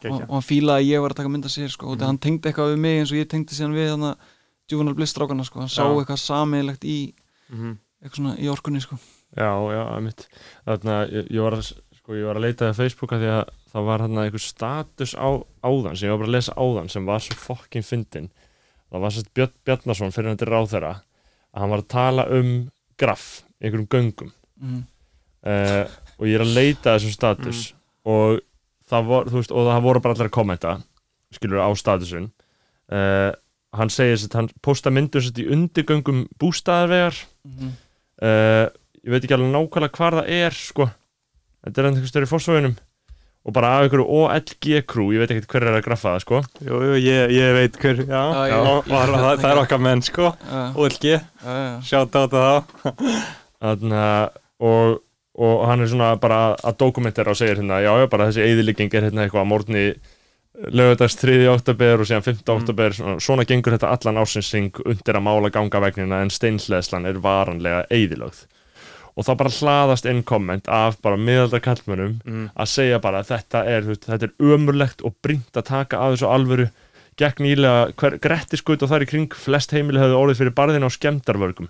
og, og hann fílaði að ég var að taka mynda sér sko, og Mhm. hann tengdi eitthvað við mig eins og ég tengdi síðan við hann að Juvenile Bliss strákana sko, hann sá Já. eitthvað sammeilegt í mm. eitthvað svona í orkunni sko. Já, já, mitt Þannig að ég, ég var að Sko, ég var að leita á Facebooka því að það var hann einhver status á áðan sem ég var bara að lesa áðan sem var svo fokkin fyndin það var sérst Björn Bjarnason fyrir hann til ráðherra að hann var að tala um graf í einhverjum göngum. Mm. uh, og ég er að leita þessum status og það vor, veist, og það voru bara allir að kommenta skilur á statusun uh, hann segir að hann posta myndur í undirgöngum bústaðarvegar. Mm. uh, ég veit ekki alveg nákvæmlega hvar það er sko, þetta er einhvers stöður í fórsvöginum og bara af einhverju OLG crew, ég veit ekkert hver er að graffa það sko. Jú, jú, ég, ég veit hver já, Já, já, og, og það, það er okkar menn sko. OLG, já, já, sjátt á þetta Þarna, og, og hann er svona bara að dokumentera og segir hérna, já, já, bara þessi eðilegging er hérna eitthvað að morgni lögadags 3. oktober og síðan 5. Mm. oktober svona, gengur þetta allan ásinsing undir að mála gangavegnina en steinhleðslan er varanlega eðilögð og það bara hlaðast inn komment af bara miðaldar kallmönnum mm. að segja bara að þetta er, þetta er ömurlegt og brínt að taka að þessu alvöru gekk nýlega hver, grettiskut og þar í kring flest heimili höfðu orðið fyrir barðin á skemmtarvörgum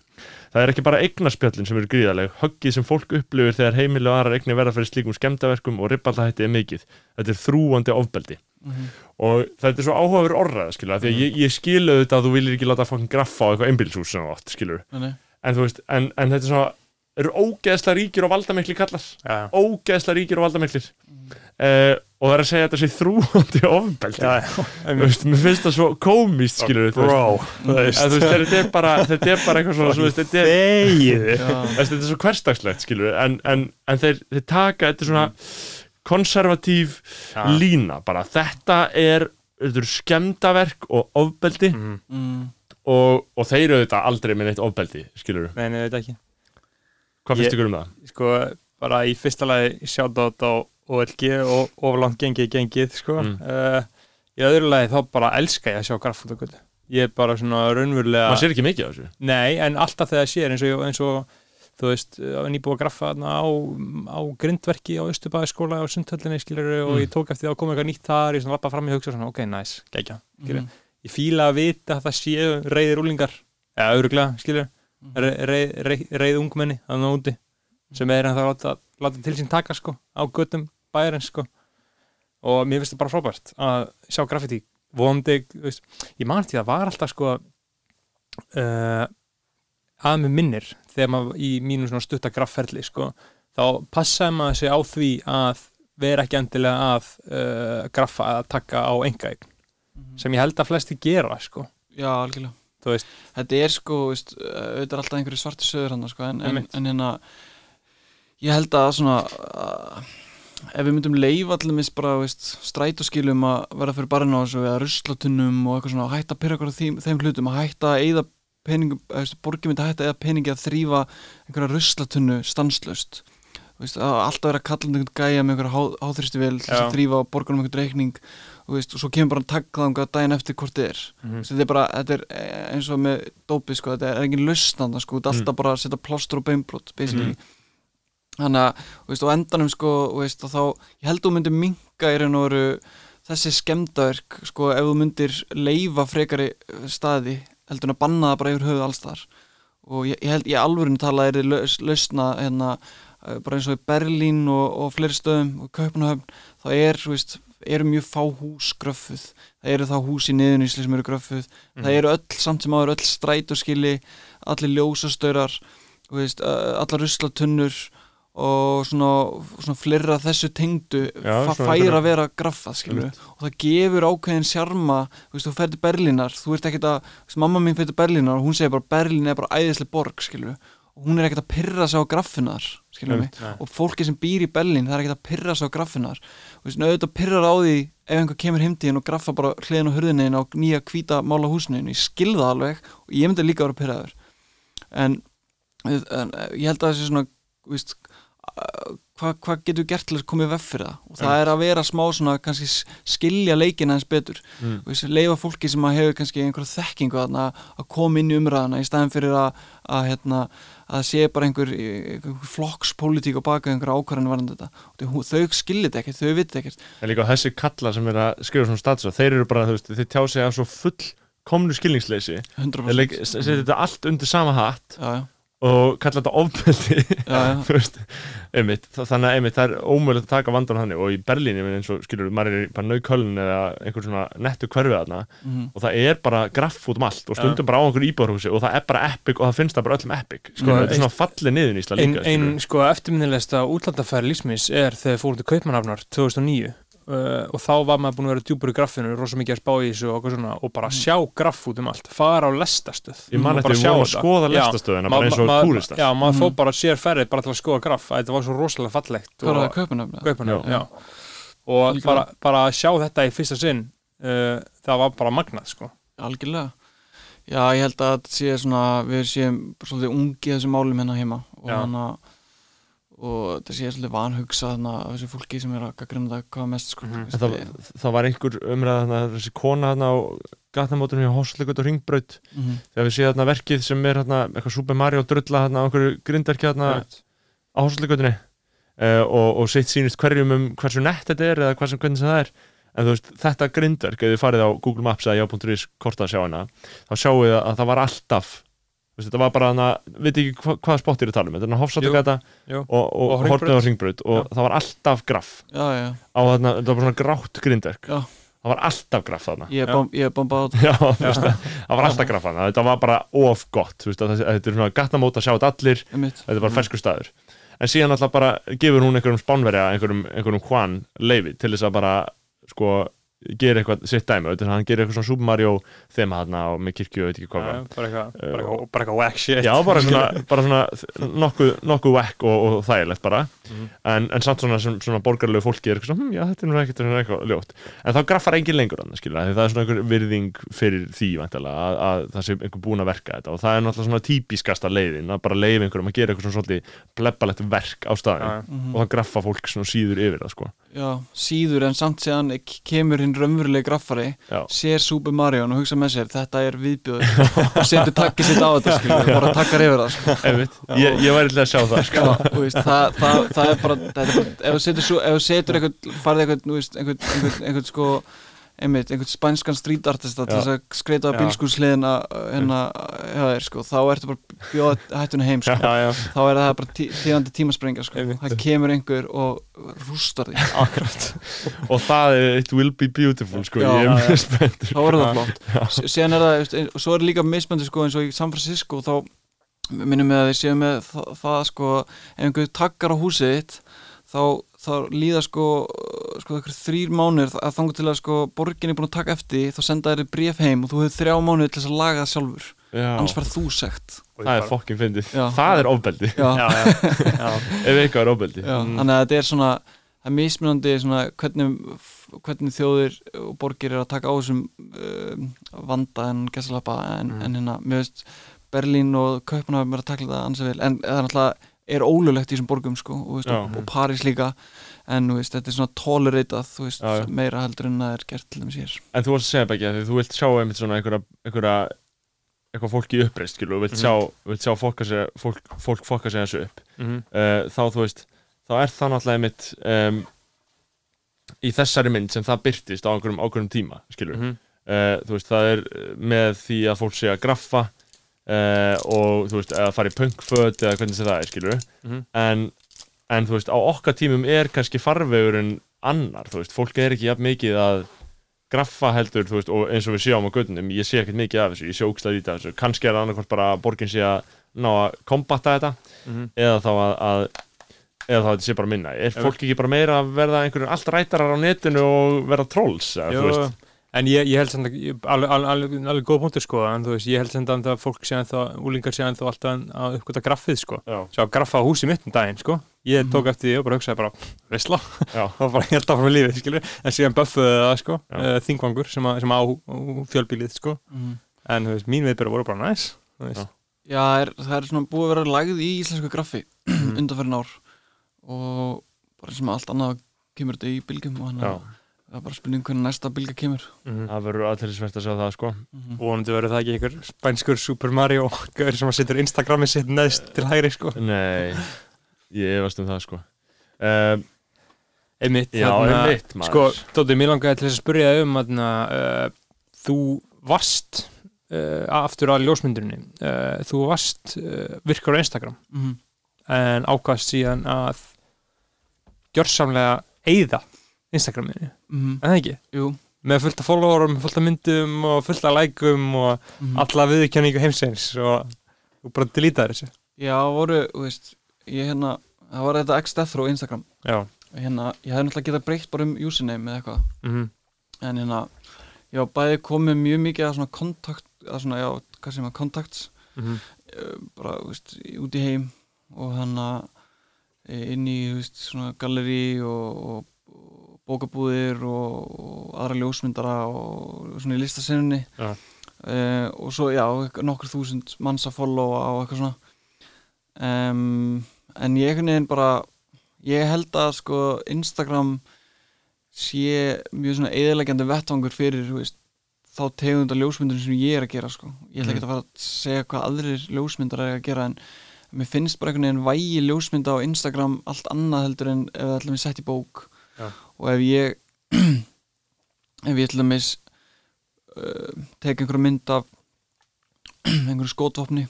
það er ekki bara eignarspjöllin sem eru gríðaleg höggið sem fólk upplifir þegar heimili og aðrar eignir verða fyrir slíkum skemmtarverkum og ribballahætti er mikið þetta er þrúandi ofbeldi Mhm. og þetta er svo áhugaverð orðað skilur, því að ég, ég skilu þetta að þú viljir ekki láta fokkin graffa á eitthvað einbílshús sem þú átt skilur, Nei, nei. en þú veist en, en þetta er svona, eru ógeðsla ríkir og valdamikli kallar. Já, ógeðsla ríkir og valdamiklir. Uh, og það er að segja þetta sé þrúandi ofbeldi. Já, já, Þú veist, mér finnst það svo komist skilur veist, þetta er bara þetta er bara eitthvað svona þetta, er, þetta er svo hversdagslegt skilur en, en, en þeir, þeir taka þetta er svona konservatív Já. lína bara þetta er, þetta er skemmdaverk og ofbeldi mm. mm. og, og þeir eru þetta aldrei með neitt ofbeldi skilur nei, nei, þetta ekki hvað finnst Ég- ykkur um það? sko, bara í fyrsta lagi sjátt á OLG og oflangt gengið gengið, sko Mm. uh, í öðru lagi þá bara elska ég að sjá graffótagötu ég er bara svona raunverulega maður sér ekki mikið á þessu nei, en alltaf þegar sér eins og, eins og þú veist, uh, nýbúið að graffa á, á grindverki á Östubæðaskóla og sundhöllinni, skilur, og Mm. ég tók eftir því að koma eitthvað nýtt þar, ég svona lappa fram í hugsa svona, ok, nice, gegja, skilur, Mm. ég fíla að vita að það séu reyðir úlingar eða öruglega, skilur Mhm. re, re, re, reið ungmenni þannig úti sem er hann það að láta, láta til sín taka sko á göttum bæjarins sko og mér finnst það bara frábært að sjá graffiti vondi, þú veist, ég man því að það var alltaf sko uh, að með minnir þegar maður í mínu svona stutta grafferli sko, þá passaði maður sig á því að vera ekki endilega að uh, graffa að taka á engaegn sem ég held að flesti gera sko, Já, algjörlega. Þetta er sko, veist, auðvitað er alltaf einhverju svartu sögur hann sko, en, en, en hérna ég held að svona uh, ef við myndum leifa allir mis bara veist, strætóskilum að vera fyrir barinn á þessu eða ruslatunnum og eitthvað svona að hætta að pyrra okkur á þeim, þeim hlutum að hætta að eyða peningum, eða, veist, borgin myndi að hætta að eyða peningi að þrýfa einhverja ruslatunnu stanslöst að alltaf vera að kalla um einhvern gæja með einhverja há, háþristi vel þess að þrýfa borgunum einhvern reikning og, veist, og svo kemur bara að taka það daginn eftir hvort þið er mm. þetta er bara, þetta er eh, eins og með dópi sko, þetta er engin lausnanda sko, þetta er alltaf bara að setja plástur og beinbrot basically. Þannig að, veist, og endanum sko, veist, og þá, ég held þú myndir minka í raun og veru þessi skemmdaverk, sko, ef þú myndir leifa frekari eh, staði heldur en að banna það bara yfir höfuð allstar og ég, ég held, ég alvörinu tala er laus, lausna, hérna eh, bara eins og í Berlín og, og fleiri stöðum og Kaupanahöfn, þá er, þú veist eru mjög fá hús gröffuð. Það eru þá hús í niðunísli sem eru gröffuð. Það eru öll, samt sem áður, öll strætóskili allir ljósastaurar þú veist, ö- allar ruslatunnur og svona, svona flirra þessu tengdu Já, fa svona fær einhverja- að vera graffað og það gefur ákveðin sjarma þú þú fer til Berlínar, þú ert ekkert að veist, mamma mín fer til Berlínar og hún segir bara Berlín er bara æðislega borg, skilur og hún er ekkert að pyrra sig á graffinar og fólki sem býr í Berlín það er ekkert að pyrra sig á graffinar þú veist, auðvitað pyrrar á því ef einhver kemur heimtíðin og graffa bara hliðin á hurðinni á nýja hvíta mála húsinu ég skil það alveg og ég myndi líka að vera pyrraður en, en ég held að það sé svona veist, hvað hva getur gert til að koma í vef fyrir það? Og það er að vera smá svona kannski skilja leikina eins betur. Mm. og að leifa fólki sem að hefur kannski einhverja þekkingu þarna að koma inn í umræðana í staðin fyrir að, að, hérna, að sé bara einhver, einhver flokkspolítík og baka einhverja ákvarðan varðan þetta. Og þau, þetta ekkert, þau viti ekkert. En líka þessi kalla sem er að skrifa svona status þeir eru bara, þú veist, þeir tjá sig af svo full komnu skilningsleysi 100% þeir setja þetta allt undir sama hatt. Já, já, og kalla þetta ofbeldi. Þannig að einmitt það er ómögulegt að taka vandan þannig. Og í Berlín, ég minn eins og skilur, maður er bara nauköln eða einhver svona nettu hverfið þarna Mhm. og það er bara graff út um allt og stundum bara á einhver íbúðarhúsi og það er bara epic og það finnst það bara öllum epic sko, Sko, þetta er svona fallið niður í Ísla ein, líka ein skilurðu. sko eftirminnilegsta útlandafæri lífsmins er þegar fórum til Kaupmannhafnar 2009 uh, og þá var maður búin að vera djúpur í graffinu rosa mikið að spá í þessu og, svona, og bara sjá graff út um allt fara á lestastöð ég man eftir bara við sjá vorum að skoða lestastöðina bara eins og túristar já, maður Mhm. fór bara sér ferðið bara til að skoða graff að þetta var svo rosalega fallegt hvað er það og, kaupanöfna? Kaupmannahafn, Já. já. og bara, bara að sjá þetta í fyrsta sinn uh, það var bara magnað sko. algjörlega já, ég held að þetta sé svona við séum svolítið ungi í þessum málum hérna heima og Já. hana og þetta sé svolítið vanhugsa þarna af þessu fólki sem er að gaggrina það hvað mest sko. Þú En það, það var einhver umræða þarna, þessi kona þarna á gatnamótunum hjá Horslegut og Ringbraut Mhm. þegar við séum þarna verkið sem er þarna eitthvað Super Mario drulla þarna á einhverju grindverki þarna á Horslegutunni uh, og, og sitt sýnist hverjum um hversu nett þetta er eða hvað sem hvernig sem það er. En þú veist, þetta grindverk, ef þið farið á Google Maps eða já.is korta að sjá hana þá sjáu þið að það var alltaf þetta var bara hana, veit ekki hva, hvaða spott er að tala um, þetta er Hofsátugata og, og, Og og Hringbraut. hortið á Ringbraut og það var alltaf graff já, já, á þarna, þetta var bara svona grátt grindverk. Já. það var alltaf graff þarna. Ég er ég bombað það. Var alltaf graff þarna. Þetta var bara of gott, að að þetta er svona gatnamót að sjá þetta allir, þetta er bara ferskur staður. En síðan alltaf bara gefur hún einhverjum spánverja einhverjum, einhverjum Juan leifi til þess að bara, sko gera eitthvað sitt dæmi, þetta er hann gerir eitthvað svona Super Mario þema þarna og með kirkju og veit ekki hvað bara eitthvað bara eitthvað whack shit. Já, bara svona, bara svona nokkuð, nokkuð whack og, og þægilegt bara Mhm. en, en samt svona, sem, svona borgarlegu fólki er eitthvað svona, hm, já, þetta er nú ekkert svona eitthvað ljótt en þá graffar engin lengur skilja því það er svona einhver virðing fyrir því væntanlega, að, að það sé einhver búin að verka þetta og það er náttúrulega svona típiskasta leiðin að bara leiði einhverjum að gera eitthvað svona svolítið blebbalegt verk á staðin Já, Mhm. og það graffa fólk svona síður yfir það sko já, síður en samt séðan kemur hinn raunverulegi graffari Já. sér Super Mario og hugsa með sér þetta er viðbjóður og setur takkið sitt á þetta skilur, bara takkar yfir það sko. Ég, ég væri til að sjá það sko. Já, þú veist, það, það, það er bara, það er bara ef þú setur, ef setur einhvern, farið einhvern, einhvern, einhvern, einhvern sko, einmitt, einhvern spænskan street artista til þess að skreita á Já. bílskúrsliðina hérna, þér, sko, þá ertu bara bjóða hættuna heim, sko, já, já. þá er það bara tí, tíðandi tímasprengja, sko, það kemur einhver og rústar því, akkurat, og það er it will be beautiful sko, Já, ég er mjög spenntur. Þá er það flott, er það, og svo er líka mismöndi, sko, eins og í San Francisco, þá minnum við að við séum með það, það sko, ef einhver takkar á húsið þitt þá, þá líða sko, sko þrýr mánuðir að þangu til að sko borgin er búin að taka eftir þá senda þér bréf heim og þú hefur þrjá mánuðir til þess að laga það sjálfur. Já, annars færð þú sekt. Það er fokkin fyndið. Það er ofbeldi, já, já, já, já. ef eitthvað er ofbeldi. Já, Mm. þannig að þetta er svona það er mismunandi svona hvernig, hvernig þjóðir og borgir er að taka á þessum um, vanda en gessalapa en, Mm. en hérna, mér veist Berlín og Kaupanhafn er að takla það ansið vel en það er náttúrulega er ólulegt í þessum borgum sko, og, veist, og, og París líka en veist, þetta er svona toleratað þú veist, Já, já. meira heldur en það er gert til þeim sér En þú varst að segja Beggi að því þú vilt sjá einmitt svona einhverja, einhverja eitthvað fólk í uppreist, og vilt Mhm. sjá, vilt sjá fólk, að fólk, fólk fokka sig þessu upp. Mhm. uh, þá þú veist þá er það náttúrulega mitt um, í þessari mynd sem það byrtist á einhverjum ákveðum tíma skilur Mhm. uh, þú veist það er með því að fólk sé að graffa uh, og þú veist að fara í punkföt eða hvernig það er skilur Mhm. en, en þú veist á okkar tímum er kannski farvegurinn annar þú veist. Fólk er ekki jafn mikið að graffa heldur þú veist og eins og við sjáum á gödunum ég sé ekkert mikið af þessu ég sé lítið af þessu. Kannski er það annarkvæmt bara að borgin sé að ná að kombatta þetta Mhm. eða þá að, að eða þá að þetta sé bara minna. Er fólk ekki bara meira að verða einhverjum allt rætarar á netinu og verða trolls eða, þú veist en ég, ég held samt að alveg, alveg, alveg, alveg góð punktur sko en þú veist, ég held samt að fólk sé ennþá úlingar sé ennþá alltaf að uppgöta graffið sko. Já, sjá graffa á húsi mitt um daginn sko. Ég tók eftir því og bara hugsaði bara veistla, já, það var bara helt áfram í lífið skilur, en síðan buffuði það sko uh, þingvangur sem, að, sem á, á fjölbílið sko. Mhm. en þú veist, mín viðbyrða voru bara næs þú veist. Já. Já, er, það er svona búið að vera lagð í íslensku graffi undanferðin ár og bara sem allt annað kemur þetta í bylgjum og hann já. Það er bara spurning hvernig næsta bylga kemur. Mhm. það verður aðtælisvert að sjá það sko. Mm vonandi verður það ekki einhver spænskur Super Mario gaur sem að setur Instagrami sitt neðst til hægri sko. Nei, ég efast um það sko. Um, einmitt, já, þarna- einmitt maður. Sko, Dóttir, mér langaði til þess að spyrja þig um að uh, þú varst uh, aftur að ljósmyndurinni uh, þú varst uh, virkar á Instagram. -hmm. en ákvæðst síðan að gjörsamlega eyða Instagraminu, Mm en það ekki? Jú. Með fullt af followerum, fullt af myndum og fullt af likeum og mm alla viðurkenningu heimsins og þú bara deletaði þessu. Já, voru, þú veist, ég hérna það var þetta x-death á Instagram. Já, hérna, ég hefði náttúrulega getað breytt bara um username eða eitthvað. Mm en hérna, ég var bæði komið mjög mikið að svona kontakt að svona, já, hvað sem að kontakts -hmm. bara, þú veist, út í heim og hann að inn í, þú veist, svona galleri og, og bókabúðir og, og aðra ljósmyndara og svona í listasinninni Já. uh, og svo, já, nokkur þúsund manns að followa og eitthvað svona um, en ég einhvern veginn bara ég held að sko Instagram sé mjög svona eðilegjandi vettvangur fyrir veist, þá tegunda ljósmyndunum sem ég er að gera sko. ég ætla ekki að fara að segja hvað aðrir ljósmyndar er að gera en mér finnst bara einhvern veginn vægi ljósmynda á Instagram allt annað heldur en ef það ætlum við sett í bók Já. Og ef ég ef ég ætlum við uh, teka einhverju mynd af einhverju skotvopni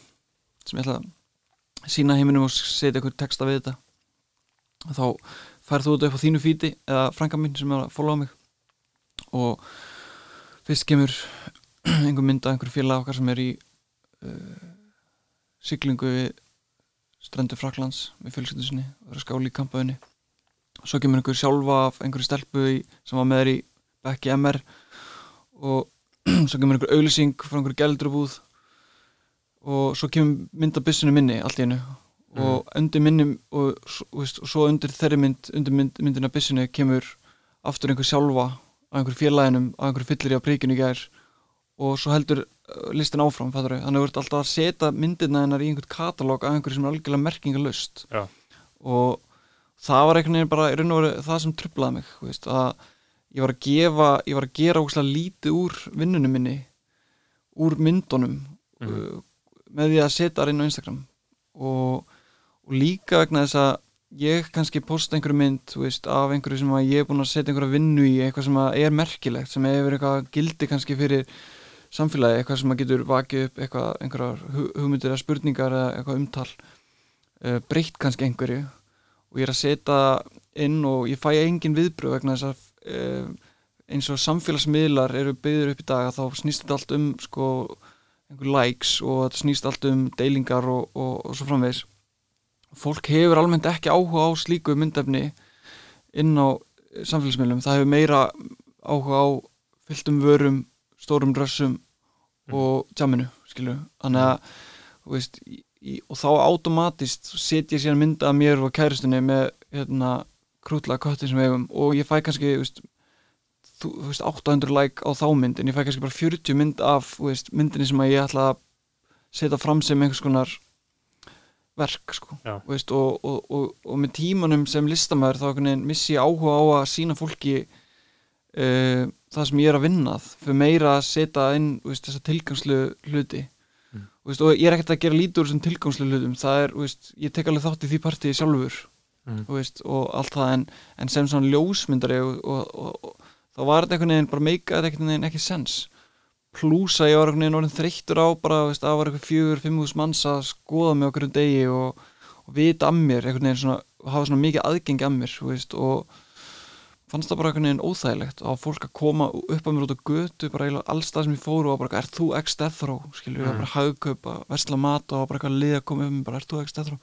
sem ég ætla að sína heiminum og setja einhverju texta við þetta þá færð þú þetta upp á þínu fíti eða frænka mín sem er að followa mig. Og fyrst kemur einhver mynd af einhverju félag okkar sem er í uh, siglingu við strendur Fraklands með fjölskyldu sinni og er að skála í kampaðinni svo kemur einhver sjálfa af einhverju stelpu í, sem var með þér í bekki MR og svo kemur einhver auðlýsing frá einhverju gældrubúð og svo kemur mynd af byssinu minni allt í einu og undir minnum og, og, veist, og svo undir þeirri mynd undir mynd, myndina byssinu kemur aftur einhver sjálfa á einhverju félaginu á einhverju fyllir í á príkinu í gær og svo heldur uh, listin áfram fattur þannig að þú ert alltaf að setja myndirna hennar í einhvern katalóg af einhverju sem er algjörlega merkingalust og það var einhvern veginn bara í raun og veru það sem trublaði mig veist, að ég var að gefa ég var að gera ógslag lítið úr vinnunum minni úr myndunum Mhm. uh, með því að setja það inn á Instagram og, og líka vegna þess að ég kannski posta einhverju mynd veist, af einhverju sem ég er búin að setja einhverja vinnu í eitthvað sem er merkilegt sem hefur eitthvað gildi kannski fyrir samfélagi, eitthvað sem getur vakið upp eitthvað, einhverjar hu- hugmyndir eða spurningar eða eitthvað umtal uh, breytt kannski einhverju og ég er að setja inn og ég fæ engin viðbröð vegna þess að uh, eins og samfélagsmiðlar eru byggður upp í dag að þá snýst þetta allt um sko likes og þetta snýst allt um deilingar og, og, og svo framvegis. Fólk hefur almennt ekki áhuga á slíku myndefni inn á eh, samfélagsmiðlum, það hefur meira áhuga á fylltum vörum stórum drössum og tjáminu, skilju, þannig að þú veist, í, í, og þá automatist set ég síðan mynda að mér og kæristunni með hérna krútlega kötti sem eigum og ég fæ kannski veist, þú, veist 800 like á þá mynd en ég fæ kannski bara 40 mynd af veist, myndinni sem ég ætla að setja fram sem einhvers konar verk sko og, og, og, og með tímanum sem listamæður þá missi ég áhuga á að sína fólki uh, það sem ég er að vinnað fyrir meira að setja inn þessa tilgangslu hluti veist, og ég er ekkert að gera lítur sem tilgangslega hlutum, það er, veist, ég tek alveg þátt í því partíi sjálfur Mm. veist, og allt það. En, en sem svona ljósmyndari og, og, og, þá var þetta einhvern veginn bara meikaði einhvern veginn ekki sens. Plúsa ég var einhvern veginn orðin þreyttur á bara, veist, að var eitthvað fjögur, fimm hús manns að skoða mig okkur um degi og, og vita að mér, einhvern veginn svona hafa svona mikið aðgengi að mér, veist og fannst það bara einhvern veginn óþægilegt á fólk að koma upp að mér út á götu bara eiginlega alls það sem ég fór og bara, er þú row, skilur, ég var bara hagkaup að versla mat og bara eitthvað lið að koma um bara, er þú death row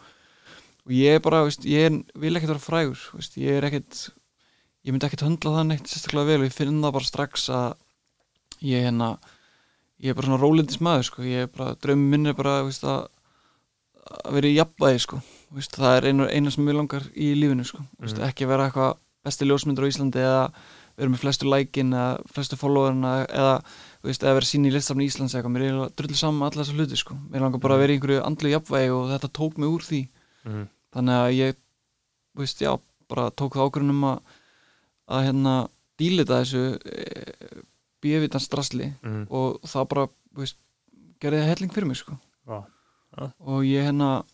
og ég er bara, veist, ég vil ekkert vera frægur veist, ég er ekkert ég myndi ekkert höndla það neitt sérstaklega vel og ég finn það bara strax að ég hérna ég er bara svona rólindis maður sko. ég er bara, draumum minn er bara veist, að, að vera í jafnvægi sko. veist, það er einu, eina sem ég langar í lífinu sko. veist, ekki vera eitthvað besti ljósmyndur á Íslandi eða vera með flestu lækin eða flestu followerna eða, veist, eða vera sín í listafni Íslands eða eitthvað, mér er drullu saman alla þessa hluti sko. mér langar bara að vera í einhverju andlu jafnvægi og þetta tók mig úr því Mhm. þannig að ég veist, já, bara tók það ákvörðunum að að hérna dílita þessu e, bíavitans drasli Mhm. og það bara veist, gerði það helling fyrir mig sko. Vá. Já. og ég hérna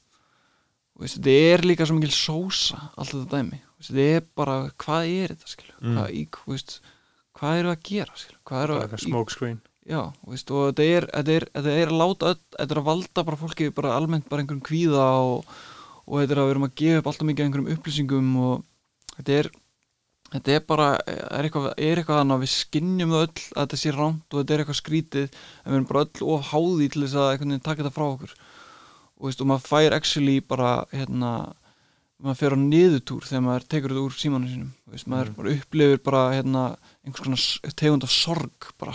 veist, þetta er líka svo mikil sósa allt þetta dæmi, þetta er bara hvað er þetta, skilu, Mm. hvað, í, veist, hvað eru að gera, skilu, hvað eru að eitthvað smoke screen já, veist, og þetta er, þetta er, þetta er að láta þetta er að valda bara fólki bara almennt bara einhverjum kvíða og, og þetta er að við erum að gefa upp alltaf mikið einhverjum upplýsingum og þetta er þetta er bara, er eitthvað, er eitthvað þannig að við skinnjum það öll að þetta sé rámt og þetta er eitthvað skrítið en við erum bara öll of háði til þess að veginn taka þetta frá okkur. Og veist, og maður fær actually bara hérna, maður fer á niðurtúr þegar maður tekur þetta úr símanu sínum veist, maður bara upplifir bara hérna, einhvers konar tegund af sorg bara.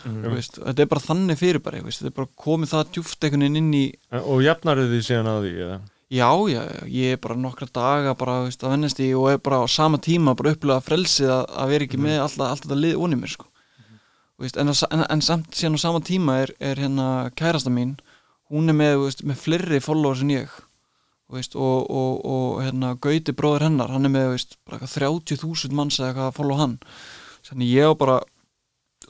Þú veist, þetta er bara þannig fyrir bara veist, þetta er bara komið það djúft einhvern veginn inn í Og jafnar þið síðan að því eða? já, já, ég er bara nokkra daga bara veist, að vennast í og er bara á sama tíma bara upplega frelsið að, að vera ekki með alltaf, alltaf þetta lið onni mér sko. veist, en, en, en samt síðan á sama tíma er, er hérna kærasta mín hún er með, veist, með fleiri followers en ég veist, og, og, og hérna Gauti bróður hennar, hann er með veist, bara eitthvað 30.000 manns eða eitthvað að follow hann. Þannig ég á bara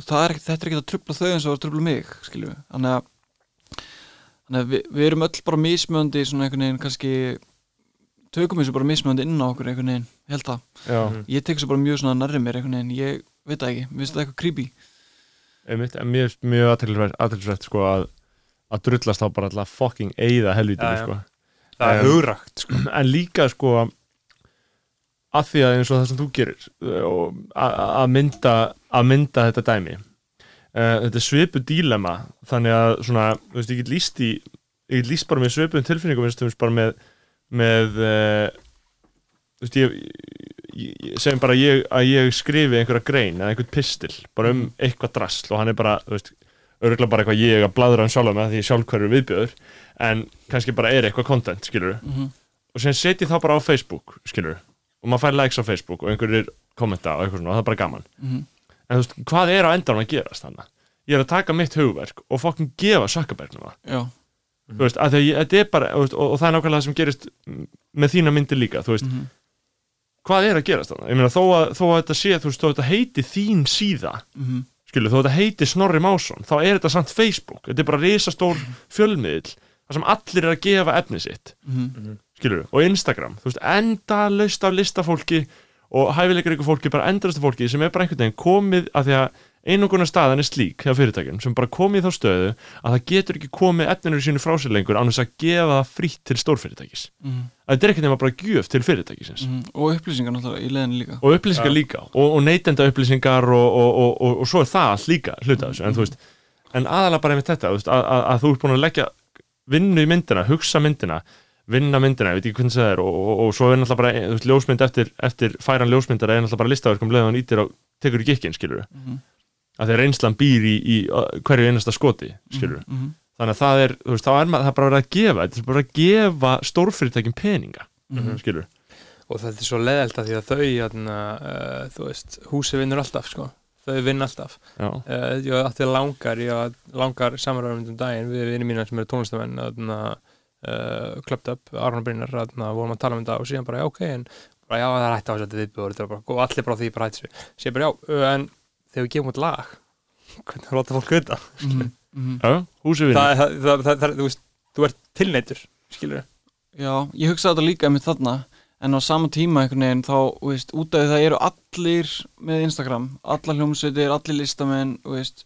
það er, ekki- þetta er ekki að trubla þau eins og að trubla mig skiljum við þannig að, þannig að við, við erum öll bara mismöndi svona einhvern veginn kannski tökum þessu bara mismöndi inn á okkur einhvern veginn, held það. Já, Mhm. ég tek þessu bara mjög svona nærri mér einhvern veginn ég veit það ekki, mér finnst það eitthvað creepy. Einmitt, en mér er mjög aðtilsvært sko að að drullast þá bara alltaf fucking eigða já. sko það er Um, hugrakt sko. en líka sko að því að eins og það sem þú gerir og að mynda að mynda þetta dæmi uh, þetta svipu dílema þannig að svona, þú veist, ég get líst í ég get líst bara með svipum tilfinningum bara með með uh, þú veist, ég, ég, segjum bara ég, að ég skrifi einhverja grein eða einhvern pistil, bara um eitthvað drasl og hann er bara, þú veist, örgulega bara eitthvað ég að bladra hann sjálf með því sjálf hverju viðbjöður en kannski bara er eitthvað content, skilur mm -hmm. og sem setji þá bara á Facebook skilur, og maður fær likes á Facebook og einhverjir kommenta og eitthvað svona, og það er bara gaman. Mhm. en þú veist, hvað er á endanum að gerast þannig ég er að taka mitt hugverk og fokkin gefa Zuckerbergnum það, þú veist, að þetta er bara veist, og, og það er nákvæmlega það sem gerist mm, með þína myndir líka, þú veist, mm hvað er að gerast þannig, ég meina þó að, þó að þetta sé, þú veist, þó að þetta heiti þín síða -hmm. skilur, þó að þetta heiti Snorri Másson þá er þetta samt Facebook, þetta er bara risastór fjölmiðl, þar sem allir er að gefa efni sitt. Mm skilur og Instagram, þú veist, endalaust af listafólki og hæfileikar ykkur fólki bara endalaust af fólki sem er bara einhvern veginn komið að því að einhverjum staðan er slík hjá fyrirtækjum sem bara komið í þá stöðu að það getur ekki komið efninu sínu frá sér lengur án þess að gefa það frítt til stórfyrirtækis. -hmm. að þetta er ekkert nema bara gjöf til fyrirtækisins. Og upplýsingar náttúrulega í leðinu líka. Og upplýsingar líka. Og, og neytenda upplýsingar og, og, og, og, og svo er það allt líka hluta af þessu. En þú veist, en aðalega bara einmitt þetta þú veist, að, að, að þú ert búin að leggja vinnu í myndina, hugsa myndina vinna myndina, ég veit ekki hvernig það er og, og, og svo er náttúrulega bara, þú veist, ljósmynd eftir, eftir færan ljósmyndara er náttúrulega bara listaverkum leðan ítir og tekur í gikkin, skilur mm að þegar reynslan býr í, í hverju einasta skoti, skilur -hmm. þannig að það er, þú veist, þá er maður það er bara verið að gefa, þetta er bara að gefa stórfyrirtækjum peninga, Mhm. skilur og þetta er svo leðelt að því að þau jæna, uh, þú veist, húsi vinnur alltaf sko. Þau vinn alltaf. Já, uh, ég átti langar, langar samræðum um daginn við vinni mína sem eru tónlistamenn uh, klöpt upp, Arnar Brynjar vorum að tala um þetta og síðan bara já ok en bara, já það er hægt á þessu þetta er bara, og allir bara því bara hægt sér sér bara já, uh, en þegar við gefum út lag hvernig láta fólk vita? Mhm. Mhm. Já, húsi vinnu það, það, það, það, það, þú veist, þú ert tilneitur skilur Já, ég hugsaði þetta líka með þarna en á sama tíma einhvern veginn þá, þú veist, út af því það eru allir með Instagram, allar hljómsveitir allir listamenn, þú veist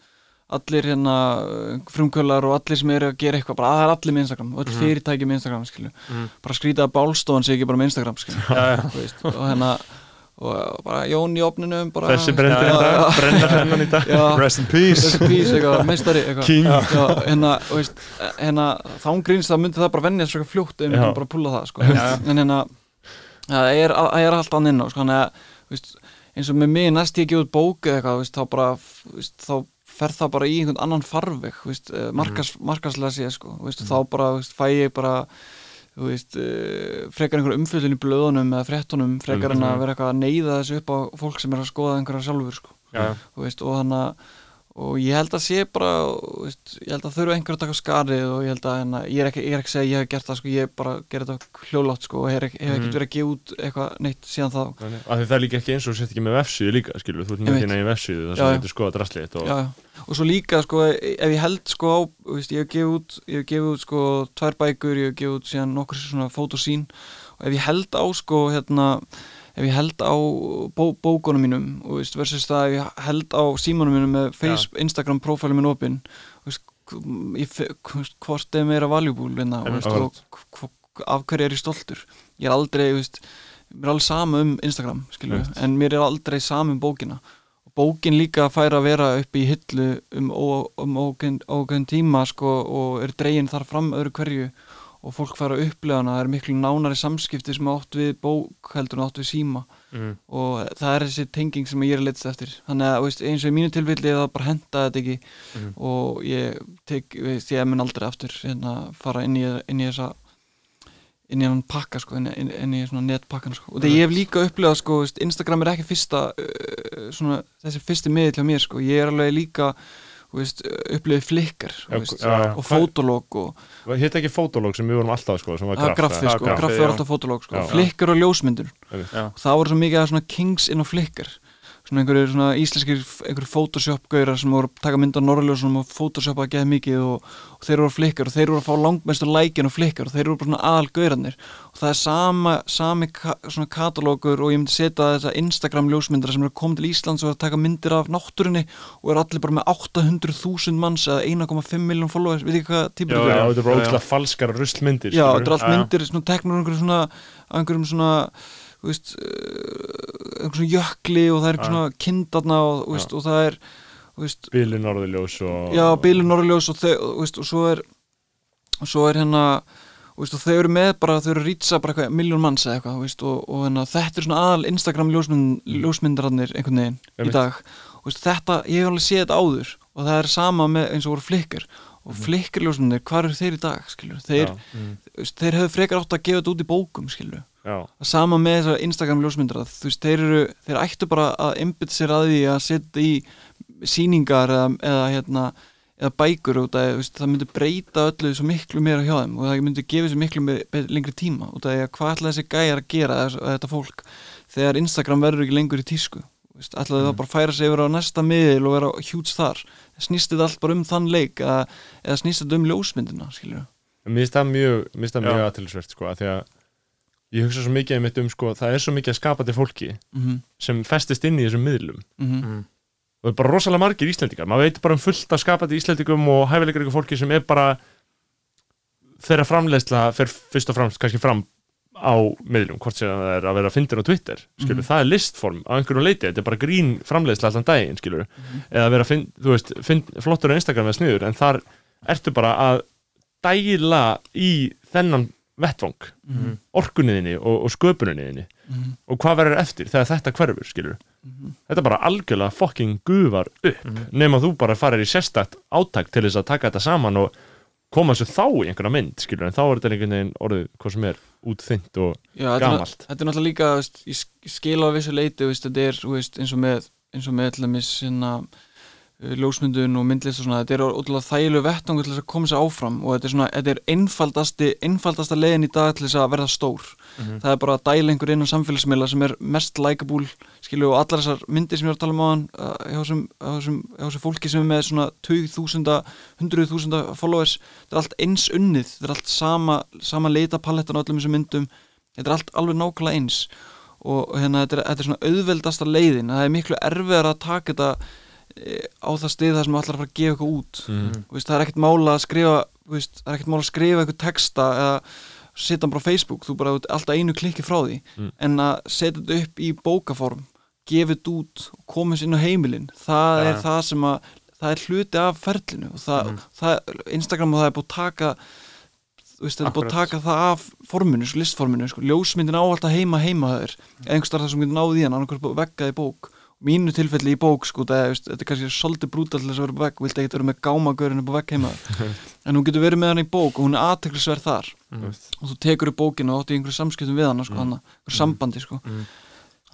allir hérna uh, frumkvölar og allir sem eru að gera eitthvað, bara að það er allir með Instagram og öll fyrirtæki með Instagram, skilju. Mhm. bara skrýta að bálstofan sé ekki bara með Instagram, skilju já, þú veist, og hérna og bara Jón í opninu bara, Þessi brendir Já, í dag, já, brenna hennan í dag. Já, rest in peace. Þessi pís, eitthvað, meistari eitthvað. King. Já, hérna, þú veist, hérna þá gríns það myndi það bara venja svo fljótt ef við bara púla það, sko. Já. en hérna, það er, er allt annað inn á, sko, eins og með mig næst ég ekki út bók eða eitthvað, veist, þá bara, veist, þá fer það bara í einhvern annan farveg, veist, mm. markas, markaslega sé, sko, veist, þá bara, þú veist, fæ ég bara, veist, uh, frekar einhver umfjöldin í blöðunum eða fréttunum, frekar en að vera eitthvað að neyða þessu upp á fólk sem er að skoða einhverja sjálfur, sko. Þú veist, og þannig að og ég held að sé bara veist, ég held að þurfa einhver að taka skarið og ég held að hérna, ég er ekki, ég er ekki að segja ég hef gert það sko, ég bara gerði þetta hljólátt sko, og hef, hef Mhm. ekkert verið að gefa út eitthvað neitt síðan þá Af því það er líka ekki eins og sett ekki með vefsíðu líka skilur, þú ert Einmitt. þína í vefsíðu þar sem þú getur skoða drastlið og og svo líka sko, ef ég held sko á, veist, ég hef gefið út ég hef gefið út sko tvær bækur ég hef gefið út síðan nokkur svona fótosín og ef ég held á sko hérna ef ég held á bó, bókunum mínum veist, versus það ef ég held á símanum mínum með face, Instagram profilum minn opinn hvort er meira valuable hérna, af hverju er ég stoltur? Ég er aldrei, veist, mér er alveg sama um Instagram, skilur en mér er aldrei sama um bókina. Og bókin líka fær að vera upp í hillu um, ó- um tíma sko, og er dregin þar fram öðru hverju og fólk fær að upplega hana það er miklu nánari samskipti sem átt við bók heldur en átt við síma Mhm. og það er þessi tenging sem ég er að letast eftir þannig að veist, eins og í mínu tilfelli það bara henda þetta ekki Mhm. og ég tek, veist, ég mun aldrei aftur hérna, fara inn í, inn í þessa inn í hann pakka sko, inn, inn, inn í svona netpakkan sko. og þegar ég hef líka upplegað sko, Instagram er ekki fyrsta uh, svona, þessi fyrsti miðill hjá mér sko. ég er alveg líka upplegað flikkar og fotolog og Hitt ekki fótológ sem við vorum alltaf sko, sem var það er graf graffi sko, graffi, er alltaf fotolog sko, flikkar og ljósmyndur. Já, og það voru svo mikið af svona kings inn á flikkar svona einhverju svona íslenskir einhverju photoshop-gaurar sem voru að taka mynd á norrljósunum og photoshopa að geða mikið og, og þeir voru flikkar og þeir voru að fá langmestu lækin á flikkar og þeir voru bara svona aðal gaurarnir og það er sama, sami ka, svona katalógur og ég myndi setja þessa Instagram ljósmyndara sem eru komið til Íslands og eru að taka myndir af náttúrunni og eru allir bara með 800.000 manns eða 1,5 miljón followers, við ekki hvað típur Já, þetta já, er? þetta bara Já, já. ógæslega falskar ruslmyndir Já, þetta er allt myndir, svona teknur einhverjum svona, veist, uh, einhverjum svona jökli og það er einhver Já. svona kindarna og, veist, og það er þú veist, Bíli norðurljós og já, bílun norðurljós og, og, svo er og svo er hérna og þau eru með bara, þau eru að rýtsa bara eitthvað miljón manns eða eitthvað, veist, og, og hérna, þetta er svona aðal Instagram ljósmynd, ljósmyndararnir einhvern veginn í Einmitt. dag. Og veist, þetta, ég hef alveg séð þetta áður og það er sama með eins og voru flikkar og flikkar ljósmyndir, hvað eru þeir í dag skilur, þeir, Já, þú veist, þeir hefðu frekar átt að gefa þetta út í bókum skilur já, það sama með þessar Instagram ljósmyndar að þú veist, þeir eru, þeir ættu bara að einbytta sér að því að setja í sýningar eða, eða hérna eða bækur út að þú veist, það myndi breyta öllu svo miklu meira hjá þeim og það myndi gefa sér miklu me- be- lengri tíma út af því að hvað ætla þessi gæjar að gera þess, þetta fólk þegar Instagram verður ekki lengur í tísku? Ætlaði það bara að færa sig yfir á næsta miðil og vera hjúts þar snýst þetta allt bara um þann leik eða, eða snýst þetta um ljósmyndina Mér finnst það mjög, mjög aðtilsvert sko, af því að ég hugsa svo mikið einmitt um sko, það er svo mikið að skapa til fólki mm -hmm. sem festist inn í þessum miðlum Mm -hmm. Mhm. og það er bara rosalega margir Íslendingar maður veit bara um fullt að skapa til Íslendingum og hæfileikar ykkur fólki sem er bara þeirra framleiðsla fer fyrst og fremst kannski fram á miðlum, hvort sem það er að vera að fyndin á Twitter, skilur, Mhm. það er listform á einhverjum leiti, þetta er bara grín framleiðsla allan daginn, skilur, eða að vera fynd, þú veist, fynd, flottur á Instagram eða sniður, en þar ertu bara að dæla í þennan vettvang, Mhm. orkunniðinni og, og sköpuninniðinni Mhm. og hvað verður eftir þegar þetta hverfur, skilur Mhm. þetta bara algjörlega fucking gufar upp Mhm. nema þú bara farir í sérstætt áttak til þess að taka þetta saman og koma þessu þá í einhverja mynd, skilur, en þá er þetta einhvern veginn orðið hvað sem er útþynt og Já, þetta er, gamalt. þetta er náttúrulega líka veist, ég sk- skil á vissu leiti veist, þetta er veist, eins og með eins og með til dæmis hérna, uh, ljósmyndun og myndlist og svona, þetta er ótrúlega þægilegu vettangu til að koma sér áfram og þetta er svona, þetta er einfaldasti, einfaldasta leiðin í dag til þess að verða stór Mhm. það er bara að dæla einhver inn á samfélagsmiðla sem er mest likeable, skilju og allar þessar myndir sem ég var að tala um á hann hjá þessum, hjá þessum, fólki sem er með svona 20.000, 100.000 followers, þetta er allt eins unnið þetta er allt sama, sama leitapalettan á öllum þessum myndum, þetta er allt alveg nákvæmlega eins og hérna þetta er, þetta er svona auðveldasta leiðin, það er miklu erfiðar að taka þetta á það stið þar sem allar að fara að gefa eitthvað út. Mm. Þú veist, það er ekkert mála að skrifa þú veist, það er ekkert mála að skrifa eitthvað texta eða setja hann bara á Facebook. Þú bara alltaf einu klikki frá því. Mm. en að setja þetta upp í bókaform gefa þetta út og koma sér inn á heimilin það Ja. er það sem að það er hluti af ferlinu. Og það, Mhm. það, Instagram og það er búið að taka þú veist, það er búið að taka það af forminu, sko, listforminu, sko, ljósmyndin á alltaf heima heima þaður, einhvers staðar það sem getur náði í hann, annarkvæmst búið veggað í bók mínu tilfelli í bók, sko, það þetta er kannski svolítið brútal til þess að vera vegg, vilt ekki vera með gámagörinu upp á vegg heima en hún getur verið með hann í bók og hún er aðteklisverð þar Mhm. og þú tekur upp bókina og áttu í einhverju samskiptum við hana, sko, Mm. hana, einhverju sambandi, sko Mm.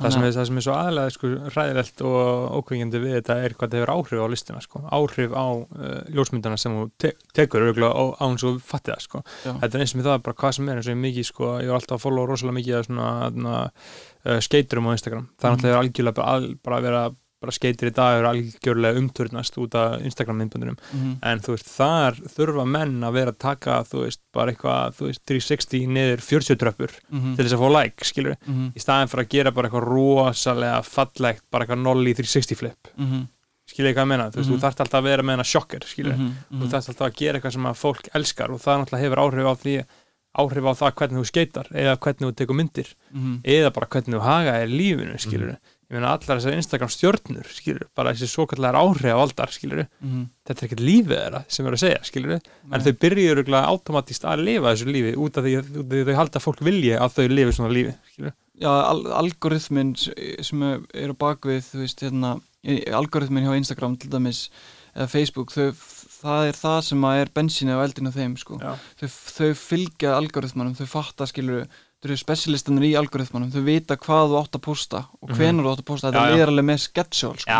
Það, sem er, það sem er svo aðlega sko, ræðilegt og ókveikjandi við þetta er hvað það hefur áhrif á listina sko. áhrif á uh, ljósmyndana sem þú te tekur örugglega á, eins og fatti það sko. Þetta er eins með það bara hvað sem er eins og ég mikið sko, ég var alltaf að followa rosalega mikið af svona, svona uh, skeiturum á Instagram það er Mhm. náttúrulega algjörlega bara, bara að vera bara skeitir í dag eru algjörlega umturnast út af Instagram myndböndunum Mhm. en þú veist, þar þurfa menn að vera að taka, þú veist, bara eitthvað þú veist, 360 niður 40 tröppur Mhm. til þess að fá like, skilur Mhm. í staðin fyrir að gera bara eitthvað rosalega fallegt, bara eitthvað nolli 360 flip Mhm. skilur ég hvað að menna, þú veist, Mhm. þú þarft alltaf að vera með hana sjokker, skilur, Mhm. þú Mhm. þarft alltaf að gera eitthvað sem að fólk elskar og það náttúrulega hefur áhrif á því áhrif á það hvernig þú skeitar eða hvernig þú tekur myndir Mhm. eða bara hvernig þú haga er lífinu, skilur ég meina allar þessar Instagram stjörnur, skilur bara þessi svo kallar áhrif á aldar, skilur Mhm. þetta er ekkert lífið þeirra sem er að segja, skilur en Nei. þau byrjuðu örugglega automatist að lifa þessu lífi út af því að út af því þau halda fólk vilji að þau lifi svona lífi, skilur Já, al algoritmin sem er er á bakvið, þú veist, hérna algoritmin hjá Instagram til dæmis eða Facebook, þau, það er það sem er bensinni á eldinu þeim, sko þau, þau fylgja algoritmanum, þau fatta, skilur þau eru specialistanir í algoritmanum, þau vita hvað þú átt að posta og Mhm. hvenær þú átt að posta, þetta liðar alveg með schedule, sko.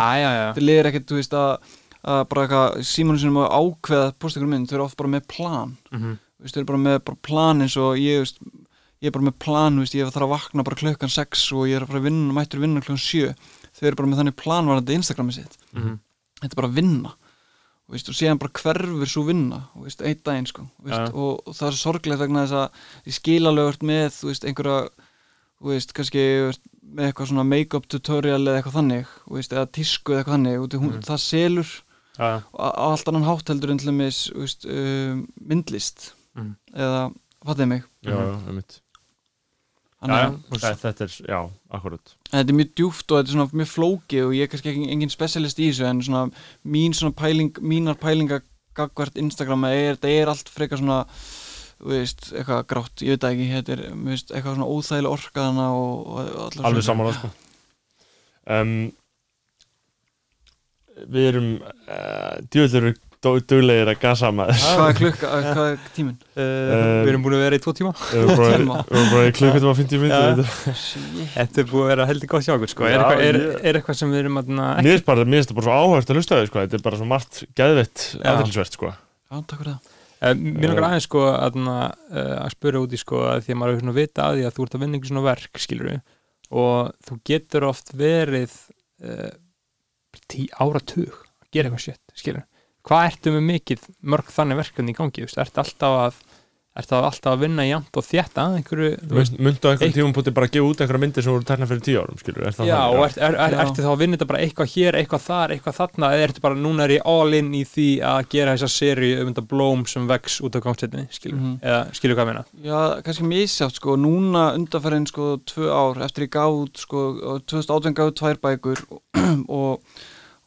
Þetta liðar ekkert, þú veist, að, að bara eitthvað, símanu sinum að ákveða að posta ykkur mynd, þau eru oft bara með plan. Þú veist, þau eru bara með bara plan eins og ég, veist, ég er bara með plan, veist, ég þarf að vakna bara klukkan 6 og ég er bara að vinna, mættur vinna klukkan 7 þau eru bara með þannig plan varandi Instagrami sitt. Mhm. þetta er bara að vinna veist, og síðan bara hverfur svo vinna veist, einn daginn sko veist, og, og það er sorglegt vegna þess að ég skila lögurt með, einhverja kannski með eitthvað svona make-up tutorial eða eitthvað þannig eða tísku eða eitthvað þannig og hún, Mhm. það selur á allt annan hátt heldur en til dæmis, um, myndlist Mhm. eða, fattiði mig Já, já, einmitt já, já, Þetta er, já, akkurat. Þetta er mjög djúft og þetta er svona mjög flókið og ég er kannski engin, engin specialist í þessu en svona mín svona pæling, mínar pælinga gagvart Instagram er, þetta er allt frekar svona þú veist, eitthvað grátt, ég veit ekki þetta er, mér veist, eitthvað svona óþægileg orkaðana og, og allar Alveg saman sko. um, Við erum uh, djúðlur duglegir að gasa maður Hvað er klukka, hvað er tíminn? Uh, við erum búin að vera í tvo tíma Við erum bara- tíma. í klukkutum að 50 Já. myndir Shit. Þetta er búið að vera heldur gott hjá okkur sko. er, er, er eitthvað sem við erum að Mér finnst mér það bara svo áhægt að hlusta því sko. Þetta er bara svo margt geðvett Já. aðeinsvert sko. Já, takk fyrir það uh, Mér langar aðeins sko, að, að spura út í sko, að því að maður hefur svona vita að því að þú ert að vinna einhver svona verk skilur og þú getur oft verið uh, áratug að gera eitthvað shit skilur hvað ertu með mikið mörg þannig verkefni í gangi, veist? ertu alltaf að ertu alltaf að vinna jæmt og að einhverju, þú veist Mundu á einhverjum tímum púti bara að gefa út einhverja myndir sem voru tærna fyrir tíu árum skilur, er það Já, og ert, er, er, Já. ertu þá að vinna þetta bara eitthvað hér, eitthvað þar, eitthvað þarna eða ertu bara, núna er ég all in í því að gera þessa seri um þetta blóm sem vex út á gangstættinni, skilur, Mhm. eða skilur hvað að meina Já, kannski misjátt sko, núna undanferðin sko tvö ár eftir ég út sko, og 2018 gaf út tvær bækur og,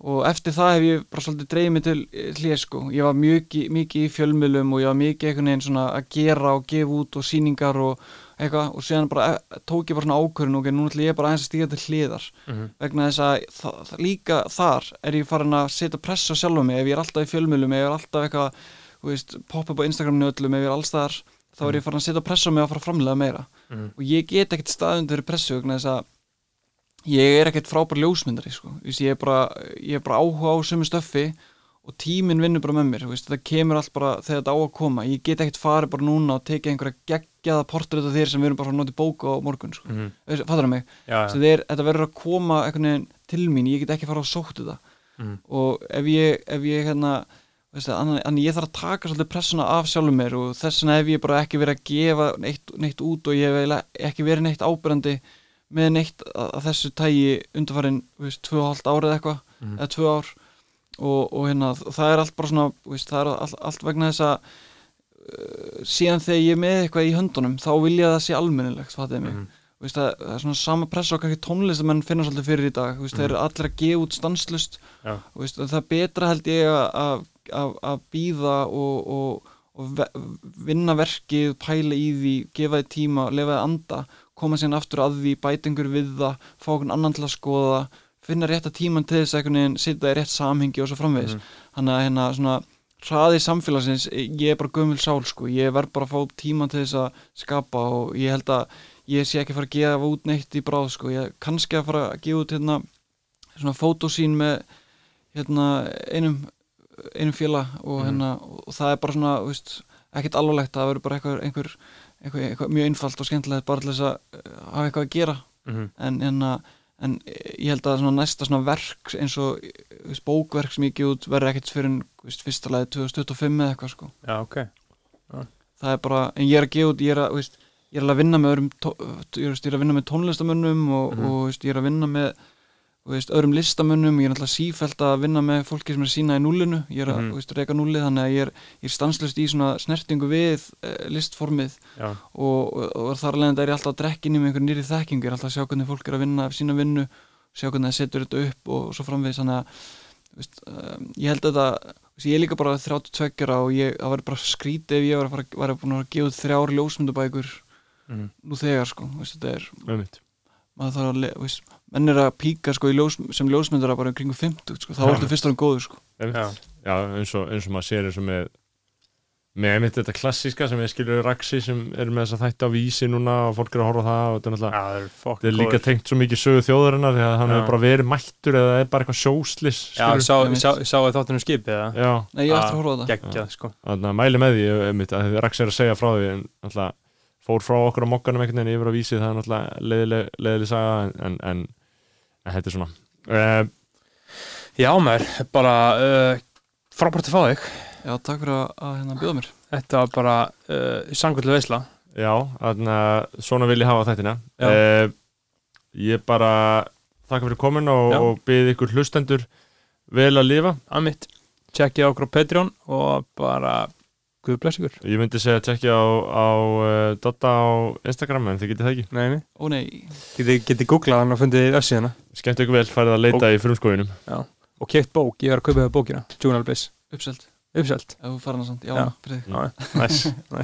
og eftir það hef ég bara svolítið dreigð mig til hlið sko, ég var mikið, mikið í fjölmiðlum og ég var mikið einhvern veginn svona að gera og gefa út og sýningar og eitthvað. Og síðan bara eh, tók ég bara svona ákvörðin og ok, nú ætlum ég bara aðeins að stíga til hliðar. Mhm. vegna þess að það, það, líka þar er ég farin að setja press á sjálfa mig ef ég er alltaf í fjölmiðlum, ef ég er alltaf eitthvað poppa upp á Instagraminu öllum ef ég er alls þar, þá er ég farin að setja press á mig að fara framlega meira. Mhm. og ég get ekkert staðundur í pressu vegna þess að ég er ekkert frábær ljósmyndari sko. Ég, er bara, ég er bara áhuga á sömu stöffi og tíminn vinnur bara með mér það kemur allt bara þegar þetta á að koma ég get ekkert farið bara núna og tekið einhverja geggjaða portrétt af þér sem við erum bara að nota í bóka á morgun sko. Mm. fattar það mig, Já, já. Þeir, þetta verður að koma til mín, ég get ekki fara að sótt þetta Mhm. og ef ég, ef ég hérna annan, ég þarf að taka svolítið pressuna af sjálfum mér og þess vegna hef ég bara ekki verið að gefa neitt, neitt út og ég hef ekki verið neitt ábyrjandi með neitt að, að þessu tægi undarfærin, veist, tvö og halvt árið eitthvað Mhm. eða tvö ár og, og hérna, það er allt bara svona veist, það er allt, allt vegna þess að uh, síðan þegar ég er með eitthvað í höndunum þá vil ég að það sé almennilegt fattiði mig Mhm. Þú veist, það, það er svona sama pressa og kannski tónlistamenn finna svolítið fyrir í dag Þú veist, þeir eru allir að gefa út stanslust. Þú veist, það er betra held ég að- að að- að býða og, og, og ve vinna verkið, pæla í því gefa því tíma, lefa því anda koma síðan aftur að því, bæta einhver við það fá okkur annan til að skoða finna rétta tíman til þess að einhvern veginn setja í rétt samhengi og svo framvegis Mhm. þannig að hérna svona hraði samfélagsins, ég er bara gömul sál sko, ég verð bara að fá tíman til þess að skapa og ég held að ég sé ekki að fara að gefa út neitt í bráð sko, ég kannski að fara að gefa út hérna svona fótósín með hérna einum einum félag og Mhm. hérna og það er bara svona, veist, ekkert alvarlegt það verður bara einhver, einhver, eitthvað mjög einfalt og skemmtilegt bara til þess að uh, hafa eitthvað að gera Mhm. en, en, en ég held að svona næsta svona verk eins og þú veist, bókverk sem ég gef út verður ekkert fyrir lagi 2025 eða eitthvað sko Já, ok það er bara, en ég er að gefa út ég er að, veist, ég er að vinna með öðrum tó, ég, ég að vinna með tónlistamönnum og, Mhm. og þú veist, ég er að vinna með veist, öðrum listamönnum, ég er náttúrulega sífælt að vinna með fólki sem er að sína í núlinu ég er að, Mhm. þú veist, reyka núlið þannig að ég er, ég er stanslust í svona snertingu við eh, listformið og, og, og þar alveg er ég alltaf að drekka inn í með einhver nýri þekkingu, ég er alltaf að sjá hvernig fólk er að vinna sína vinnu, sjá hvernig það setur þetta upp og svo framvegis, þannig að veist, um, ég held að þetta ég er líka bara 32 ára og ég, það væri bara skrítið ef ég var að fara, væri búin að gefa út þrjár ljósmyndabækur Mhm. nú þegar sko, veist, þetta er Einmitt. maður þarf að, veist, menn er að píka sko í ljós, sem ljósmyndara bara kringu 50 sko, þá er þetta fyrst árum góður sko. Já, Já, eins og, eins og maður sér eins og með með einmitt þetta klassíska sem ég skilur Raxi sem er með þess að þætti á vísi núna og fólk er að horfa á það og þetta er náttúrulega það er þetta er líka tengt svo mikið sögu þjóðarinnar því að hann hefur bara verið mættur eða það er bara eitthvað sjóslis Já, skilurðu. sá, sá, sá þáttunum skipið það Já, Nei, ég eftir að horfa á þetta Geggjað, sko. Þannig að mæli með því einmitt, að Raxi er að segja frá því en náttúrulega fór frá okkur á mokkanum einhvern veginn yfir á vísi það er náttúrulega leiðileg, leiðileg saga en, en, en, þetta er svona. Uh, Já, maður, bara uh, frábært að fá þig. Já, takk fyrir að, að hérna bjóða mér. Þetta var bara uh, sangvöldu veisla. Já, þannig að svona vil ég hafa uh, Ég bara þakka fyrir komin og, og byrði ykkur hlustendur vel að lifa. Að mitt Tjekkið á okkur á Patreon og bara Guð bless ykkur. Ég myndi segja að tjekkja á, á uh, Dotta á Instagram en þið getið það ekki. Nei, nei. Ó nei, Getið geti googlað hann og fundið össíðana Skemmt ykkur vel, færið að leita í frumskóinum og keitt bók, ég var að kaupa það bókina. Juvenile Bliss uppselt. Uppselt. Ef þú fara hana samt, já, Já. Já, næs, næs